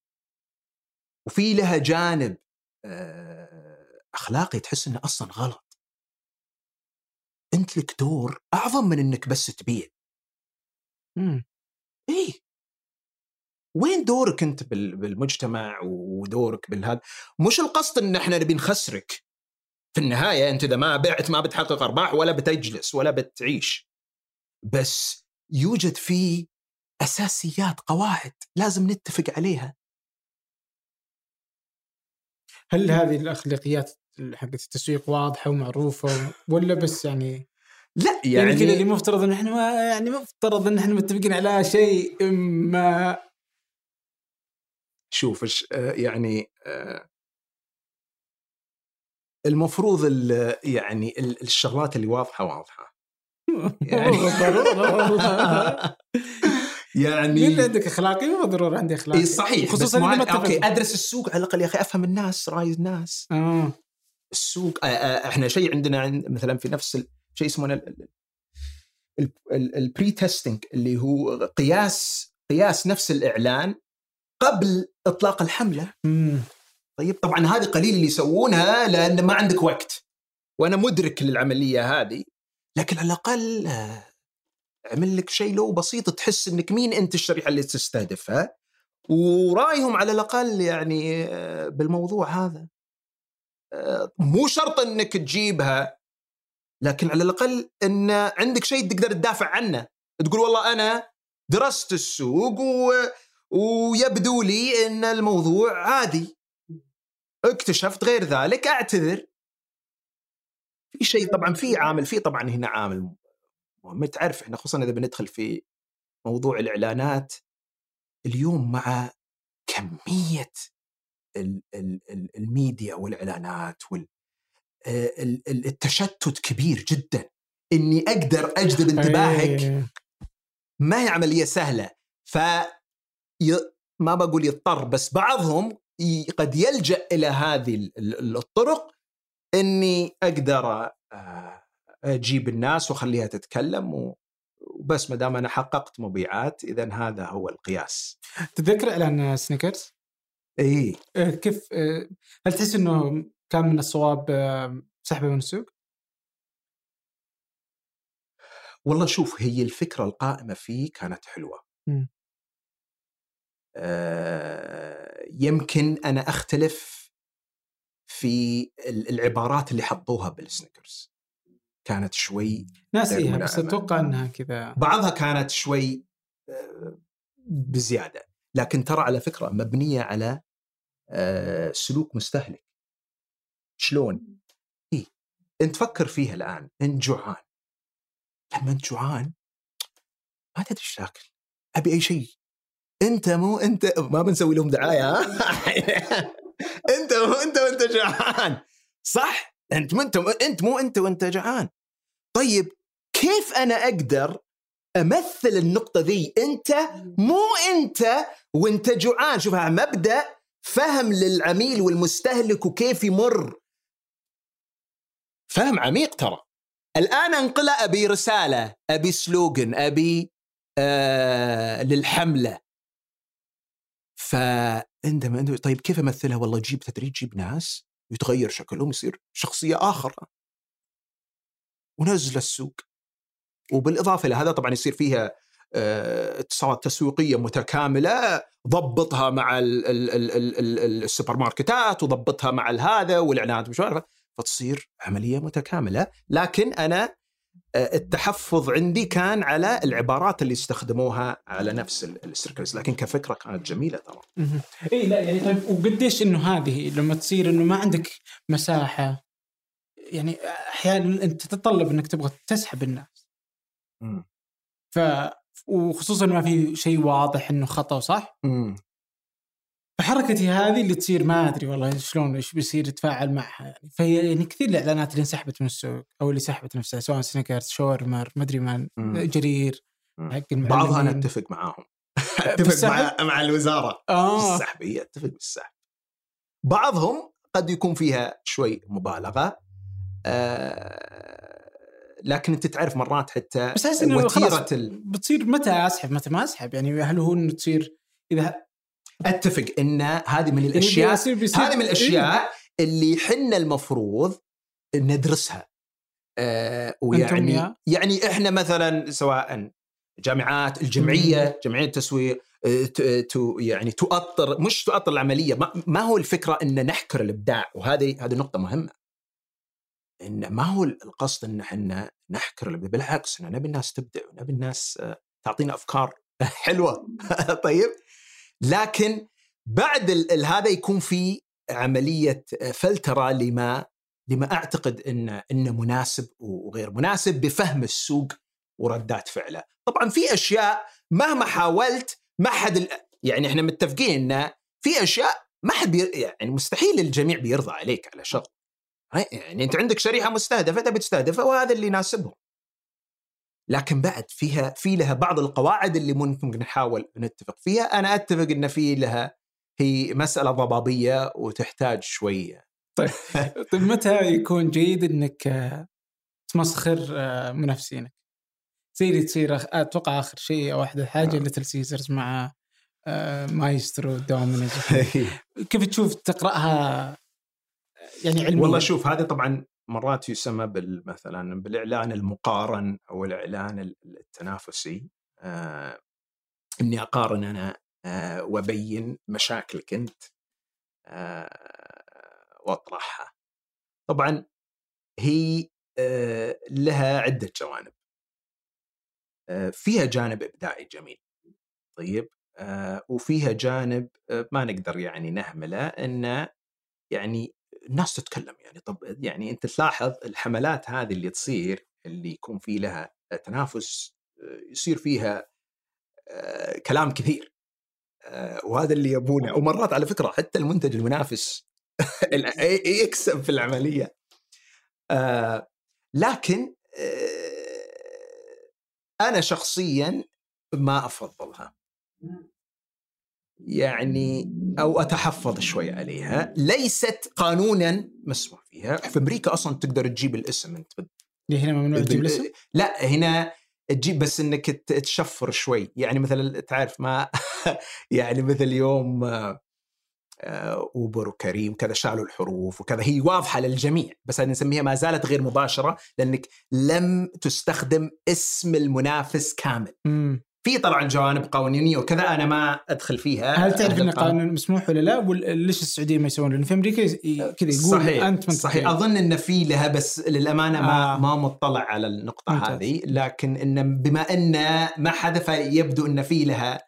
وفي لها جانب آه، أخلاقي تحس إنه أصلا غلط. أنت لك دور أعظم من إنك بس تبيع. إمم. إيه. وين دورك أنت بالمجتمع ودورك بالهذا؟ مش القصد إن إحنا نبي نخسرك. في النهاية أنت إذا ما بعت ما بتحقق أرباح ولا بتجلس ولا بتعيش. بس يوجد فيه أساسيات قواعد لازم نتفق عليها. هل هذه الأخلاقيات حقت التسويق واضحة ومعروفة ولا بس يعني لا يعني, كذا اللي مفترض إن إحنا يعني مفترض إن إحنا متفقين على شيء ما شوف إيش آه، يعني آه، المفروض يعني الشغلات اللي واضحة واضحة. يعني يعني مين اللي عندك اخلاقي؟ مو ضروري عندي اخلاقي. صحيح خصوصا ما okay أدرس السوق على الأقل يا أخي أفهم الناس رأي الناس. آه. السوق آه آه إحنا شيء عندنا مثلا في نفس شيء اسمه ال pre-testing اللي هو قياس قياس نفس الإعلان قبل إطلاق الحملة. مم. طيب طبعا هذه قليل اللي يسوونها لأن ما عندك وقت. وأنا مدرك للعملية هذه. لكن على الأقل اعمل لك شيء لو بسيط تحس إنك مين أنت الشريحة اللي تستهدفها ورأيهم على الأقل يعني آه، بالموضوع هذا. آه، مو شرط إنك تجيبها لكن على الأقل إن عندك شيء تقدر تدافع عنه. تقول والله أنا درست السوق و... ويبدو لي إن الموضوع عادي. اكتشفت غير ذلك أعتذر. في شيء طبعا في عامل في طبعا هنا عامل مهم تعرف إحنا خصوصا إذا بندخل في موضوع الإعلانات اليوم مع كمية الميديا والإعلانات وال التشتت كبير جدا. إني أقدر أجذب انتباهك ما هي عملية سهلة. ف ما بقول يضطر بس بعضهم قد يلجأ إلى هذه الطرق إني أقدر آه، أجيب الناس وأخليها تتكلم وبس ما دام أنا حققت مبيعات اذا هذا هو القياس. تتذكر إعلان سنيكرز؟ إي آه، كيف آه، هل تحس إنه كان من الصواب سحبه من السوق؟ والله شوف هي الفكرة القائمة فيه كانت حلوة. م. آه يمكن أنا أختلف في العبارات اللي حطوها بالسنيكرز. كانت شوي ناسيها بس أتوقع إنها كذا. بعضها كانت شوي آه، بزيادة. لكن ترى على فكرة مبنية على آه، سلوك مستهلك. شلون؟ إيه؟ انت فكر فيها الآن انت جوعان. لما انت جوعان ما تدري إيش تاكل. أبي أي شيء. أنت مو أنت ما بنسوي لهم دعاية ها؟ انت انت وانت جوعان صح؟ انت مو انت انت مو انت وانت جوعان طيب كيف أنا أقدر أمثل النقطة ذي؟ أنت مو أنت وأنت جوعان شوفها مبدأ فهم للعميل والمستهلك وكيف يمر. فهم عميق ترى. الآن أنقلة أبي رسالة أبي سلوغن أبي آه للحملة. فعندما انت طيب كيف أمثلها؟ والله جيب تدريج جيب ناس يتغير شكلهم يصير شخصية اخر ونزل السوق. وبالإضافة إلى هذا طبعا يصير فيها آه، اتصالات تسويقية متكاملة ضبطها مع ال ال ال ال ال السوبر ماركتات وضبطها مع هذا والإعلانات مش عارف فتصير عملية متكاملة. لكن أنا التحفظ عندي كان على العبارات اللي استخدموها على نفس ال circles لكن كفكرة كانت جميلة ترى اي لا يعني طيب وقديش إنه هذه لما تصير إنه ما عندك مساحة يعني أحيانا أنت تتطلب إنك تبغى تسحب الناس. ف وخصوصا ما في شيء واضح إنه خطأ صح؟ فحركتي هذه اللي تصير ما أدري والله شلون إيش بيصير يتفاعل معها يعني فهي يعني كثير الإعلانات اللي انسحبت من السوق أو اللي سحبت نفسها سواء سنيكرز شاورمر ما أدري من. جرير. حق بعضها أنا. أتفق معاهم أتفق؟ مع مع الوزارة آه بالسحب هي أتفق بالسحب بعضهم قد يكون فيها شوي مبالغة آه لكن أنت تعرف مرات حتى بس أحس إنه خلاص وتيره ال... بتصير متى أسحب متى ما أسحب يعني هل هو إنه تصير إذا أتفق إن هذه من يعني الاشياء هذه من الأشياء اللي حنا المفروض ندرسها. آه ويعني؟ يعني إحنا مثلا سواء جامعات الجمعية جمعية التسويق آه، تو يعني تؤطر مش تؤطر العملية ما, ما هو الفكرة إن نحكر الإبداع؟ وهذه هذه نقطة مهمة. إن ما هو القصد إن إحنا نحكر الإبداع؟ بالعكس إن نبي الناس تبدع ونبي الناس آه، تعطينا أفكار حلوة. طيب؟ لكن بعد هذا يكون في عملية فلترة لما لما أعتقد انه إنه مناسب وغير مناسب بفهم السوق وردات فعله. طبعا في أشياء مهما حاولت ما حد يعني إحنا متفقين إن في أشياء ما حد يعني مستحيل الجميع بيرضى عليك على. هاي- يعني أنت عندك شريحة مستهدفة تبي تستهدفها وهذا اللي يناسبهم. لكن بعد فيها في لها بعض القواعد اللي ممكن نحاول نتفق فيها، أنا أتفق إن في لها هي مسألة ضبابية وتحتاج شوية. طيب. متى يكون جيد إنك آه، تمسخر آه، منافسينك؟ زي اللي تصير أتوقع آخر شيء أو احدث حاجة آه. ليتل سيزرز مع مايسترو دومينوز. كيف تشوف تقرأها؟ يعني علميا. والله شوف هذا طبعا مرات يسمى مثلا بالإعلان المقارن أو الإعلان ال- التنافسي آه إني أقارن أنا آه وأبين مشاكلك أنت آه وأطرحها. طبعا هي آه لها عدة جوانب. آه فيها جانب إبداعي جميل. طيب آه وفيها جانب آه ما نقدر يعني نهمله إنه يعني الناس تتكلم يعني. طب يعني أنت تلاحظ الحملات هذه اللي تصير اللي يكون في لها تنافس آه، يصير فيها آه، كلام كثير آه، وهذا اللي يبونه. ومرات على فكرة حتى المنتج المنافس يكسب في العملية. لكن أنا شخصيا ما أفضلها. يعني أو أتحفظ شوي عليها. ليست قانونا مسموح فيها. في أمريكا أصلا تقدر تجيب الاسم أنت اللي هنا ممنوع تجيب الاسم؟ لا هنا تجيب بس إنك تشفر شوي. يعني مثلا تعرف ما يعني مثل يوم آه، أوبر وكريم كذا شالوا الحروف وكذا. هي واضحة للجميع بس هذه نسميها ما زالت غير مباشرة لأنك لم تستخدم اسم المنافس كامل. مم. في طبعا جوانب قانونيه وكذا أنا ما أدخل فيها هل تعرف أهل إن القانون. القانون مسموح ولا لا؟ ولا ليش السعودية ما يسوون؟ لأن في أمريكا كذا يقول صحيح أنت من صحيح أظن إن في لها بس للأمانة ما آه. ما مطلع على النقطة ممتاز. هذه لكن إن بما إن ما حدث يبدو إن في لها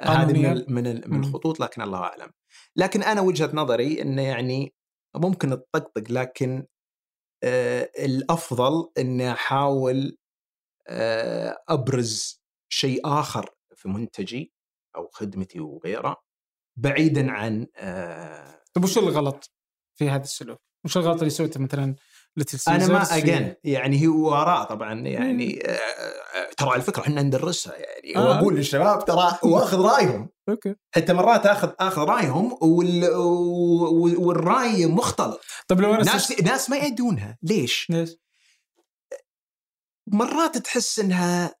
هذه من من من. الخطوط لكن الله أعلم لكن أنا وجهة نظري انه يعني ممكن تطقطق لكن آه الأفضل اني أحاول آه أبرز شيء آخر في منتجي أو خدمتي وغيره بعيدا عن آه طيب وش الغلط في هذا السلوك؟ وش الغلط اللي سويته مثلا أنا ما اجين يعني هو اراء طبعا يعني آه، آه، ترى على فكرة إحنا ندرسها يعني آه. واقول للشباب ترى واخذ رأيهم أوكي حتى مرات أخذ أخذ رأيهم وال والرأي مختلط طيب لو أنا ناس ناس ما يدونها ليش؟ ليش؟ مرات تحس إنها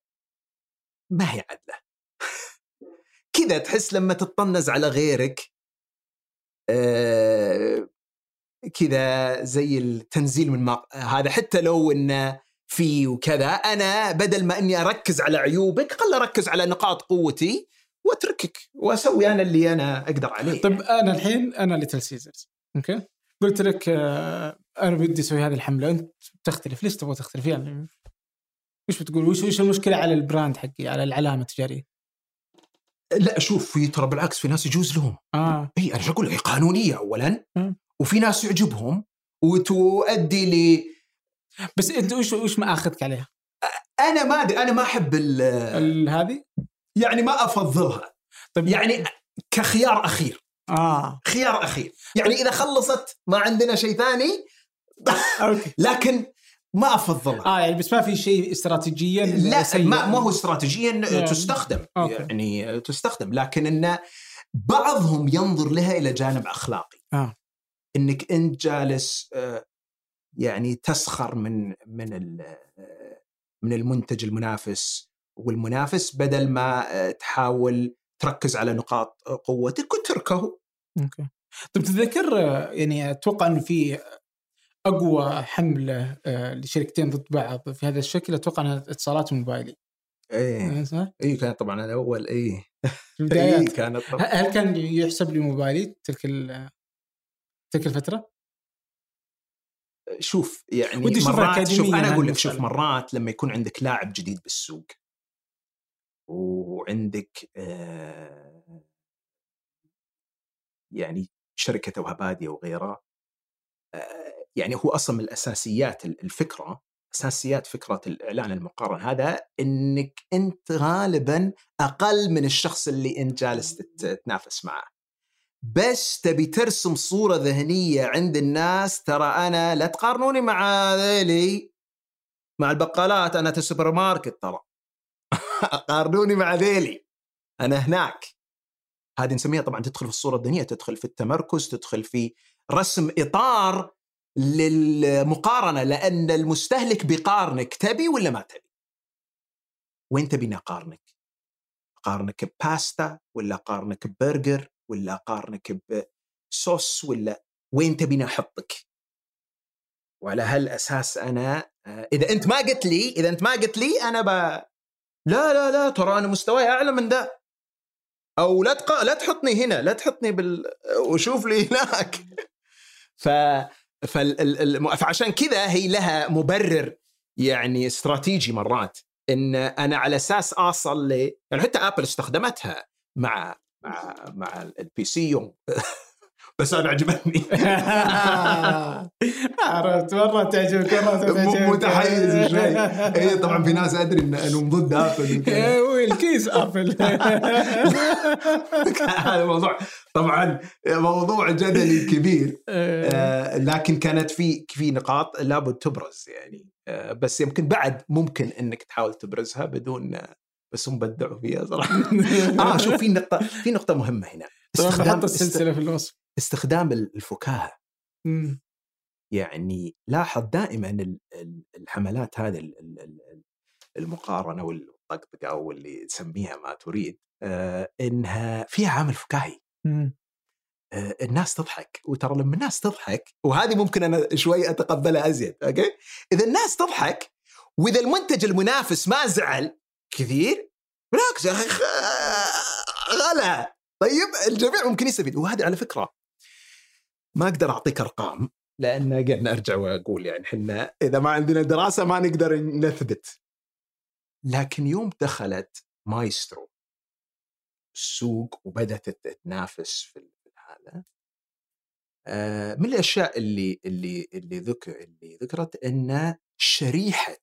ما هي عدلة. كذا تحس لما تطنز على غيرك آه، كذا زي التنزيل من ما هذا حتى لو إنه فيه وكذا أنا بدل ما إني أركز على عيوبك خل أركز على نقاط قوتي وأتركك وأسوي أنا اللي أنا أقدر عليه. طيب أنا الحين أنا ليتل سيزرز okay؟ قلت لك آه، أنا بدي أسوي هذه الحملة أنت تختلف ليش تبغى تختلف؟ يعني وش بتقول؟ وش وش المشكلة على البراند حقي على العلامة التجارية؟ لا شوف في ترى بالعكس في ناس يجوز لهم. آه. إي أنا شو أقول هي قانونية اولا. مم. وفي ناس يعجبهم وتؤدي ل بس أنت وش وش ماخذك عليها؟ أنا ما أدري، أنا ما أحب ال- ال- هذه؟ يعني ما أفضلها. طيب. يعني كخيار أخير. آه. خيار أخير. يعني إذا خلصت ما عندنا شيء ثاني. okay. لكن ما افضلها آه يعني بس ما في شيء استراتيجيا لا سيء. ما, ما هو استراتيجيا يعني- تستخدم. okay. يعني تستخدم. لكن إن بعضهم ينظر لها إلى جانب أخلاقي. آه. إنك أنت جالس آه، يعني تسخر من من آه، من المنتج المنافس. والمنافس بدل ما آه، تحاول تركز على نقاط قوتك وتركه. okay طيب تتذكر يعني أتوقع إنه في أقوى حملة آه، لشركتين ضد بعض في هذا الشكل أتوقع إنها اتصالات موبايلي إيه صح؟ اي كانت طبعا أنا أول إيه في البدايات اي كانت طبعا ه- هل كان يحسب لي موبايلي تلك تلك الفترة؟ شوف يعني ودي مرات شوف أنا أقول لك شوف. مرات لما يكون عندك لاعب جديد بالسوق وعندك آه يعني شركة توها باديه وغيرها آه يعني هو أصلا من الأساسيات الفكرة أساسيات فكرة الإعلان المقارن هذا إنك أنت غالبا أقل من الشخص اللي أنت جالس تت- تتنافس معه. بس تبي ترسم صورة ذهنية عند الناس ترى أنا لا تقارنوني مع ذيلي مع البقالات أنا في السوبر ماركت ترى. قارنوني مع ذيلي. أنا هناك. هذه نسميها طبعا تدخل في الصورة الذهنية تدخل في التمركز تدخل في رسم إطار للمقارنة لأن المستهلك بيقارنك تبي ولا ما تبي؟ وين تبيني اقارنك اقارنك بباستا ولا اقارنك ببرجر ولا اقارنك بصوص ولا وين تبيني احطك وعلى هالأساس أنا آه، إذا أنت ما قلت لي إذا أنت ما قلت لي أنا ب لا لا لا ترى أنا مستواي أعلى من ذا أو لا تق... لا تحطني هنا لا تحطني بال وشوف لي هناك. ف فعشان كذا هي لها مبرر يعني استراتيجي مرات إن أنا على أساس أصل ل يعني حتى آبل استخدمتها مع مع مع ال PC بس أنا عجبتني. عرفت مره تعجبك مره تعجبك. متحيز شوي. اي طبعا في ناس أدري إن- أنهم ضد آبل. إيه، وال case آبل. هذا موضوع طبعا موضوع جدلي كبير. آه، لكن كانت في في نقاط لابد تبرز يعني. آه، بس يمكن بعد ممكن إنك تحاول تبرزها بدون بس هم بدعوا فيها صراحة. آه شوف في نقطه في نقطة مهمة هنا. استخدام السلسلة في الوصف. استخدام الفكاهة. مم. يعني لاحظ دائما ال- ال- الحملات هذه ال- ال- ال- المقارنة والطقطقة أو اللي تسميها ما تريد آه، إنها فيها عامل فكاهي. مم. آه، الناس تضحك. وترى لما الناس تضحك وهذه ممكن أنا شوي أتقبلها أزيد أوكي؟ إذا الناس تضحك وإذا المنتج المنافس ما زعل كثير بالعكس يا أخي غلا طيب الجميع ممكن يستفيد. وهذه على فكرة ما أقدر أعطيك أرقام لأن قاعد ارجع وأقول يعني إحنا إذا ما عندنا دراسة ما نقدر نثبت. لكن يوم دخلت مايسترو السوق وبدأت تنافس في هذا آه، من الأشياء اللي اللي اللي ذكر اللي ذكرت إن شريحة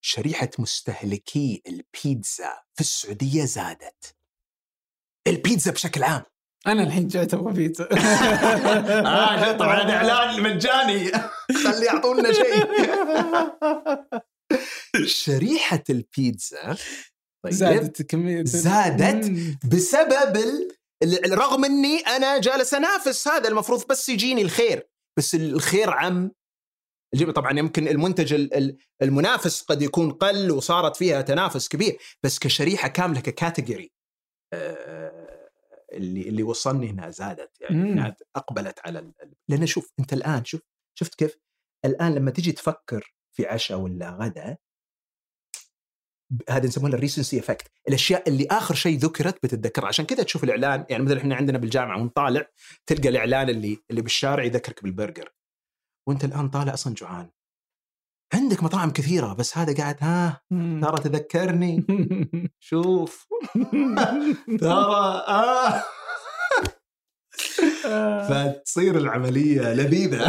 شريحة مستهلكي البيتزا في السعودية زادت. البيتزا بشكل عام. أنا الحين جاي أبغى بيتزا. آه طبعا هذا إعلان مجاني. خلي يعطونا شيء. شريحة البيتزا طيب زادت كمية. زادت. بسبب ال... ال- رغم إني أنا جالس أنافس هذا المفروض بس يجيني الخير. بس الخير عم. الجيب- طبعا يمكن المنتج ال- ال- المنافس قد يكون قل وصارت فيها تنافس كبير. بس كشريحة كاملة ككاتيجوري اللي اللي وصلني انها زادت يعني مم. انها أقبلت على ال... لأن شوف أنت الآن شوف شفت كيف؟ الآن لما تجي تفكر في عشاء ولا غدا هذا نسمونه ال recency effect. الأشياء اللي آخر شيء ذكرت بتتذكر. عشان كذا تشوف الإعلان يعني مثلا إحنا عندنا بالجامعة ونطالع تلقى الإعلان اللي اللي بالشارع يذكرك بالبرجر. وأنت الآن طالع أصلا جوعان. عندك مطاعم كثيرة بس هذا قاعد ها ترى تذكرني. شوف. ترى آه. فتصير العملية لذيذة.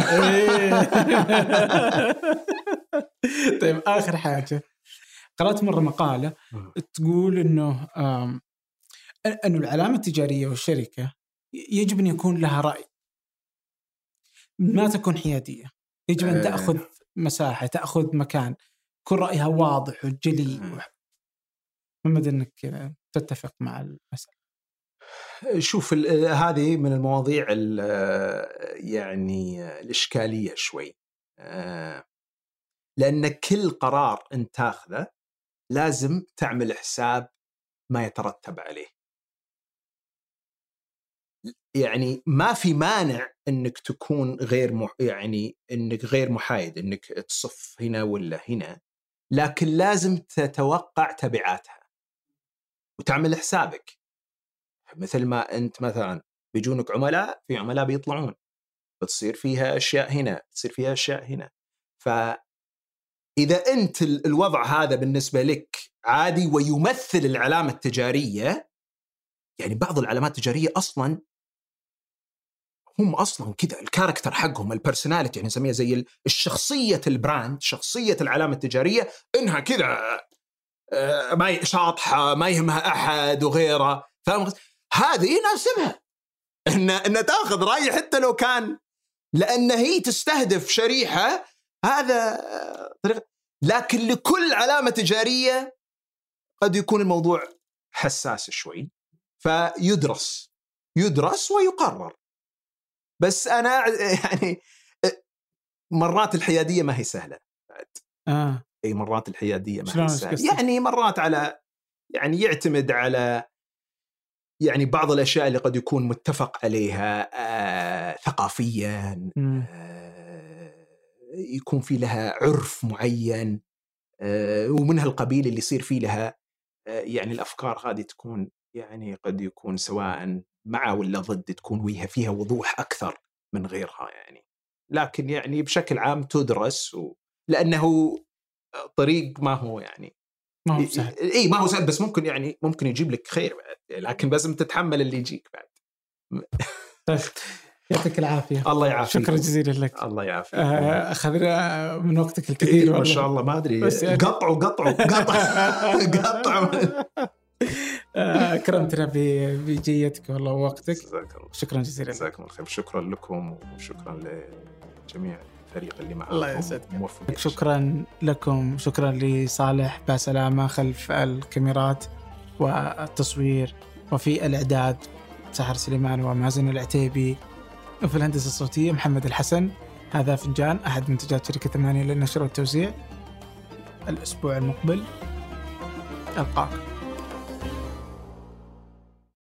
طيب آخر حاجة. قرأت مرة مقالة تقول إنه آم، انه العلامة التجارية والشركة يجب أن يكون لها رأي ما تكون حيادية. يجب أن آه. مساحة تأخذ مكان يكون رأيها واضح وجلي. ما مدى إنك تتفق مع المسألة. شوف هذه من المواضيع ال- يعني الإشكالية شوي. آه، لأن كل قرار أنت تاخذه لازم تعمل حساب ما يترتب عليه. يعني ما في مانع إنك تكون غير مح... يعني إنك غير محايد إنك تصف هنا ولا هنا لكن لازم تتوقع تبعاتها وتعمل حسابك. مثل ما أنت مثلا بيجونك عملاء في عملاء بيطلعون بتصير فيها أشياء هنا تصير فيها أشياء هنا. فاذا أنت ال- الوضع هذا بالنسبة لك عادي ويمثل العلامة التجارية يعني بعض العلامات التجارية أصلا هم أصلا كذا ال character حقهم ال personality يعني نسميها زي ال- الشخصية ال brand شخصية العلامة التجارية إنها كذا آه، ما شاطحة ما يهمها أحد وغيره. فاهم؟ هذه يناسبها إن إن تأخذ رأي حتى لو كان لأن هي تستهدف شريحة هذا آه، طريقة. لكن لكل علامة تجارية قد يكون الموضوع حساس شوي. فيدرس يدرس ويقرر. بس أنا يعني مرات الحيادية ما هي سهلة بعد آه إي مرات الحيادية ما هي سهلة؟ يعني مرات على يعني يعتمد على يعني بعض الأشياء اللي قد يكون متفق عليها آه ثقافيا. آه يكون في لها عرف معين آه ومن هالقبيل اللي يصير فيه لها آه يعني الأفكار هذه تكون يعني قد يكون سواء مع ولا ضد تكون ويها فيها وضوح أكثر من غيرها يعني. لكن يعني بشكل عام تدرس و... لأنه طريق ما هو يعني. ما هو سهل. إي ما هو سهل بس ممكن يعني ممكن يجيب لك خير بعد لكن لازم تتحمل اللي يجيك بعد. طيب يعطيك العافية. الله يعافيك. شكرا جزيلا لك. الله يعافيك. آه، اخذنا من وقتك إيه، الكثير ما والله. شاء الله ما أدري. يعني- قطعوا قطعوا قطع قطعوا. آه، اكرمتنا ب- بجيتك والله ووقتك. جزاك الله شكرا جزيلا. جزاكم الله خير. شكرا لكم وشكرا لجميع الفريق اللي معكم. الله يسعدك. شكرا لكم. شكرا لصالح باسلامة خلف الكاميرات والتصوير وفي الإعداد سحر سليمان ومازن العتيبي وفي الهندسة الصوتية محمد الحسن. هذا فنجان أحد منتجات شركة ثمانية للنشر والتوزيع. الأسبوع المقبل ألقاكم